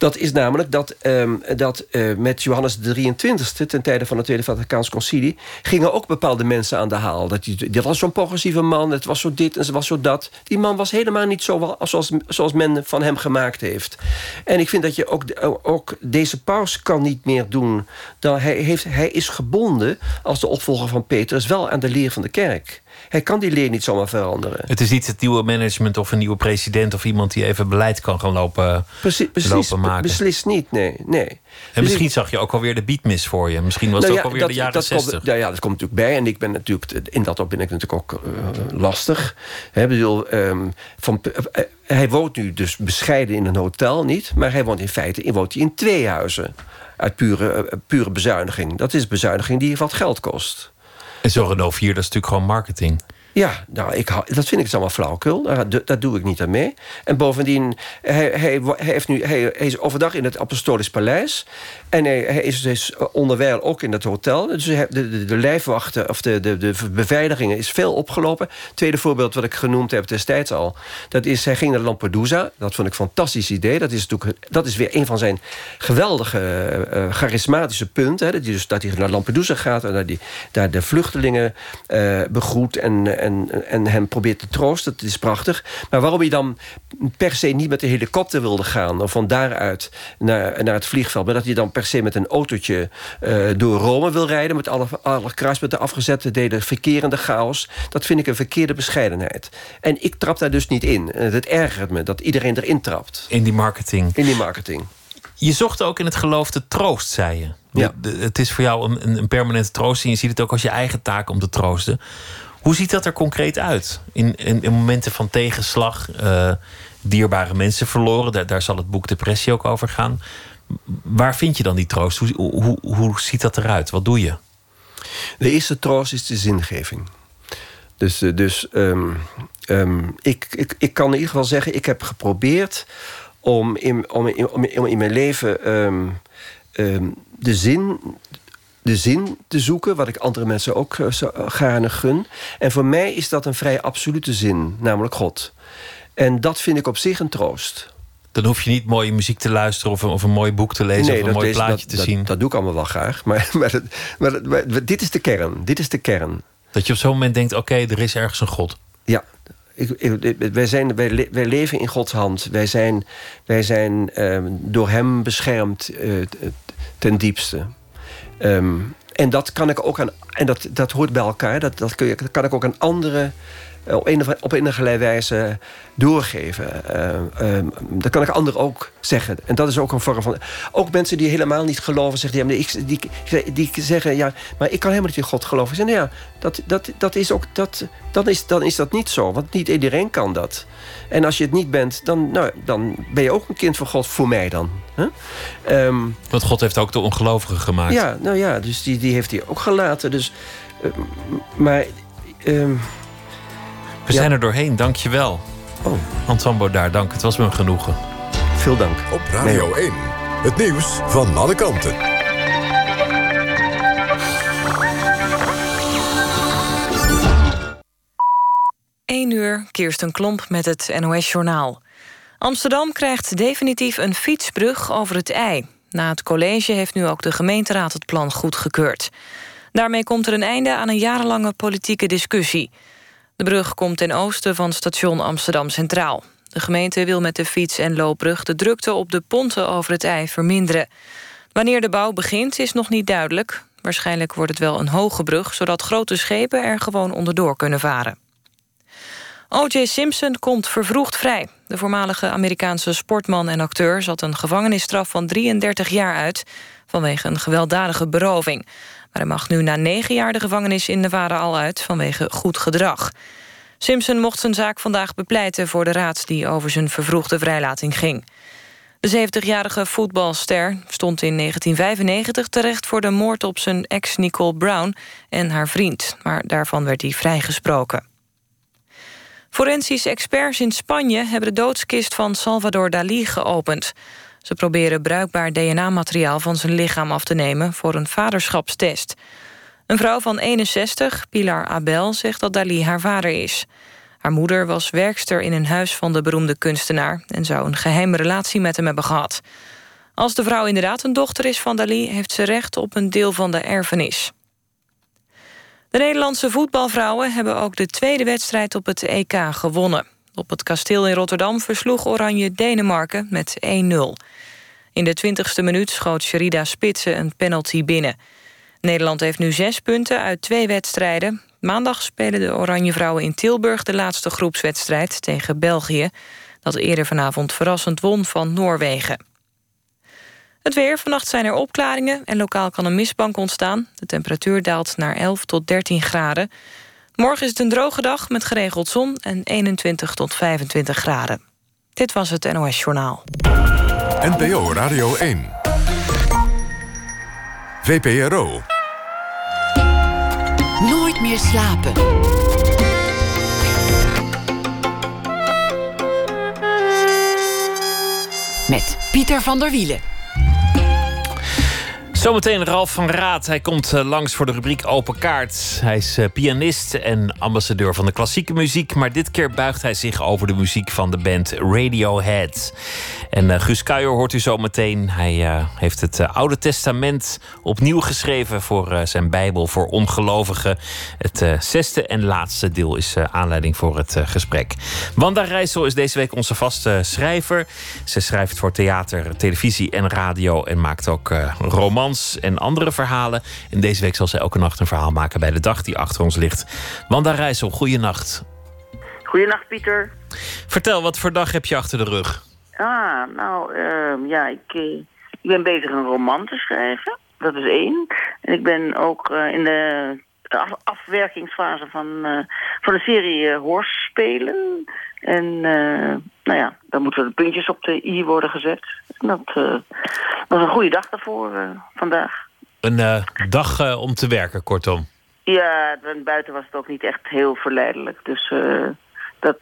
Dat is namelijk dat, um, dat uh, met Johannes de 23e... ten tijde van het Tweede Vaticaans Concilie... gingen ook bepaalde mensen aan de haal. Dat, die, dat was zo'n progressieve man, het was zo dit en ze was zo dat. Die man was helemaal niet zo zoals, zoals men van hem gemaakt heeft. En ik vind dat je ook, ook deze paus kan niet meer doen. Dan hij, heeft, hij is gebonden als de opvolger van Petrus... wel aan de leer van de kerk. Hij kan die leer niet zomaar veranderen. Het is niet het nieuwe management of een nieuwe president... of iemand die even beleid kan gaan lopen, precies, lopen maken. Beslist niet, nee. nee. En dus misschien zag je ook alweer de beatmis voor je. Misschien was nou het ook alweer de jaren dat 60. Komt, ja, ja, dat komt natuurlijk bij. En ik ben natuurlijk, in dat op ben ik natuurlijk ook uh, lastig. He, bedoel, um, van, uh, hij woont nu dus bescheiden in een hotel, niet? Maar hij woont in feite woont hij in twee huizen. Uit pure, pure bezuiniging. Dat is bezuiniging die wat geld kost. En zo'n Renault 4, dat is natuurlijk gewoon marketing. Ja, nou, ik, dat vind ik dus allemaal flauwkul. Daar, daar doe ik niet aan mee. En bovendien, hij, hij, hij, heeft nu, hij, hij is overdag in het Apostolisch Paleis. En hij, hij is dus onderwijl ook in het hotel. Dus de, de, de lijfwachten, of de, de, de beveiligingen is veel opgelopen. Tweede voorbeeld wat ik genoemd heb destijds al. Dat is, hij ging naar Lampedusa. Dat vond ik een fantastisch idee. Dat is, natuurlijk, dat is weer een van zijn geweldige, uh, charismatische punten. Hè. Dat, hij dus, dat hij naar Lampedusa gaat en daar, die, daar de vluchtelingen uh, begroet... en en, en hem probeert te troosten. Dat is prachtig. Maar waarom hij dan per se niet met de helikopter wilde gaan... of van daaruit naar, naar het vliegveld... maar dat hij dan per se met een autootje uh, door Rome wil rijden... met alle, alle kruispunten afgezet, deden verkerende chaos... dat vind ik een verkeerde bescheidenheid. En ik trap daar dus niet in. Het ergert me dat iedereen erin trapt. In die marketing. In die marketing. Je zocht ook in het geloof de troost, zei je. Ja. Het is voor jou een, een permanente troost... en je ziet het ook als je eigen taak om te troosten. Hoe ziet dat er concreet uit? In, in, momenten van tegenslag, uh, dierbare mensen verloren, daar, zal het boek Depressie ook over gaan. Waar vind je dan die troost? Hoe, hoe, hoe ziet dat eruit? Wat doe je? De eerste troost is de zingeving. Dus, eh, dus um, um, ik, ik, ik kan in ieder geval zeggen, ik heb geprobeerd om in, om, in, mijn leven um, de zin de zin te zoeken, wat ik andere mensen ook uh, gaarne gun. En voor mij is dat een vrij absolute zin, namelijk God. En dat vind ik op zich een troost. Dan hoef je niet mooie muziek te luisteren of een, of een mooi boek te lezen of een mooi plaatje te zien. Dat doe ik allemaal wel graag. Maar, maar, maar, maar, dit is de kern. Dit is de kern. Dat je op zo'n moment denkt: oké, er is ergens een God. Ja, ik, ik, wij, zijn, wij, wij, leven in Gods hand. Wij zijn, wij zijn uh, door Hem beschermd uh, ten diepste. Um, en dat kan ik ook aan. En dat, dat hoort bij elkaar. Dat, dat, kun je, dat kan ik ook aan andere op een, op een of wijze doorgeven. Uh, uh, dat kan ik anderen ook zeggen. En dat is ook een vorm van... Ook mensen die helemaal niet geloven, zeggen, die, die, die, die zeggen... ja, maar ik kan helemaal niet in God geloven. Ik zeg, nou ja, dat, dat, dat is ook, dat, dan, is, dan is dat niet zo. Want niet iedereen kan dat. En als je het niet bent, dan, nou, dan ben je ook een kind van God. Voor mij dan. Huh? Um, Want God heeft ook de ongelovigen gemaakt. Ja, nou ja, dus die, die heeft hij ook gelaten. Dus, uh, maar... Um, we zijn er doorheen, dank je wel. Oh. Ansambo daar, dank. Het was me een genoegen. Veel dank. Op Radio 1, het nieuws van alle kanten. Eén uur, Kirsten Klomp met het NOS-journaal. Amsterdam krijgt definitief een fietsbrug over het IJ. Na het college heeft nu ook de gemeenteraad het plan goedgekeurd. Daarmee komt er een einde aan een jarenlange politieke discussie. De brug komt ten oosten van station Amsterdam Centraal. De gemeente wil met de fiets- en loopbrug de drukte op de ponten over het IJ verminderen. Wanneer de bouw begint is nog niet duidelijk. Waarschijnlijk wordt het wel een hoge brug... zodat grote schepen er gewoon onderdoor kunnen varen. O.J. Simpson komt vervroegd vrij. De voormalige Amerikaanse sportman en acteur... zat een gevangenisstraf van 33 jaar uit... vanwege een gewelddadige beroving. Maar hij mag nu na negen jaar de gevangenis in Nevada al uit... vanwege goed gedrag. Simpson mocht zijn zaak vandaag bepleiten voor de raad... die over zijn vervroegde vrijlating ging. De 70-jarige voetbalster stond in 1995 terecht... voor de moord op zijn ex Nicole Brown en haar vriend. Maar daarvan werd hij vrijgesproken. Forensische experts in Spanje hebben de doodskist van Salvador Dali geopend. Ze proberen bruikbaar DNA-materiaal van zijn lichaam af te nemen... voor een vaderschapstest. Een vrouw van 61, Pilar Abel, zegt dat Dali haar vader is. Haar moeder was werkster in een huis van de beroemde kunstenaar... en zou een geheime relatie met hem hebben gehad. Als de vrouw inderdaad een dochter is van Dali... heeft ze recht op een deel van de erfenis. De Nederlandse voetbalvrouwen hebben ook de tweede wedstrijd op het EK gewonnen. Op het kasteel in Rotterdam versloeg Oranje Denemarken met 1-0. In de 20ste minuut schoot Sherida Spitsen een penalty binnen. Nederland heeft nu zes punten uit twee wedstrijden. Maandag spelen de Oranje Vrouwen in Tilburg de laatste groepswedstrijd tegen België... dat eerder vanavond verrassend won van Noorwegen. Het weer. Vannacht zijn er opklaringen en lokaal kan een mistbank ontstaan. De temperatuur daalt naar 11 tot 13 graden. Morgen is het een droge dag met geregeld zon en 21 tot 25 graden. Dit was het NOS Journaal. NPO Radio 1. VPRO. Nooit meer slapen. Met Pieter van der Wielen. Zometeen Ralf van Raad. Hij komt eh, langs voor de rubriek Open Kaart. Hij is eh, pianist en ambassadeur van de klassieke muziek. Maar dit keer buigt hij zich over de muziek van de band Radiohead. En uh, Guus Kuijer hoort u zometeen. Hij heeft het Oude Testament opnieuw geschreven voor zijn Bijbel voor ongelovigen. Het zesde en laatste deel is aanleiding voor het gesprek. Wanda Rijssel is deze week onze vaste schrijver. Ze schrijft voor theater, televisie en radio en maakt ook romans en andere verhalen. En deze week zal ze elke nacht een verhaal maken bij de dag die achter ons ligt. Wanda Rijssel, goeienacht. Goeienacht, Pieter. Vertel, wat voor dag heb je achter de rug? Ah, nou, uh, ja, ik, uh, ik ben bezig een roman te schrijven. Dat is één. En ik ben ook uh, in de af afwerkingsfase van, van een serie hoorspelen. En nou ja, dan moeten de puntjes op de i worden gezet. Dat was een goede dag daarvoor vandaag. Een dag om te werken, kortom. Ja, buiten was het ook niet echt heel verleidelijk. Dus dat,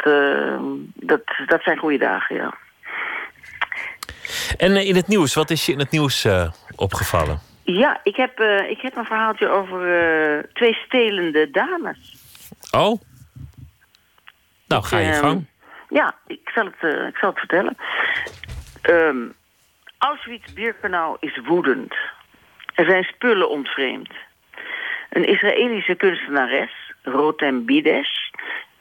dat, dat zijn goede dagen, ja. En in het nieuws, wat is je in het nieuws opgevallen? Ja, ik heb, ik heb een verhaaltje over twee stelende dames. Oh? Nou, ga je um, gang. Ja, ik zal het, uh, ik zal het vertellen. Um, Auschwitz-Birkenau is woedend. Er zijn spullen ontvreemd. Een Israëlische kunstenares, Rotem Bides...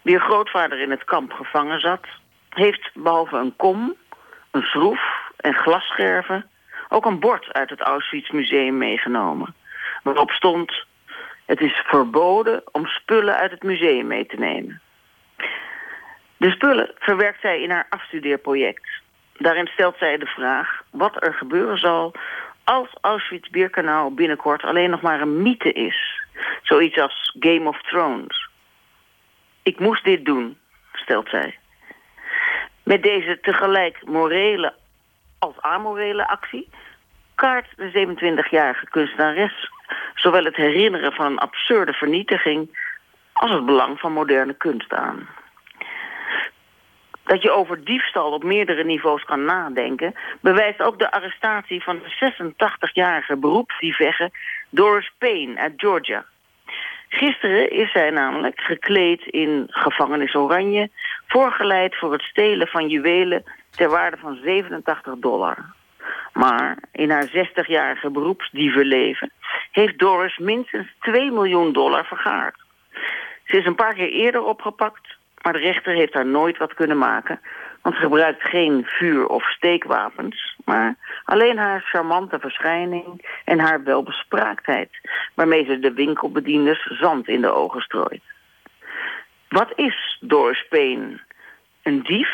wier grootvader in het kamp gevangen zat... heeft behalve een kom, een schroef en glasscherven ook een bord uit het Auschwitz Museum meegenomen. Waarop stond, het is verboden om spullen uit het museum mee te nemen. De spullen verwerkt zij in haar afstudeerproject. Daarin stelt zij de vraag wat er gebeuren zal als Auschwitz-Birkenau binnenkort alleen nog maar een mythe is. Zoiets als Game of Thrones. Ik moest dit doen, stelt zij. Met deze tegelijk morele als amorele actie kaart de 27-jarige kunstenares zowel het herinneren van een absurde vernietiging als het belang van moderne kunst aan. Dat je over diefstal op meerdere niveaus kan nadenken... bewijst ook de arrestatie van de 86-jarige beroepsdievegge Doris Payne uit Georgia. Gisteren is zij namelijk gekleed in gevangenis oranje... voorgeleid voor het stelen van juwelen ter waarde van 87 dollar. Maar in haar 60-jarige beroepsdievenleven heeft Doris minstens 2 miljoen dollar vergaard. Ze is een paar keer eerder opgepakt, maar de rechter heeft haar nooit wat kunnen maken... want ze gebruikt geen vuur- of steekwapens... maar alleen haar charmante verschijning en haar welbespraaktheid... waarmee ze de winkelbedienders zand in de ogen strooit. Wat is Doris Payne? Een dief?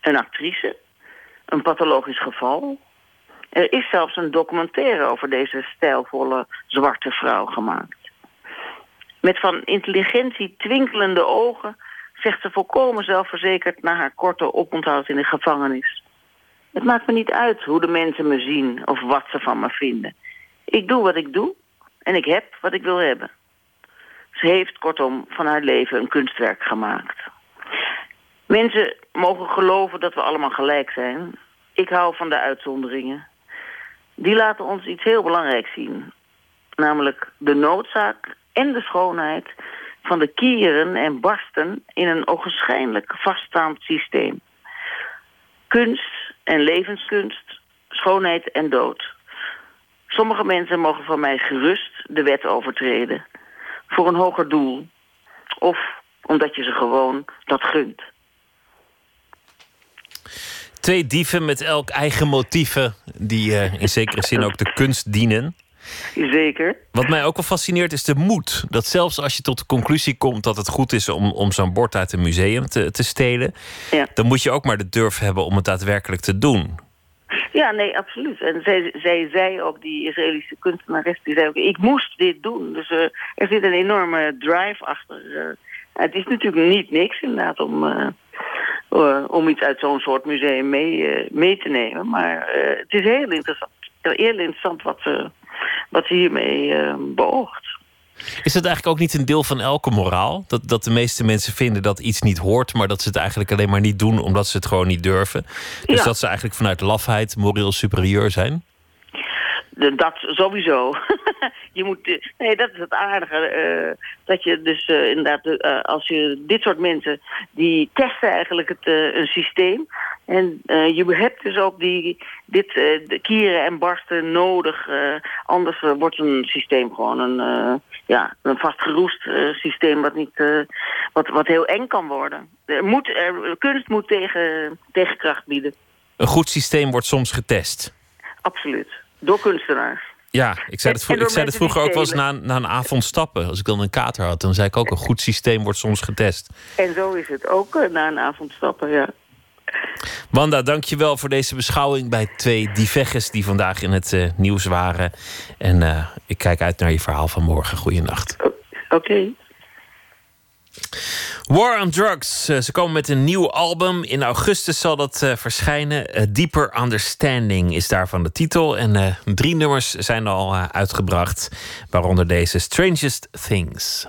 Een actrice? Een pathologisch geval? Er is zelfs een documentaire over deze stijlvolle zwarte vrouw gemaakt. Met van intelligentie twinkelende ogen zegt ze volkomen zelfverzekerd na haar korte oponthoud in de gevangenis. Het maakt me niet uit hoe de mensen me zien of wat ze van me vinden. Ik doe wat ik doe en ik heb wat ik wil hebben. Ze heeft kortom van haar leven een kunstwerk gemaakt. Mensen mogen geloven dat we allemaal gelijk zijn. Ik hou van de uitzonderingen. Die laten ons iets heel belangrijks zien. Namelijk de noodzaak en de schoonheid van de kieren en barsten in een ogenschijnlijk vaststaand systeem. Kunst en levenskunst schoonheid en dood. Sommige mensen mogen van mij gerust de wet overtreden. Voor een hoger doel. Of omdat je ze gewoon dat gunt. Twee dieven met elk eigen motieven, die uh, in zekere zin ook de kunst dienen. Zeker. Wat mij ook wel fascineert is de moed. Dat zelfs als je tot de conclusie komt dat het goed is om, om zo'n bord uit een museum te, te stelen, ja. dan moet je ook maar de durf hebben om het daadwerkelijk te doen. Ja, nee, absoluut. En zij, zij zei ook, die Israëlische kunstenares, die zei ook, ik moest dit doen. Dus uh, er zit een enorme drive achter. Uh, het is natuurlijk niet niks inderdaad om, uh, om iets uit zo'n soort museum mee, mee te nemen. Maar het is heel interessant. Heel interessant wat ze, wat ze hiermee beoogt. Is het eigenlijk ook niet een deel van elke moraal? Dat, dat de meeste mensen vinden dat iets niet hoort, maar dat ze het eigenlijk alleen maar niet doen omdat ze het gewoon niet durven. Dus Ja. dat ze eigenlijk vanuit lafheid moreel superieur zijn. Dat sowieso. je moet, eh, nee, dat is het aardige. eh, dat je dus eh, inderdaad, eh, als je dit soort mensen, die testen eigenlijk het, eh, een systeem. En eh, je hebt dus ook die, dit eh, de kieren en barsten nodig. eh, anders wordt een systeem gewoon een, ja, een vastgeroest systeem wat, niet, wat, wat heel eng kan worden. Er moet, er, kunst moet tegen, tegenkracht bieden. Een goed systeem wordt soms getest. Absoluut. Door kunstenaars. Ja, ik zei het, vro- En door ik zei het vroeger ook wel eens na, na een avond stappen. Als ik dan een kater had, dan zei ik ook: een goed systeem wordt soms getest. En zo is het ook na een avond stappen, ja. Wanda, dankjewel voor deze beschouwing bij twee divegges die vandaag in het eh, nieuws waren. En eh, ik kijk uit naar je verhaal van morgen. Goeienacht. Oké. War on Drugs. Eh, ze komen met een nieuw album. In augustus zal dat verschijnen. Deeper Understanding is daarvan de titel. En drie nummers zijn al uitgebracht. Waaronder deze Strangest Things.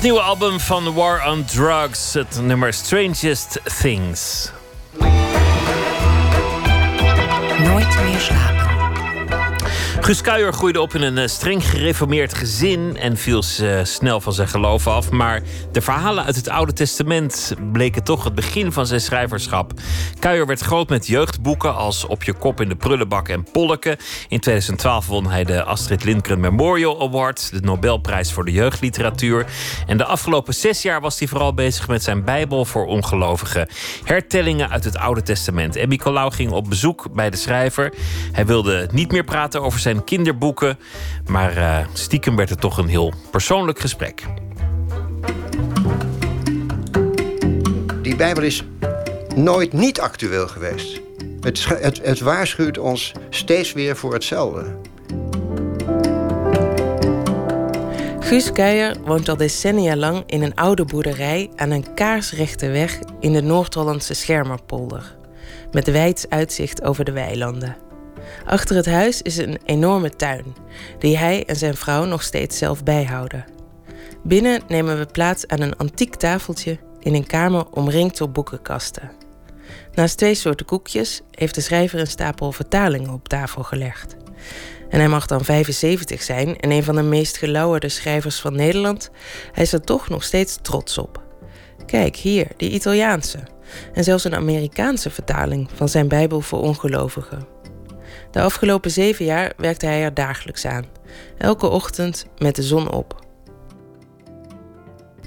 Het nieuwe album van War on Drugs, het nummer Strangest Things. Nooit meer slapen. Guus Kuijer groeide op in een eh, streng gereformeerd gezin en viel uh, snel van zijn geloof af. Maar de verhalen uit het Oude Testament bleken toch het begin van zijn schrijverschap. Kuijer werd groot met jeugdboeken als Op je kop in de prullenbak en Polleke. In 2012 won hij de Astrid Lindgren Memorial Award, de Nobelprijs voor de jeugdliteratuur. En de afgelopen zes jaar was hij vooral bezig met zijn Bijbel voor ongelovigen. Hertellingen uit het Oude Testament. En Nicolaou ging op bezoek bij de schrijver. Hij wilde niet meer praten over zijn kinderboeken. Maar uh, stiekem werd het toch een heel persoonlijk gesprek. Die Bijbel is nooit niet actueel geweest. Het, het, het waarschuwt ons steeds weer voor hetzelfde. Guus Keijer woont al decennia lang in een oude boerderij aan een kaarsrechte weg in de Noord-Hollandse Schermerpolder. Met wijd uitzicht over de weilanden. Achter het huis is een enorme tuin, die hij en zijn vrouw nog steeds zelf bijhouden. Binnen nemen we plaats aan een antiek tafeltje in een kamer omringd door boekenkasten. Naast twee soorten koekjes heeft de schrijver een stapel vertalingen op tafel gelegd. En hij mag dan 75 zijn en een van de meest gelauwerde schrijvers van Nederland. Hij is er toch nog steeds trots op. Kijk, hier, die Italiaanse. En zelfs een Amerikaanse vertaling van zijn Bijbel voor ongelovigen. De afgelopen zeven jaar werkte hij er dagelijks aan. Elke ochtend met de zon op.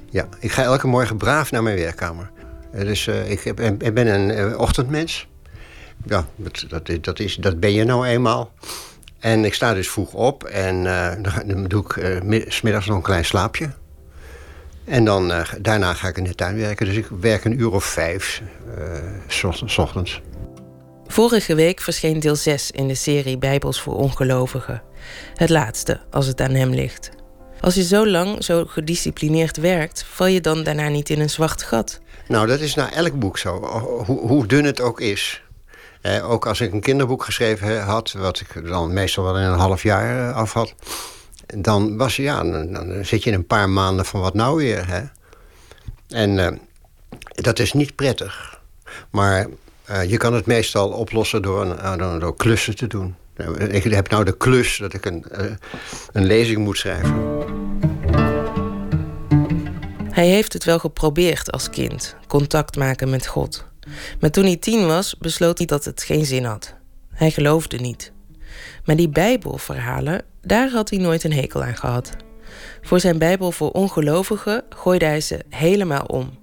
Ja, ik ga elke morgen braaf naar mijn werkkamer. Dus uh, ik, heb, ik, ben een uh, ochtendmens. Ja, dat, dat, is, dat ben je nou eenmaal. En ik sta dus vroeg op en dan doe ik uh, smiddags nog een klein slaapje. En dan, daarna ga ik in de tuin werken. Dus ik werk een uur of vijf, s ochtends. Vorige week verscheen deel 6 in de serie Bijbels voor ongelovigen. Het laatste, als het aan hem ligt. Als je zo lang, zo gedisciplineerd werkt, val je dan daarna niet in een zwart gat? Nou, dat is naar elk boek zo, hoe, hoe dun het ook is. Eh, ook als ik een kinderboek geschreven had, wat ik dan meestal wel in een half jaar eh, af had, dan was ja, dan, zit je in een paar maanden van wat nou weer. Hè? En uh, dat is niet prettig. Maar uh, je kan het meestal oplossen door, door klussen te doen. Ik heb nou de klus dat ik een, een lezing moet schrijven. Hij heeft het wel geprobeerd als kind, contact maken met God. Maar toen hij tien was, besloot hij dat het geen zin had. Hij geloofde niet. Maar die Bijbelverhalen, daar had hij nooit een hekel aan gehad. Voor zijn Bijbel voor ongelovigen gooide hij ze helemaal om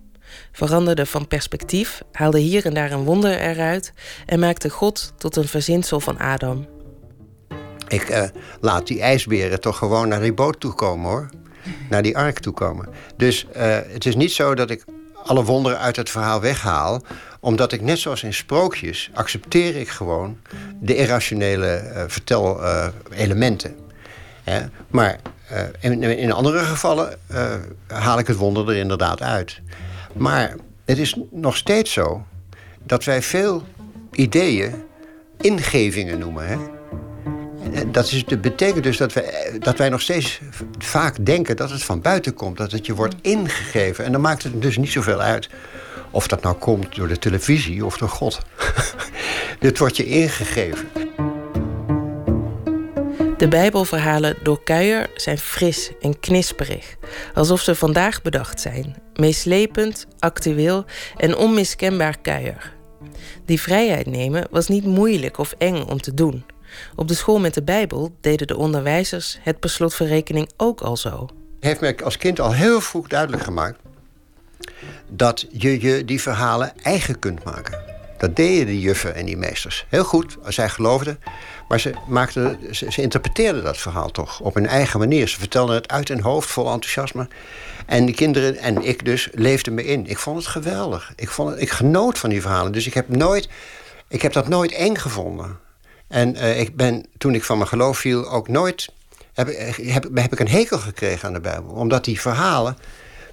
veranderde van perspectief, haalde hier en daar een wonder eruit en maakte God tot een verzinsel van Adam. Ik uh, laat die ijsberen toch gewoon naar die boot toe komen hoor. Naar die ark toe komen. Dus uh, het is niet zo dat ik alle wonderen uit het verhaal weghaal. Omdat ik net zoals in sprookjes accepteer ik gewoon de irrationele uh, vertelelementen. maar in, andere gevallen haal ik het wonder er inderdaad uit. Maar het is nog steeds zo dat wij veel ideeën ingevingen noemen. Hè? Dat, betekent dus dat wij, dat wij nog steeds vaak denken dat het van buiten komt. Dat het je wordt ingegeven. En dan maakt het dus niet zoveel uit of dat nou komt door de televisie of door God. Dit wordt je ingegeven. De Bijbelverhalen door Kuijer zijn fris en knisperig, alsof ze vandaag bedacht zijn. Meeslepend, actueel en onmiskenbaar Kuijer. Die vrijheid nemen was niet moeilijk of eng om te doen. Op de school met de Bijbel deden de onderwijzers het per slotverrekening ook al zo. Heeft mij als kind al heel vroeg duidelijk gemaakt dat je je die verhalen eigen kunt maken. Dat deden de juffen en die meesters. Heel goed, zij geloofden. Maar ze, maakten, ze, ze, interpreteerden dat verhaal toch op hun eigen manier. Ze vertelden het uit hun hoofd vol enthousiasme. En de kinderen en ik dus leefden me in. Ik vond het geweldig. Ik, vond het, ik genoot van die verhalen. Dus ik heb, nooit, ik heb dat nooit eng gevonden. En uh, ik ben, toen ik van mijn geloof viel, ook nooit... Heb, heb, heb ik een hekel gekregen aan de Bijbel. Omdat die verhalen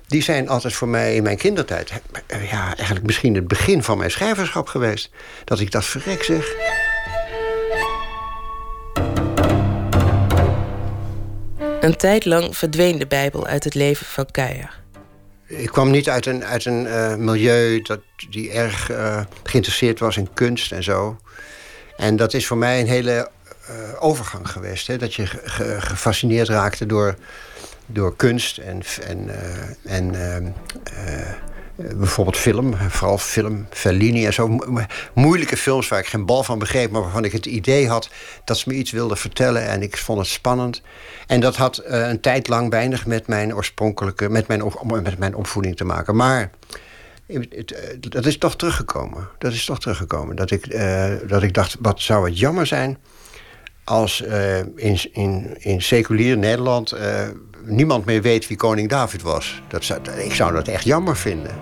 die zijn altijd voor mij in mijn kindertijd... ja, eigenlijk misschien het begin van mijn schrijverschap geweest. Dat ik dat verrek zeg. Een tijd lang verdween de Bijbel uit het leven van Kuijer. Ik kwam niet uit een, uit een uh, milieu dat, die erg uh, geïnteresseerd was in kunst en zo. En dat is voor mij een hele uh, overgang geweest. Hè? Dat je gefascineerd raakte door, door kunst en, en, en eh, bijvoorbeeld film, vooral film, Fellini en zo. Moeilijke films waar ik geen bal van begreep... maar waarvan ik het idee had dat ze me iets wilden vertellen... en ik vond het spannend. En dat had uh, een tijd lang weinig met mijn oorspronkelijke... met mijn, met mijn opvoeding te maken. Maar eh, dat is toch teruggekomen. Dat is toch teruggekomen. Dat ik, uh, dat ik dacht, wat zou het jammer zijn... als in, in, in seculier Nederland niemand meer weet wie koning David was. Dat zou, ik zou dat echt jammer vinden.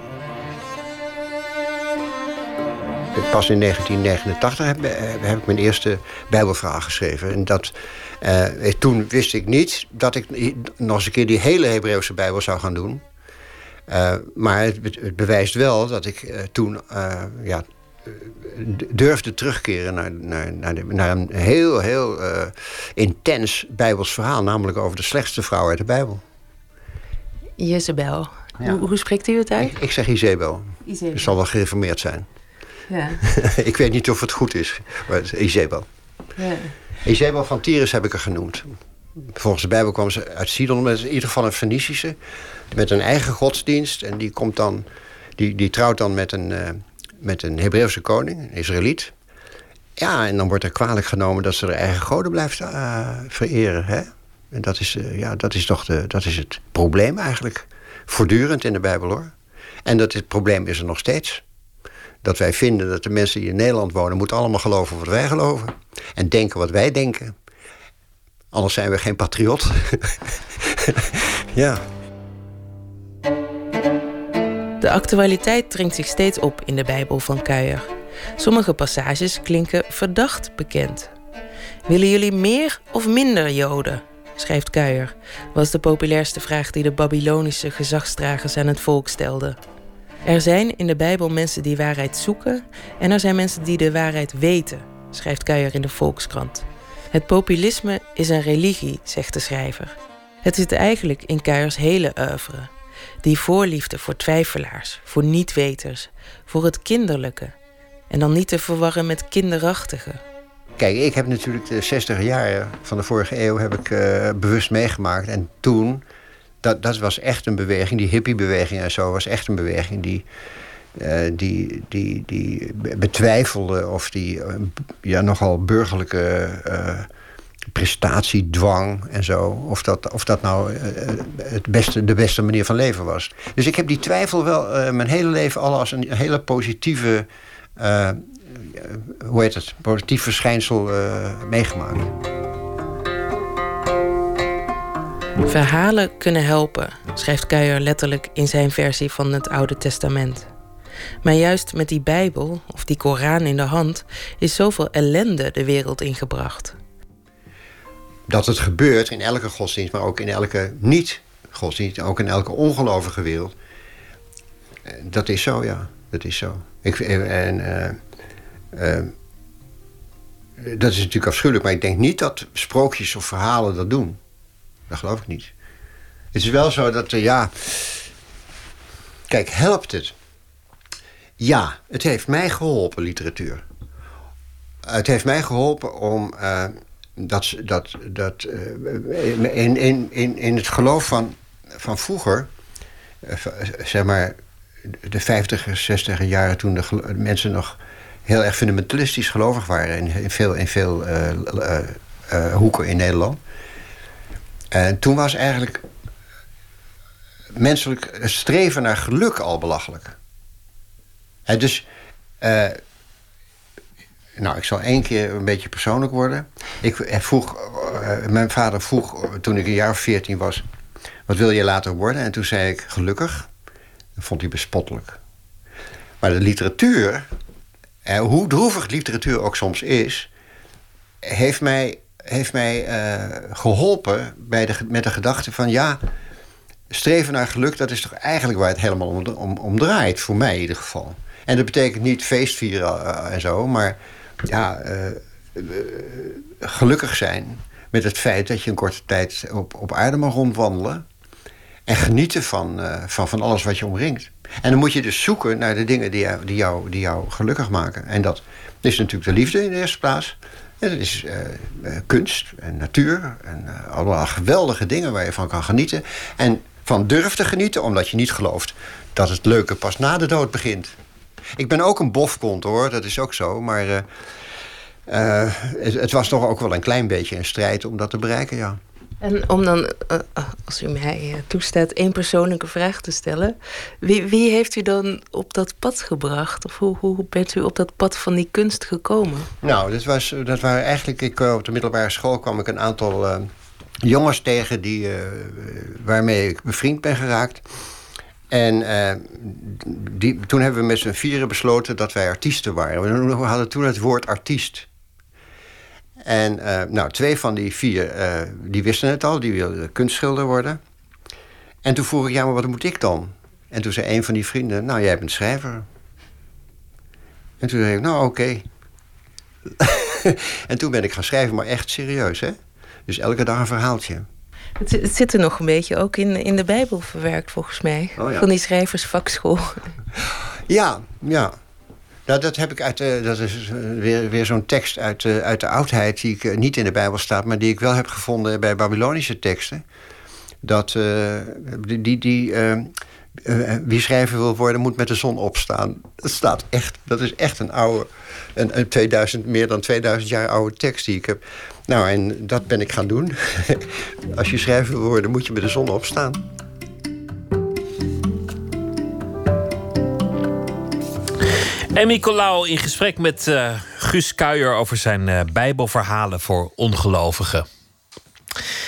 Pas in 1989 heb, heb ik mijn eerste Bijbelvraag geschreven. En dat, uh, toen wist ik niet dat ik nog eens een keer die hele Hebreeuwse Bijbel zou gaan doen. Uh, maar het, het, bewijst wel dat ik toen ja, durfde terugkeren naar, naar, naar, naar een heel, heel uh, intens Bijbels verhaal. Namelijk over de slechtste vrouw uit de Bijbel. Jezebel. Hoe, hoe, spreekt u het uit? Ik, ik zeg Izebel. Izebel. Het zal wel gereformeerd zijn. Ja. ik weet niet of het goed is, maar het is Izebel. Ja. Izebel van Tyrus heb ik er genoemd. Volgens de Bijbel kwam ze uit Sidon, met in ieder geval een Fenicische. Met een eigen godsdienst. En die, komt dan, die, die trouwt dan met een... Met een Hebreeuwse koning, een Israëliet. Ja, en dan wordt er kwalijk genomen dat ze haar eigen goden blijft uh, vereren. Hè? En dat is, uh, ja, dat, is toch de, dat is het probleem eigenlijk. Voortdurend in de Bijbel hoor. En dat het probleem is er nog steeds. Dat wij vinden dat de mensen die in Nederland wonen... moeten allemaal geloven wat wij geloven. En denken wat wij denken. Anders zijn we geen patriot. ja. De actualiteit dringt zich steeds op in de Bijbel van Kuijer. Sommige passages klinken verdacht bekend. Willen jullie meer of minder Joden? schrijft Kuijer, was de populairste vraag die de Babylonische gezagsdragers aan het volk stelden. Er zijn in de Bijbel mensen die waarheid zoeken en er zijn mensen die de waarheid weten, schrijft Kuijer in de Volkskrant. Het populisme is een religie, zegt de schrijver. Het zit eigenlijk in Kuijers hele oeuvre. Die voorliefde voor twijfelaars, voor niet-weters, voor het kinderlijke. En dan niet te verwarren met kinderachtige. Kijk, ik heb natuurlijk de 60 jaren van de vorige eeuw heb ik, uh, bewust meegemaakt. En toen, dat, dat was echt een beweging, die hippiebeweging en zo, was echt een beweging die, uh, die, die, die betwijfelde of die uh, ja, nogal burgerlijke prestatiedwang en zo. Of dat, of dat nou uh, het beste, de beste manier van leven was. Dus ik heb die twijfel wel uh, mijn hele leven al als een hele positieve... Hoe heet het? Positief verschijnsel meegemaakt. Verhalen kunnen helpen, schrijft Kuijer letterlijk in zijn versie van het Oude Testament. Maar juist met die Bijbel, of die Koran in de hand, is zoveel ellende de wereld ingebracht dat het gebeurt in elke godsdienst, maar ook in elke niet-godsdienst, ook in elke ongelovige wereld. Eh, dat is zo, ja. Dat is zo. Ik, eh, en, uh, dat is natuurlijk afschuwelijk, maar ik denk niet dat sprookjes of verhalen dat doen. Dat geloof ik niet. Het is wel zo dat, ja. Kijk, helpt het? Ja, het heeft mij geholpen, literatuur. Het heeft mij geholpen om dat, dat, dat uh, in, in, in, in het geloof van, van vroeger, uh, zeg maar de 50 60 jaren toen de mensen nog heel erg fundamentalistisch gelovig waren in, in veel, in veel hoeken in Nederland. En toen was eigenlijk menselijk streven naar geluk al belachelijk. En dus nou, ik zal één keer een beetje persoonlijk worden. Ik vroeg, uh, mijn vader vroeg toen ik een jaar of veertien was... wat wil je later worden? En toen zei ik gelukkig. Dat vond hij bespottelijk. Maar de literatuur, eh, hoe droevig literatuur ook soms is... heeft mij, heeft mij geholpen bij de, met de gedachte van... ja, streven naar geluk, dat is toch eigenlijk waar het helemaal om, om, om draait. Voor mij in ieder geval. En dat betekent niet feestvieren en zo, maar ja, uh, gelukkig zijn met het feit dat je een korte tijd op, op aarde mag rondwandelen. En genieten van, uh, van, van alles wat je omringt. En dan moet je dus zoeken naar de dingen die jou, die jou, die jou gelukkig maken. En dat is natuurlijk de liefde in de eerste plaats. En dat is kunst en natuur en allemaal geweldige dingen waar je van kan genieten. En van durft te genieten, omdat je niet gelooft dat het leuke pas na de dood begint. Ik ben ook een bofkont hoor, dat is ook zo. Maar uh, uh, het, het, was toch ook wel een klein beetje een strijd om dat te bereiken, ja. En om dan, uh, als u mij toestaat, één persoonlijke vraag te stellen. Wie, wie, heeft u dan op dat pad gebracht? Of hoe, hoe bent u op dat pad van die kunst gekomen? Nou, dat, was, dat waren eigenlijk... Ik, op de middelbare school kwam ik een aantal jongens tegen... Die, waarmee ik bevriend ben geraakt... En uh, die, toen hebben we met z'n vieren besloten dat wij artiesten waren. We hadden toen het woord artiest. En uh, nou, twee van die vier, uh, die wisten het al, die wilden kunstschilder worden. En toen vroeg ik, ja, maar wat moet ik dan? En toen zei een van die vrienden, nou, jij bent schrijver. En toen zei ik, nou, oké. En toen ben ik gaan schrijven, maar echt serieus, hè? Dus elke dag een verhaaltje. Het, het, zit er nog een beetje ook in, in de Bijbel verwerkt, volgens mij. Oh ja. Van die schrijversvakschool. Ja, ja. Nou, dat heb ik uit. Uh, dat is weer, weer zo'n tekst uit, uh, uit de oudheid. die ik, uh, niet in de Bijbel staat, maar die ik wel heb gevonden bij Babylonische teksten. Dat die. die, die wie schrijver wil worden, moet met de zon opstaan. Dat staat echt. Dat is echt een oude. Een, een 2000, meer dan 2000 jaar oude tekst die ik heb. Nou, en dat ben ik gaan doen. Als je schrijver wil worden, moet je met de zon opstaan. En Colau in gesprek met uh, Guus Kuijer over zijn uh, Bijbelverhalen voor ongelovigen.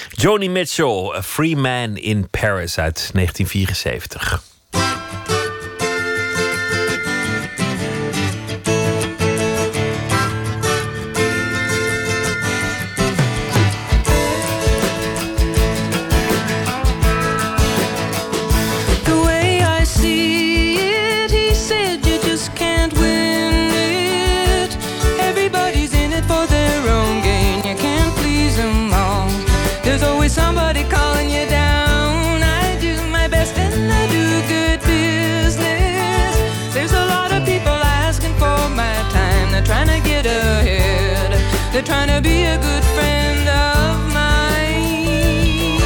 Joni Mitchell, A Free Man in Paris uit 1974. Trying to be a good friend of mine.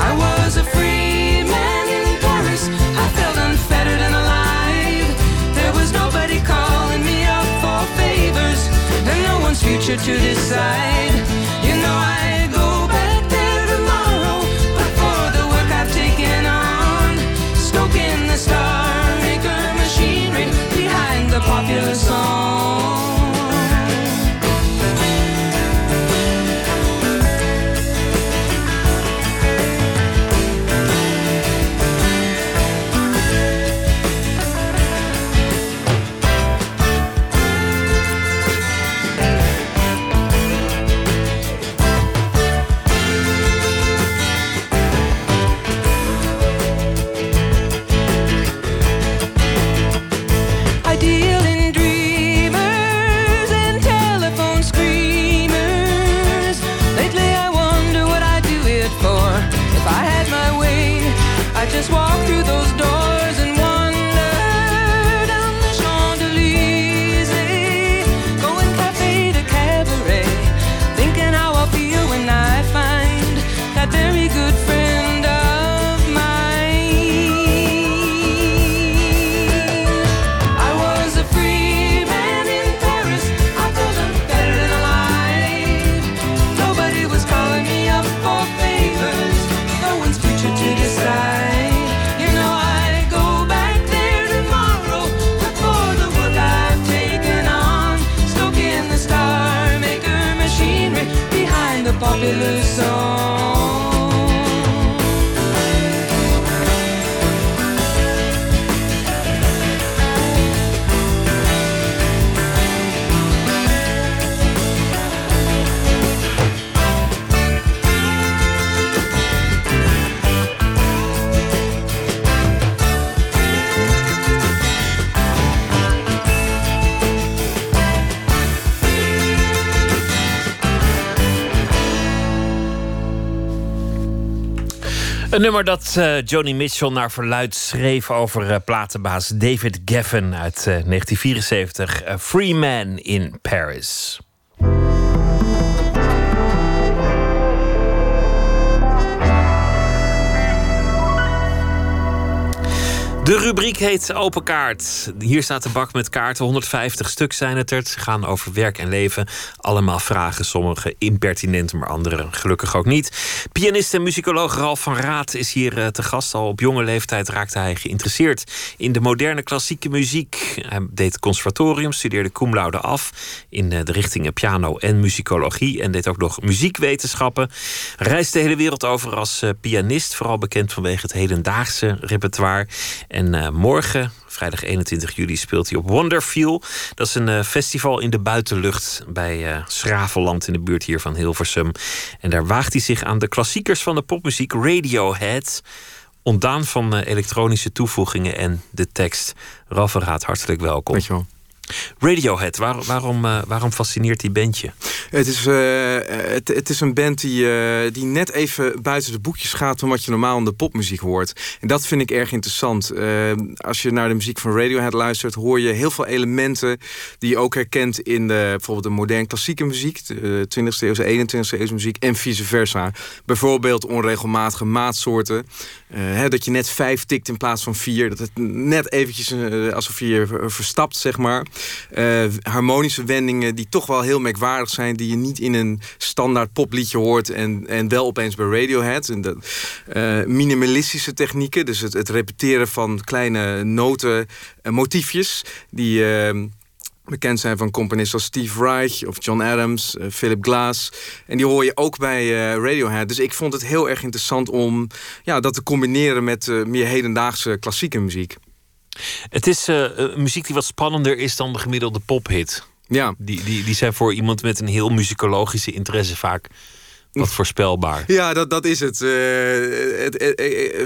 I was a free man in Paris. I felt unfettered and alive. There was nobody calling me up for favors, and no one's future to decide. Een nummer dat uh, Joni Mitchell naar verluid schreef over uh, platenbaas David Geffen uit uh, 1974. Free Man in Paris. De rubriek heet Open Kaart. Hier staat de bak met kaarten. 150 stuk zijn het er. Ze gaan over werk en leven. Allemaal vragen, sommige impertinent, maar andere gelukkig ook niet. Pianist en muzikoloog Ralf van Raad is hier eh, te gast. Al op jonge leeftijd raakte hij geïnteresseerd in de moderne klassieke muziek. Hij deed conservatorium, studeerde cum laude af in eh, de richtingen piano en muzikologie. En deed ook nog muziekwetenschappen. Reisde de hele wereld over als eh, pianist, vooral bekend vanwege het hedendaagse repertoire. En uh, morgen, vrijdag 21 juli, speelt hij op Wonderfeel. Dat is een uh, festival in de buitenlucht bij uh, in de buurt hier van Hilversum. En daar waagt hij zich aan de klassiekers van de popmuziek Radiohead. Ontdaan van elektronische toevoegingen en de tekst. Rafferaad, hartelijk welkom. Dankjewel. Radiohead, waar, waarom, uh, waarom fascineert die bandje? Het is, uh, het, het, is een band die, uh, die net even buiten de boekjes gaat van wat je normaal in de popmuziek hoort. En dat vind ik erg interessant. als je naar de muziek van Radiohead luistert, hoor je heel veel elementen die je ook herkent in de, bijvoorbeeld de moderne klassieke muziek, de 20e eeuwse, 21e eeuwse muziek en vice versa. Bijvoorbeeld onregelmatige maatsoorten. Hè, dat je net vijf tikt in plaats van vier. Dat het net eventjes alsof je verstapt, zeg maar. Uh, harmonische wendingen die toch wel heel merkwaardig zijn... die je niet in een standaard popliedje hoort... en, en wel opeens bij Radiohead. En uh, minimalistische technieken, dus het, het repeteren van kleine noten... Uh, motiefjes die bekend zijn van componisten als Steve Reich of John Adams, Philip Glass. En die hoor je ook bij Radiohead. Dus ik vond het heel erg interessant om ja, dat te combineren met meer hedendaagse klassieke muziek. Het is uh, muziek die wat spannender is dan de gemiddelde pophit. Ja. Die, die, die zijn voor iemand met een heel muzikologische interesse vaak wat voorspelbaar. Ja, dat, dat is het. Uh, het, het,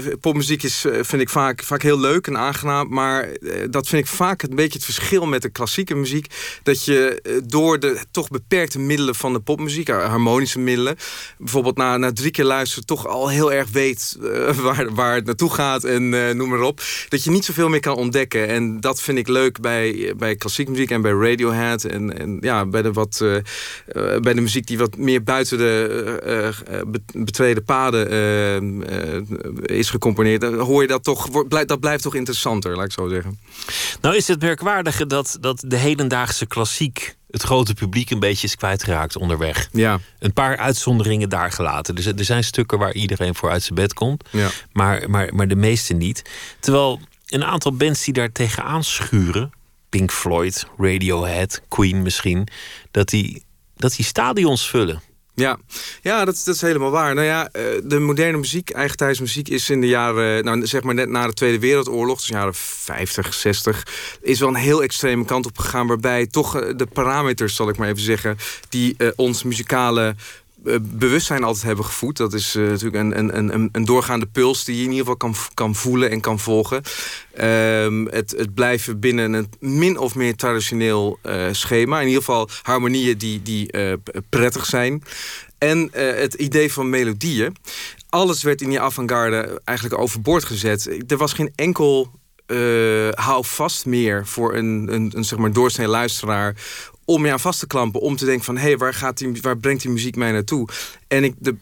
het popmuziek is, vind ik vaak, vaak heel leuk en aangenaam. Maar dat vind ik vaak een beetje het verschil met de klassieke muziek. Dat je door de toch beperkte middelen van de popmuziek, harmonische middelen, bijvoorbeeld na, na drie keer luisteren, toch al heel erg weet uh, waar, waar het naartoe gaat en uh, noem maar op. Dat je niet zoveel meer kan ontdekken. En dat vind ik leuk bij, bij klassieke muziek en bij Radiohead. En, en ja, bij de, wat, bij de muziek die wat meer buiten de betreden paden uh, is gecomponeerd, dan hoor je dat toch, dat blijft toch interessanter, laat ik zo zeggen. Nou is het merkwaardige dat, dat de hedendaagse klassiek het grote publiek een beetje is kwijtgeraakt onderweg. Ja. Een paar uitzonderingen daar gelaten. Dus er zijn stukken waar iedereen voor uit zijn bed komt, ja. maar, maar, maar de meeste niet. Terwijl een aantal bands die daar tegenaan schuren, Pink Floyd, Radiohead, Queen misschien, dat die, dat die stadions vullen. Ja, ja dat, dat is helemaal waar. Nou ja, de moderne muziek, eigen muziek, is in de jaren, nou zeg maar net na de Tweede Wereldoorlog, dus jaren 50, 60, is wel een heel extreme kant op gegaan. Waarbij toch de parameters, zal ik maar even zeggen, die uh, ons muzikale bewustzijn altijd hebben gevoed. Dat is uh, natuurlijk een, een, een, een doorgaande puls die je in ieder geval kan, kan voelen en kan volgen. Um, het, het blijven binnen een min of meer traditioneel uh, schema. In ieder geval harmonieën die, die prettig zijn. En het idee van melodieën. Alles werd in die avant-garde eigenlijk overboord gezet. Er was geen enkel uh, hou vast meer voor een, een, een zeg maar doorsnee luisteraar om je aan vast te klampen. Om te denken van, hé, hey, waar, waar brengt die muziek mij naartoe? En ik, de,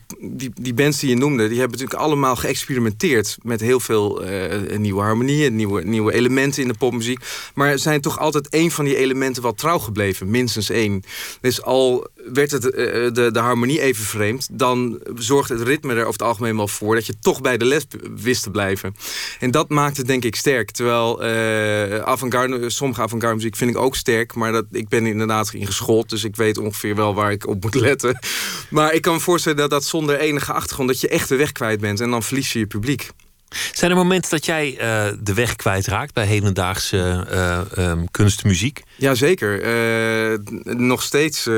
die, bands die je noemde, die hebben natuurlijk allemaal geëxperimenteerd... met heel veel uh, nieuwe harmonieën, nieuwe, nieuwe elementen in de popmuziek. Maar zijn toch altijd één van die elementen wel trouw gebleven. Minstens één. Dus al werd het, uh, de, de harmonie even vreemd... dan zorgt het ritme er over het algemeen wel voor... dat je toch bij de les wist te blijven. En dat maakt het denk ik sterk. Terwijl uh, avant-garde, sommige avant-garde muziek vind ik ook sterk... maar dat, ik ben inderdaad ingeschoold... dus ik weet ongeveer wel waar ik op moet letten. Maar ik kan me voorstellen dat dat zonder enige achtergrond... dat je echt de weg kwijt bent en dan verlies je je publiek. Zijn er momenten dat jij uh, de weg kwijtraakt bij hedendaagse uh, um, kunstmuziek? Jazeker. Uh, nog steeds.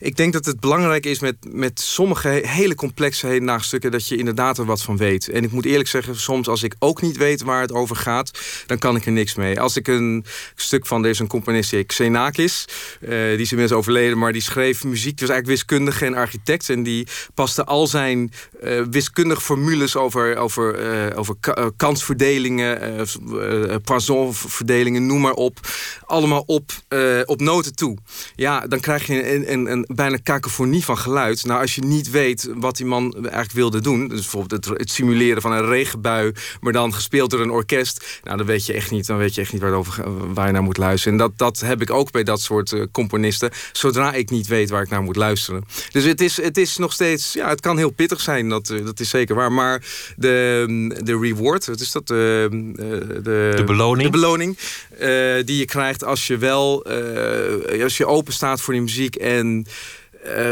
ik denk dat het belangrijk is met, met sommige hele complexe hedendaagse stukken... dat je inderdaad er wat van weet. En ik moet eerlijk zeggen, soms als ik ook niet weet waar het over gaat... dan kan ik er niks mee. Als ik een stuk van, deze componist, Xenakis... die is inmiddels overleden, maar die schreef muziek... dus eigenlijk wiskundige en architect... en die paste al zijn wiskundige formules over... over over eh, kansverdelingen, uh, poissonverdelingen, noem maar op. Allemaal op, op noten toe. Ja, dan krijg je een, een, een bijna kakofonie van geluid. Nou, als je niet weet wat die man eigenlijk wilde doen... dus bijvoorbeeld het, het simuleren van een regenbui... maar dan gespeeld door een orkest... nou, dan weet je echt niet, dan weet je echt niet waarover, waar je naar moet luisteren. En dat, dat heb ik ook bij dat soort componisten. Zodra ik niet weet waar ik naar moet luisteren. Dus het is, het is nog steeds... Ja, het kan heel pittig zijn, dat, dat is zeker waar. Maar de, de reward, wat is dat? De, de, de beloning. De beloning uh, die je krijgt als je wel, uh, als je open staat voor die muziek en uh,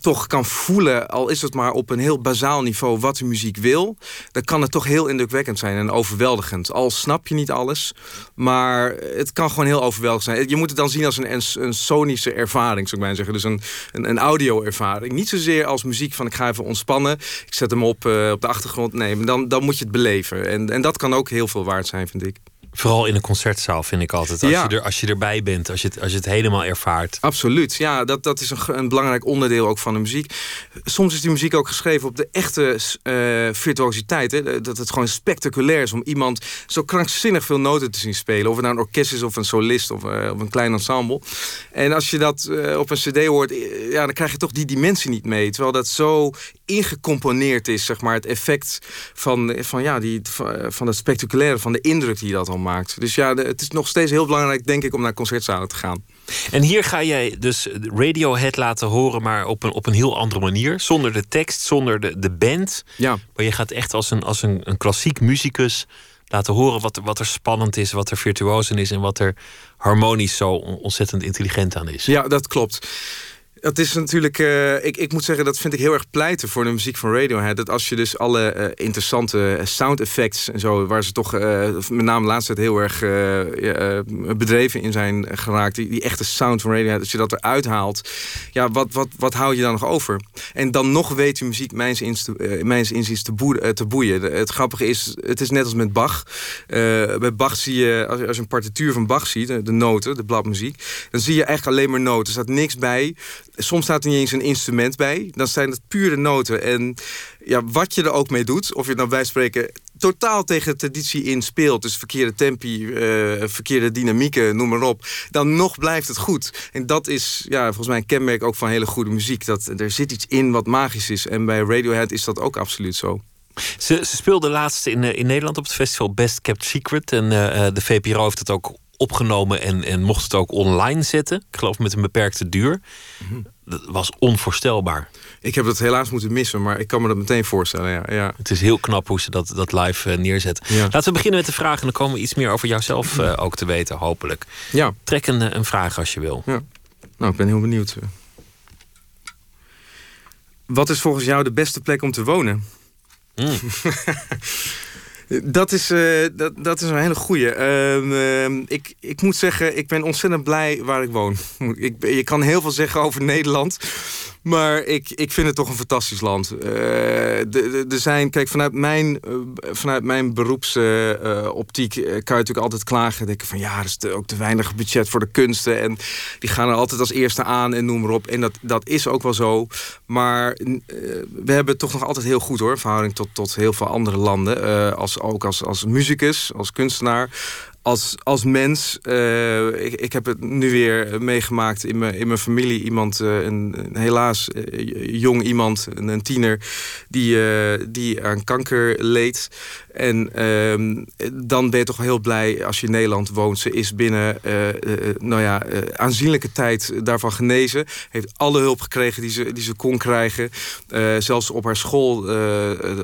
toch kan voelen, al is het maar op een heel bazaal niveau, wat de muziek wil, dan kan het toch heel indrukwekkend zijn en overweldigend. Al snap je niet alles, maar het kan gewoon heel overweldigend zijn. Je moet het dan zien als een, een, sonische ervaring, zou ik maar zeggen. Dus een, een, een audio-ervaring. Niet zozeer als muziek van ik ga even ontspannen, ik zet hem op uh, op de achtergrond. Nee, dan, dan moet je het beleven. En, en dat kan ook heel veel waard zijn, vind ik. Vooral in een concertzaal vind ik altijd. Als, je, er, als je erbij bent, als je, het, als je het helemaal ervaart. Absoluut, ja. Dat, dat is een, een belangrijk onderdeel ook van de muziek. Soms is die muziek ook geschreven op de echte uh, virtuositeit. Hè? Dat het gewoon spectaculair is om iemand zo krankzinnig veel noten te zien spelen. Of het nou een orkest is of een solist of, uh, of een klein ensemble. En als je dat uh, op een cd hoort, ja, dan krijg je toch die dimensie niet mee. Terwijl dat zo ingecomponeerd is, zeg maar. Het effect van, van, ja, die, van het spectaculaire, van de indruk die dat al maakt. Dus ja, het is nog steeds heel belangrijk, denk ik, om naar concertzalen te gaan. En hier ga jij dus Radiohead laten horen, maar op een, op een heel andere manier. Zonder de tekst, zonder de, de band. Ja. Maar je gaat echt als een, als een, een klassiek muzikus laten horen wat, wat er spannend is, wat er virtuoos in is en wat er harmonisch zo ontzettend intelligent aan is. Ja, dat klopt. Dat is natuurlijk, uh, ik, ik moet zeggen, dat vind ik heel erg pleiten voor de muziek van Radiohead. Dat als je dus alle uh, interessante sound effects en zo, waar ze toch met name tijd heel erg bedreven in zijn geraakt, die, echte sound van Radiohead, als je dat eruit haalt, ja, wat, wat, wat hou je dan nog over? En dan nog weet je muziek mijns, mijns inziens te, boe te boeien. Het grappige is, het is net als met Bach. bij Bach zie je, als, als je een partituur van Bach ziet, de, de noten, de bladmuziek, dan zie je echt alleen maar noten. Er staat niks bij soms staat er niet eens een instrument bij. Dan zijn het pure noten. En ja, wat je er ook mee doet, of je nou bij spreken totaal tegen de traditie in speelt, dus verkeerde tempi, uh, verkeerde dynamieken, noem maar op, dan nog blijft het goed. En dat is ja, volgens mij een kenmerk ook van hele goede muziek. Dat er zit iets in wat magisch is. En bij Radiohead is dat ook absoluut zo. Ze, ze speelde laatst in, eh, in Nederland op het festival Best Kept Secret. En uh, de VPRO heeft het ook opgenomen en, en mocht het ook online zetten. Ik geloof met een beperkte duur. Mhm. Dat was onvoorstelbaar. Ik heb dat helaas moeten missen, maar ik kan me dat meteen voorstellen. Ja, ja. Het is heel knap hoe ze dat, dat live uh, neerzetten. Laten we beginnen met de vraag en dan komen we iets meer over jouzelf uh, ook te weten, hopelijk. Ja. Trek een, eh, een vraag als je wil. Ja. Nou, ik ben heel benieuwd. Wat is volgens jou de beste plek om te wonen? Mm. Dat is, uh, dat, dat is een hele goeie. Uh, ik, ik moet zeggen, ik ben ontzettend blij waar ik woon. Ik, je kan heel veel zeggen over Nederland. Maar ik, ik vind het toch een fantastisch land. Uh, er zijn, kijk, vanuit mijn, uh, vanuit mijn beroepsoptiek uh, kan je natuurlijk altijd klagen. Denken van ja, er is te, ook te weinig budget voor de kunsten. En die gaan er altijd als eerste aan en noem maar op. En dat, dat is ook wel zo. Maar we hebben het toch nog altijd heel goed hoor. Verhouding tot, tot heel veel andere landen. als, ook als, als muzikus, als kunstenaar als, als mens, uh, ik, ik heb het nu weer meegemaakt in mijn, in mijn familie. Iemand, uh, een, helaas uh, jong iemand, een, een tiener, die, die aan kanker leed. En ehm, dan ben je toch heel blij als je in Nederland woont. Ze is binnen nou ja, aanzienlijke tijd daarvan genezen. Heeft alle hulp gekregen die ze, die ze kon krijgen. zelfs op haar school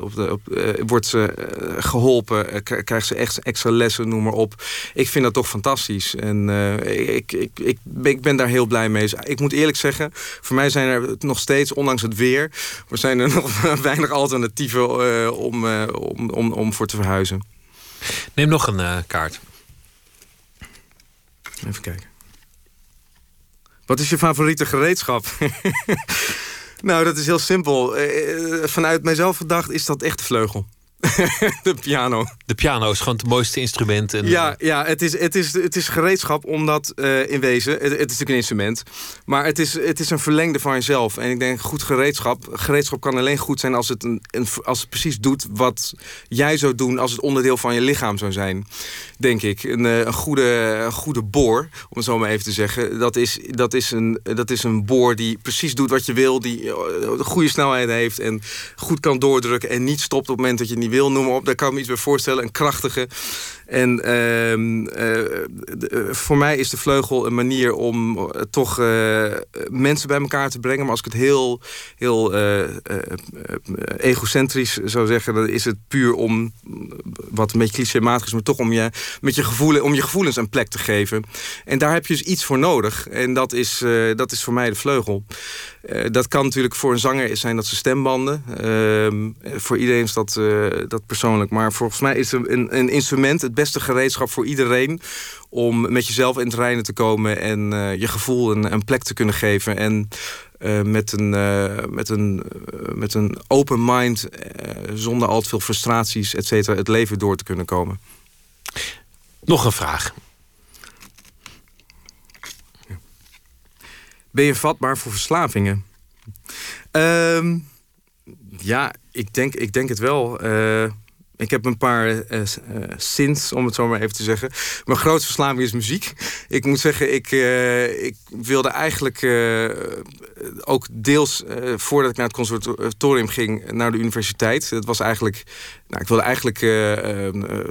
op de, op, wordt ze geholpen. krijgt ze echt extra lessen, noem maar op ik vind dat toch fantastisch. En uh, ik, ik, ik, ik, ben daar heel blij mee. Ik moet eerlijk zeggen, voor mij zijn er nog steeds, ondanks het weer... er zijn er nog weinig alternatieven uh, om, uh, om, om, om voor te verhuizen. Neem nog een kaart. Even kijken. Wat is je favoriete gereedschap? nou, dat is heel simpel. vanuit mijzelf gedacht is dat echt de vleugel. de piano. De piano is gewoon het mooiste instrument. En, ja, ja het, is, het, is, het is gereedschap omdat uh, in wezen... Het, het, is natuurlijk een instrument. Maar het is, het is een verlengde van jezelf. En ik denk, goed gereedschap... Gereedschap kan alleen goed zijn als het, een, een, als het precies doet... wat jij zou doen als het onderdeel van je lichaam zou zijn. Denk ik. Een, eh, een goede, een goede boor, om het zo maar even te zeggen... dat is, dat, is een, dat is een boor die precies doet wat je wil... die goede snelheid heeft en goed kan doordrukken... en niet stopt op het moment dat je niet wil, noem op. Daar kan ik me iets bij voorstellen. Een krachtige. En ehm, eh, eh, voor mij is de vleugel een manier om uh, toch mensen bij elkaar te brengen. Maar als ik het heel, heel egocentrisch zou zeggen... dan is het puur om, wat een beetje clichématig is... maar toch om je, met je, gevoelen, om je gevoelens een plek te geven. En daar heb je dus iets voor nodig. En dat is, dat is voor mij de vleugel. Dat kan natuurlijk voor een zanger zijn dat ze stembanden. Ehm, voor iedereen is dat, dat persoonlijk. Maar volgens mij is een, een instrument... Het beste gereedschap voor iedereen om met jezelf in het reinen te komen en uh, je gevoel een, een, plek te kunnen geven. En met, een, met, een, met een open mind, zonder al te veel frustraties, et cetera, het leven door te kunnen komen. Nog een vraag. Ben je vatbaar voor verslavingen? Ehm, ja, ik denk, ik denk het wel. Ik heb een paar uh, sins, om het zo maar even te zeggen. Mijn grootste verslaving is muziek. Ik moet zeggen, ik, uh, ik wilde eigenlijk ook deels voordat ik naar het conservatorium ging naar de universiteit. Dat was eigenlijk, nou, ik wilde eigenlijk,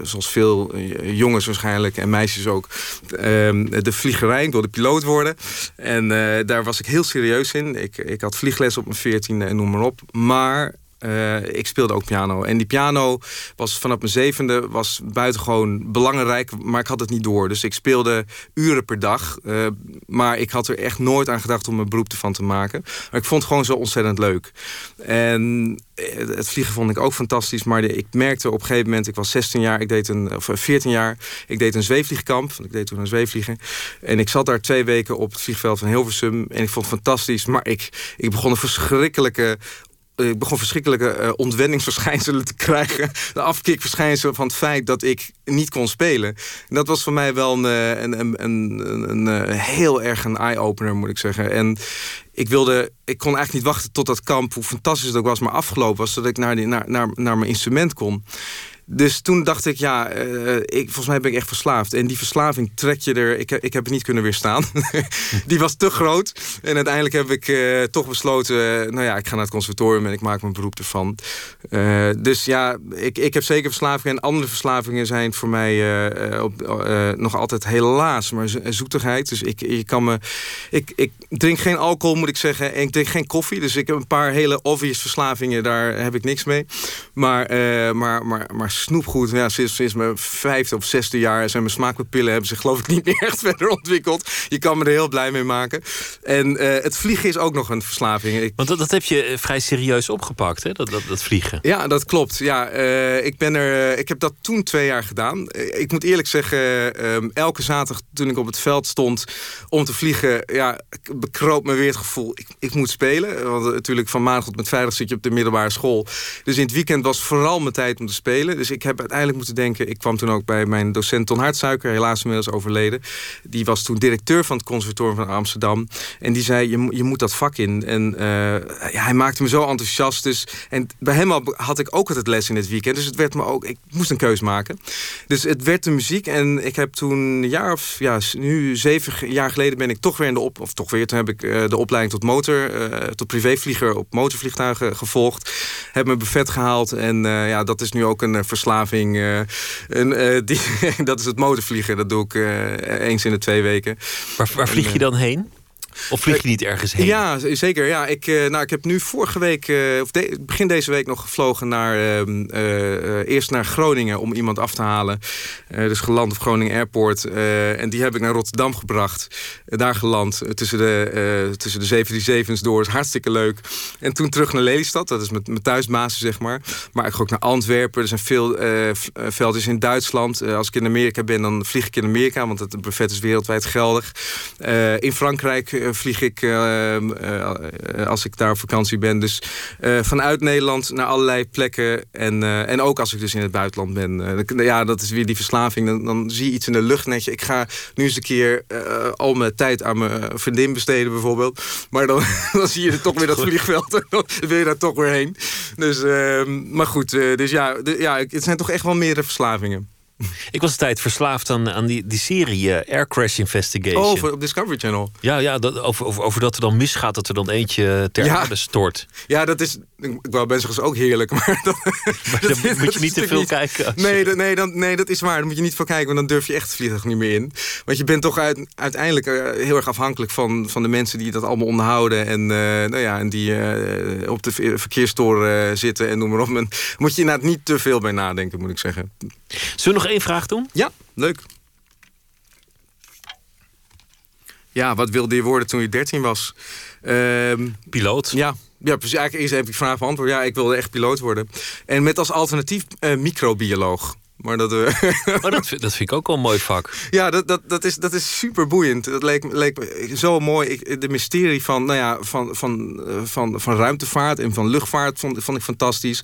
zoals veel jongens waarschijnlijk en meisjes ook, ehm, de vliegerij. Ik wilde piloot worden. En daar was ik heel serieus in. Ik, ik had vliegles op mijn veertiende en noem maar op. Maar uh, ik speelde ook piano. En die piano was vanaf mijn zevende was buitengewoon belangrijk, maar ik had het niet door. Dus ik speelde uren per dag. Uh, maar ik had er echt nooit aan gedacht om een beroep ervan te maken. Maar ik vond het gewoon zo ontzettend leuk. En eh, het vliegen vond ik ook fantastisch. Maar ik merkte op een gegeven moment, ik was 16 jaar, ik deed een, of 14 jaar, ik deed een zweefvliegkamp. Ik deed toen een zweefvliegen. En ik zat daar twee weken op het vliegveld van Hilversum. En ik vond het fantastisch. Maar ik, ik begon een verschrikkelijke eh, ik begon verschrikkelijke uh, ontwenningsverschijnselen te krijgen. De afkikverschijnselen van het feit dat ik niet kon spelen. En dat was voor mij wel een, eh, een, een, een, een heel erg een eye-opener, moet ik zeggen. En ik wilde, ik kon eigenlijk niet wachten tot dat kamp, hoe fantastisch het ook was, maar afgelopen was, zodat ik naar, die, naar, naar, naar mijn instrument kon. Dus toen dacht ik, ja, uh, ik, volgens mij ben ik echt verslaafd. En die verslaving trek je er... Ik, ik heb het niet kunnen weerstaan. die was te groot. En uiteindelijk heb ik uh, toch besloten... nou ja, ik ga naar het conservatorium en ik maak mijn beroep ervan. Dus ja, ik, ik heb zeker verslavingen. En andere verslavingen zijn voor mij nog altijd helaas maar zoetigheid. Dus ik, ik kan me... Ik, ik drink geen alcohol, moet ik zeggen. En ik drink geen koffie. Dus ik heb een paar hele obvious verslavingen. Daar heb ik niks mee. Maar, maar, maar, maar snoepgoed. Ja, sinds, sinds mijn vijfde of zesde jaar zijn mijn smaakpapillen hebben zich geloof ik niet meer echt verder ontwikkeld. Je kan me er heel blij mee maken. En uh, het vliegen is ook nog een verslaving. Ik... Want dat, dat, heb je eh, vrij serieus opgepakt, hè? Dat, dat, dat vliegen. Ja, dat klopt. Ja, uh, ik, ben er, ik heb dat toen twee jaar gedaan. ik moet eerlijk zeggen, um, elke zaterdag toen ik op het veld stond om te vliegen, ja, bekroop me weer het gevoel, ik, ik moet spelen. Want natuurlijk van maandag tot met vrijdag zit je op de middelbare school. Dus in het weekend was vooral mijn tijd om te spelen. Dus ik heb uiteindelijk moeten denken... ik kwam toen ook bij mijn docent Ton Hartsuiker... helaas inmiddels overleden. Die was toen directeur van het conservatorium van Amsterdam. En die zei, je, je moet dat vak in. En uh, ja, hij maakte me zo enthousiast. Dus, en bij hem had ik ook altijd les in het weekend. Dus het werd me ook... Ik moest een keus maken. Dus het werd de muziek. En ik heb toen een jaar of... Ja, nu zeven jaar geleden ben ik toch weer in de op... Of toch weer, toen heb ik uh, de opleiding tot motor... Uh, tot privévlieger op motorvliegtuigen gevolgd. Heb me buffet gehaald. En ja, dat is nu ook een verslaving. En, uh, die, dat is het motorvliegen. Dat doe ik uh, eens in de twee weken. Waar, waar vlieg je dan heen? Of vlieg je niet ergens heen? Ja, zeker. Ja, ik, nou, ik heb nu vorige week, of begin deze week nog gevlogen naar, ehm, eerst naar Groningen om iemand af te halen. dus geland op Groningen Airport. en die heb ik naar Rotterdam gebracht. daar geland tussen de, tussen de 737's door. is hartstikke leuk. En toen terug naar Lelystad. Dat is mijn, mijn thuisbasis, zeg maar. Maar ik ga ook naar Antwerpen. Er zijn veel veldjes in Duitsland. als ik in Amerika ben, dan vlieg ik in Amerika. Want het buffet is wereldwijd geldig. in Frankrijk vlieg ik als ik daar op vakantie ben. Dus vanuit Nederland naar allerlei plekken. En, en ook als ik dus in het buitenland ben. ja, dat is weer die verslaving. Dan, dan zie je iets in de luchtnetje. Ik ga nu eens een keer al mijn tijd aan mijn vriendin besteden bijvoorbeeld. Maar dan, dan zie je toch weer dat vliegveld. En dan wil je daar toch weer heen. Dus, maar goed, dus ja, ja, het zijn toch echt wel meerdere verslavingen. Ik was een tijd verslaafd aan, aan die, die serie uh, Air Crash Investigation. Oh, voor, op Discovery Channel. Ja, ja dat, over, over, over dat er dan misgaat, dat er dan eentje ter ja. aarde stort. Ja, dat is, ik wou mensen is ook heerlijk, maar, dat, maar dan dat, moet je niet te veel kijken. Nee, dat, nee, dan, nee, dat is waar. Dan moet je niet veel kijken, want dan durf je echt het vliegtuig niet meer in. Want je bent toch uit, uiteindelijk uh, heel erg afhankelijk van, van de mensen die dat allemaal onderhouden. En, uh, nou ja, en die op de verkeerstoren zitten en noem maar op. Men, moet je inderdaad niet te veel bij nadenken, moet ik zeggen. Zullen we nog één vraag doen? Ja, leuk. Ja, wat wilde je worden toen je 13 was? Uh, piloot. Ja, ja, precies. Eigenlijk eerst heb ik vraag beantwoord. Ja, ik wilde echt piloot worden. En met als alternatief uh, microbioloog. Maar dat, uh... oh, dat, dat vind ik ook wel een mooi vak. Ja, dat, dat, dat, is, dat is super boeiend. Dat leek, leek me zo mooi. Ik, de mysterie van, nou ja, van, van, eh, van, van ruimtevaart en van luchtvaart vond, vond ik fantastisch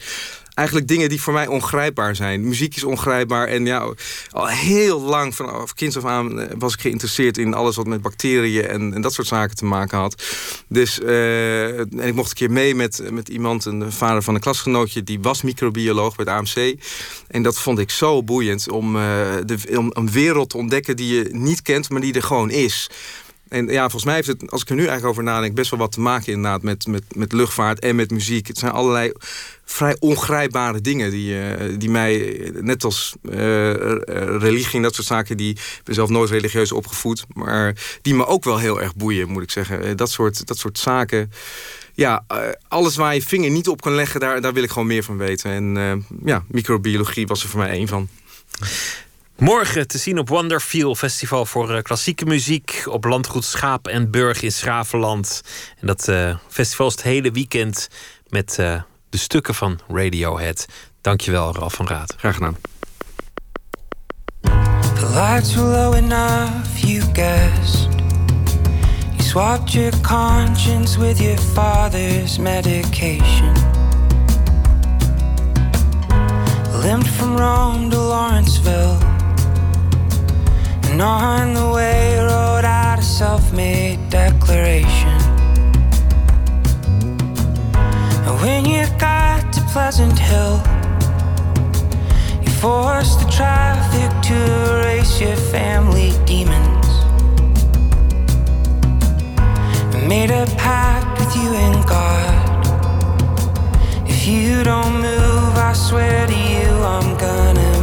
eigenlijk dingen die voor mij ongrijpbaar zijn. Muziek is ongrijpbaar. En ja, al heel lang, vanaf kinds af aan, eh, was ik geïnteresseerd in alles wat met bacteriën en, en dat soort zaken te maken had. Dus uh, en ik mocht een keer mee met, met iemand, een vader van een klasgenootje, die was microbioloog bij het AMC. En dat vond ik zo boeiend om, uh, de, om een wereld te ontdekken die je niet kent, maar die er gewoon is. En ja, volgens mij heeft het, als ik er nu eigenlijk over nadenk, best wel wat te maken inderdaad met, met, met luchtvaart en met muziek. Het zijn allerlei vrij ongrijpbare dingen die, uh, die mij, net als uh, religie en dat soort zaken, die ik ben zelf nooit religieus opgevoed, maar die me ook wel heel erg boeien, moet ik zeggen. dat, soort, dat soort zaken. Ja, alles waar je vinger niet op kan leggen, daar, daar wil ik gewoon meer van weten. En ja, microbiologie was er voor mij één van. Morgen te zien op Wonderfeel Festival voor uh, klassieke muziek op landgoed Schaap en Burg in Schravenland. En dat uh, festival is het hele weekend met uh, de stukken van Radiohead. Dankjewel, Ralf van Raad. Graag gedaan. The lights were low enough, you guessed. You swapped your conscience with your father's medication. Limped from Rome to Lawrenceville. And on the way, wrote out a self made declaration. And when you got to Pleasant Hill, you forced the traffic to erase your family demons. Made a pact with you and God. If you don't move, I swear to you, I'm gonna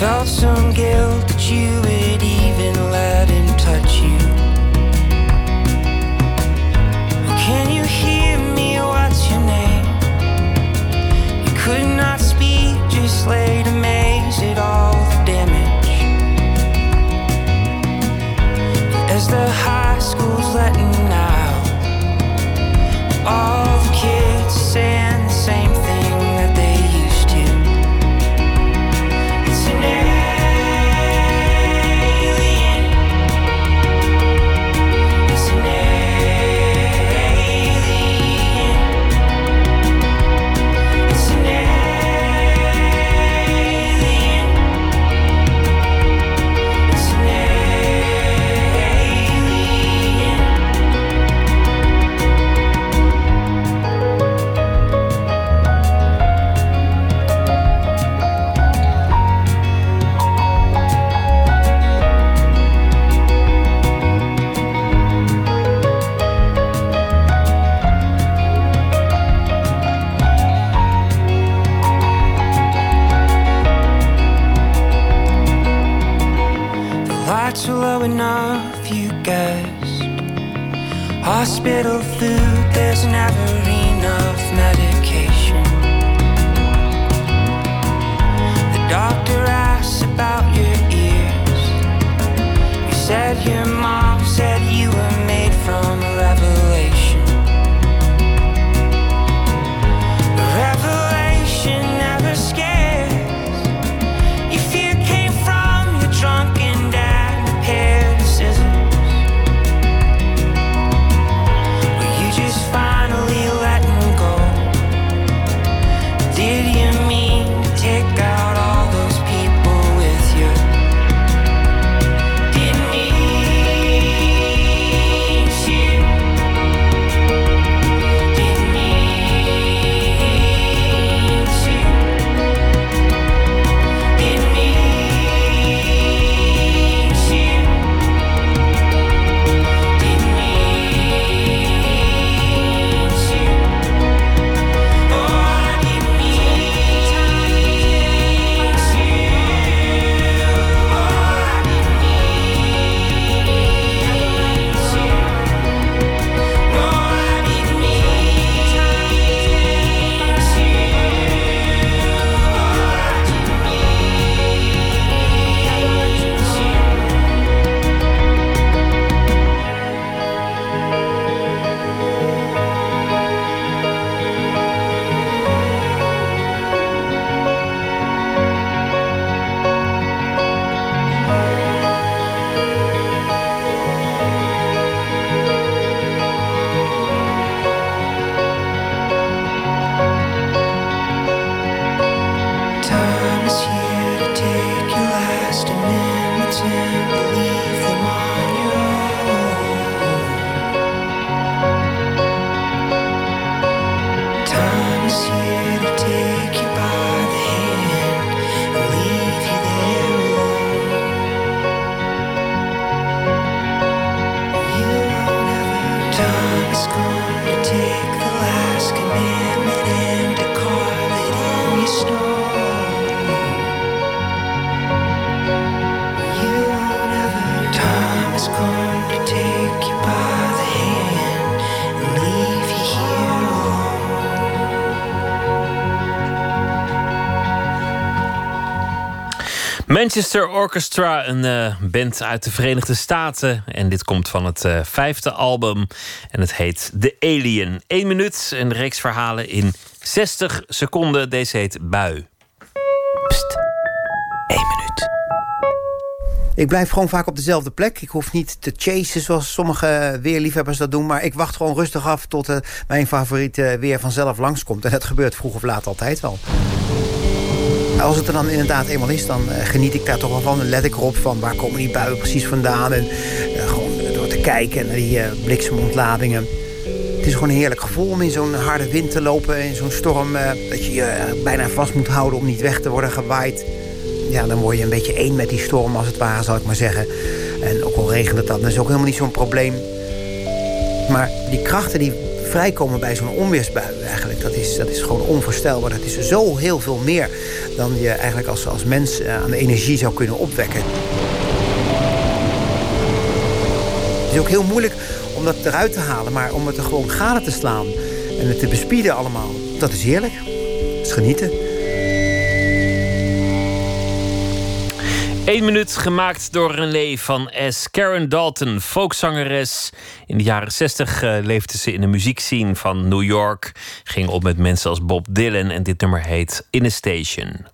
felt some guilt that you would even let him touch you. Can you hear me? What's your name? You could not speak, just laid amazed at all the damage. As the high school's letting out, all the kids saying little food, there's an avenue. Manchester Orchestra, een eh, band uit de Verenigde Staten. En dit komt van het eh, vijfde album. En het heet The Alien. Eén minuut, een reeks verhalen in 60 seconden. Deze heet Bui. Pst, één minuut. Ik blijf gewoon vaak op dezelfde plek. Ik hoef niet te chasen zoals sommige weerliefhebbers dat doen. Maar ik wacht gewoon rustig af tot eh, mijn favoriete weer vanzelf langskomt. En dat gebeurt vroeg of laat altijd wel. Als het er dan inderdaad eenmaal is, dan eh, geniet ik daar toch wel van. Dan let ik erop van waar komen die buien precies vandaan. En eh, gewoon door te kijken naar die eh, bliksemontladingen. Het is gewoon een heerlijk gevoel om in zo'n harde wind te lopen. In zo'n storm dat je je bijna vast moet houden om niet weg te worden gewaaid. Ja, dan word je een beetje één met die storm als het ware, zal ik maar zeggen. En ook al regent het dan, dat is ook helemaal niet zo'n probleem. Maar die krachten die vrijkomen bij zo'n onweersbui eigenlijk, dat is, dat is gewoon onvoorstelbaar. Dat is zo heel veel meer dan je eigenlijk als, als mens eh, aan energie zou kunnen opwekken. Het is ook heel moeilijk om dat eruit te halen, maar om het er gewoon gade te slaan en het te bespieden allemaal, dat is heerlijk. Dat is genieten. Eén minuut gemaakt door René van S. Karen Dalton, folkzangeres. In de jaren 60 uh, leefde ze in de muziekscene van New York. Ging op met mensen als Bob Dylan. En dit nummer heet In a Station.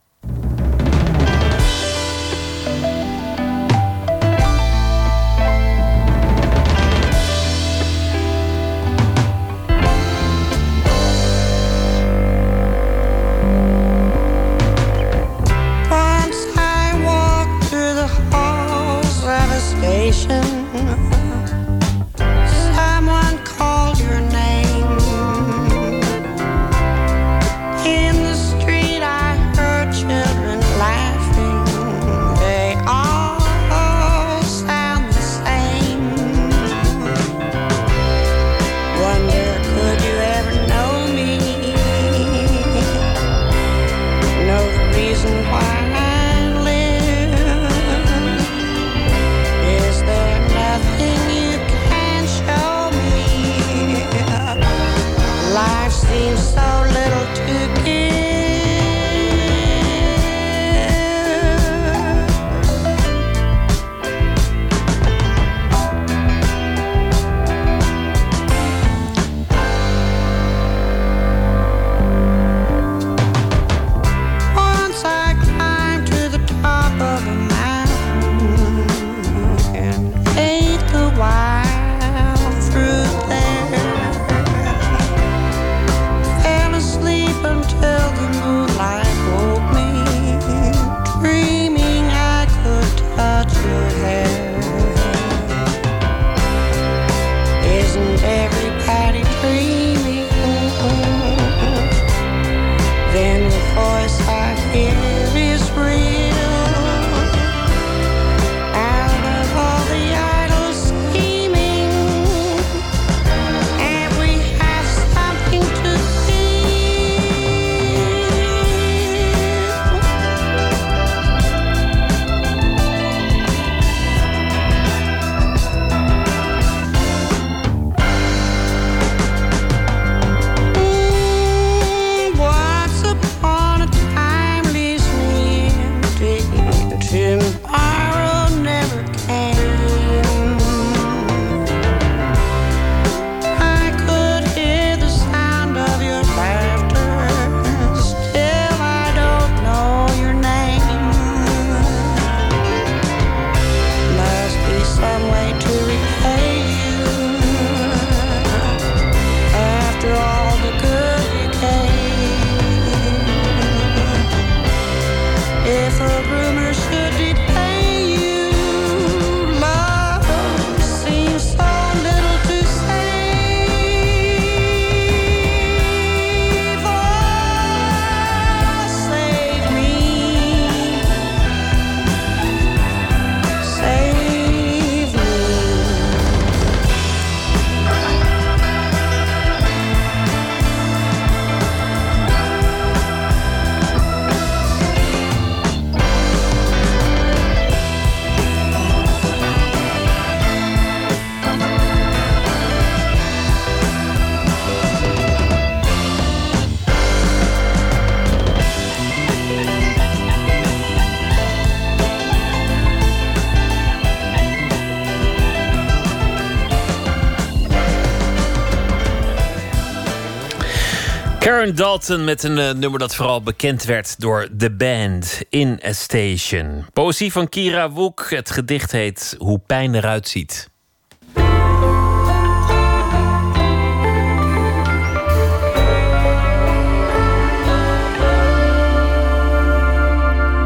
Dalton met een eh, nummer dat vooral bekend werd door de band In a Station. Poëzie van Kira Woek. Het gedicht heet Hoe pijn eruit ziet.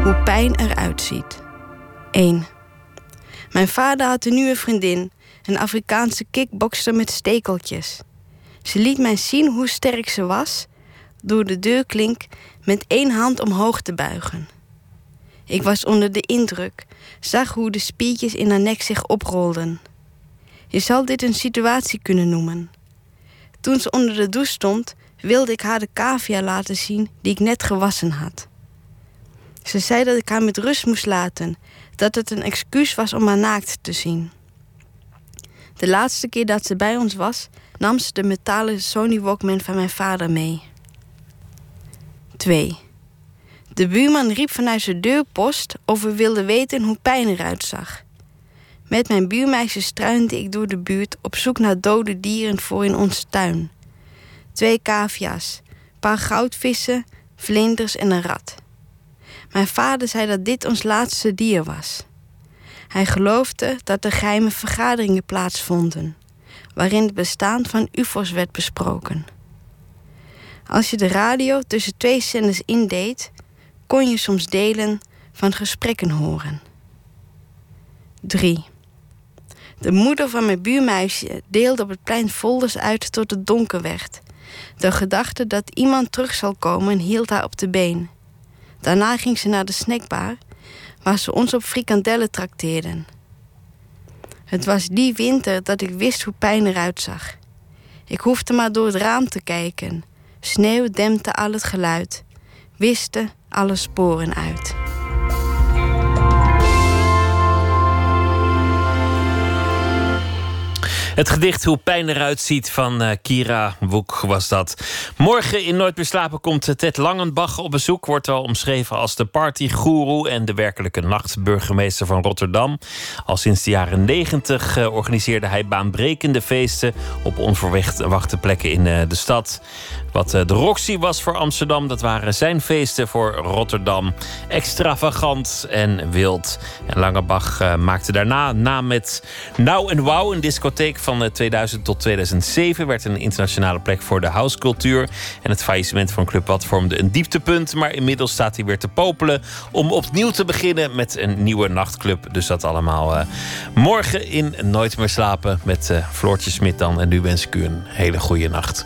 Hoe pijn eruit ziet. 1. Mijn vader had een nieuwe vriendin, een Afrikaanse kickbokster met stekeltjes. Ze liet mij zien hoe sterk ze was door de deurklink met één hand omhoog te buigen. Ik was onder de indruk, zag hoe de spiertjes in haar nek zich oprolden. Je zal dit een situatie kunnen noemen. Toen ze onder de douche stond, wilde ik haar de cavia laten zien die ik net gewassen had. Ze zei dat ik haar met rust moest laten, dat het een excuus was om haar naakt te zien. De laatste keer dat ze bij ons was, nam ze de metalen Sony Walkman van mijn vader mee. 2. De buurman riep vanuit zijn deurpost of we wilden weten hoe pijn eruit zag. Met mijn buurmeisje struinde ik door de buurt op zoek naar dode dieren voor in onze tuin. Twee cavia's, paar goudvissen, vlinders en een rat. Mijn vader zei dat dit ons laatste dier was. Hij geloofde dat er geheime vergaderingen plaatsvonden, waarin het bestaan van UFO's werd besproken. Als je de radio tussen twee zenders indeed, kon je soms delen van gesprekken horen. 3. De moeder van mijn buurmeisje deelde op het plein folders uit tot het donker werd. De gedachte dat iemand terug zal komen hield haar op de been. Daarna ging ze naar de snackbar, waar ze ons op frikandellen trakteerden. Het was die winter dat ik wist hoe pijn eruit zag. Ik hoefde maar door het raam te kijken. Sneeuw dempte al het geluid, wiste alle sporen uit. Het gedicht Hoe pijn eruit ziet van eh, Kira Woek was dat. Morgen in Nooit meer slapen komt Ted Langenbach op bezoek. Wordt al omschreven als de partygoeroe en de werkelijke nachtburgemeester van Rotterdam. Al sinds de jaren negentig uh, organiseerde hij baanbrekende feesten op onverwachte plekken in uh, de stad. Wat de Roxy was voor Amsterdam, dat waren zijn feesten voor Rotterdam. Extravagant en wild. En Langebach maakte daarna naam met Nou en Wow, een discotheek van 2000 tot 2007. Werd een internationale plek voor de housecultuur. En het faillissement van Club Wat vormde een dieptepunt. Maar inmiddels staat hij weer te popelen om opnieuw te beginnen met een nieuwe nachtclub. Dus dat allemaal uh, morgen in Nooit meer slapen met uh, Floortje Smit dan. En nu wens ik u een hele goede nacht.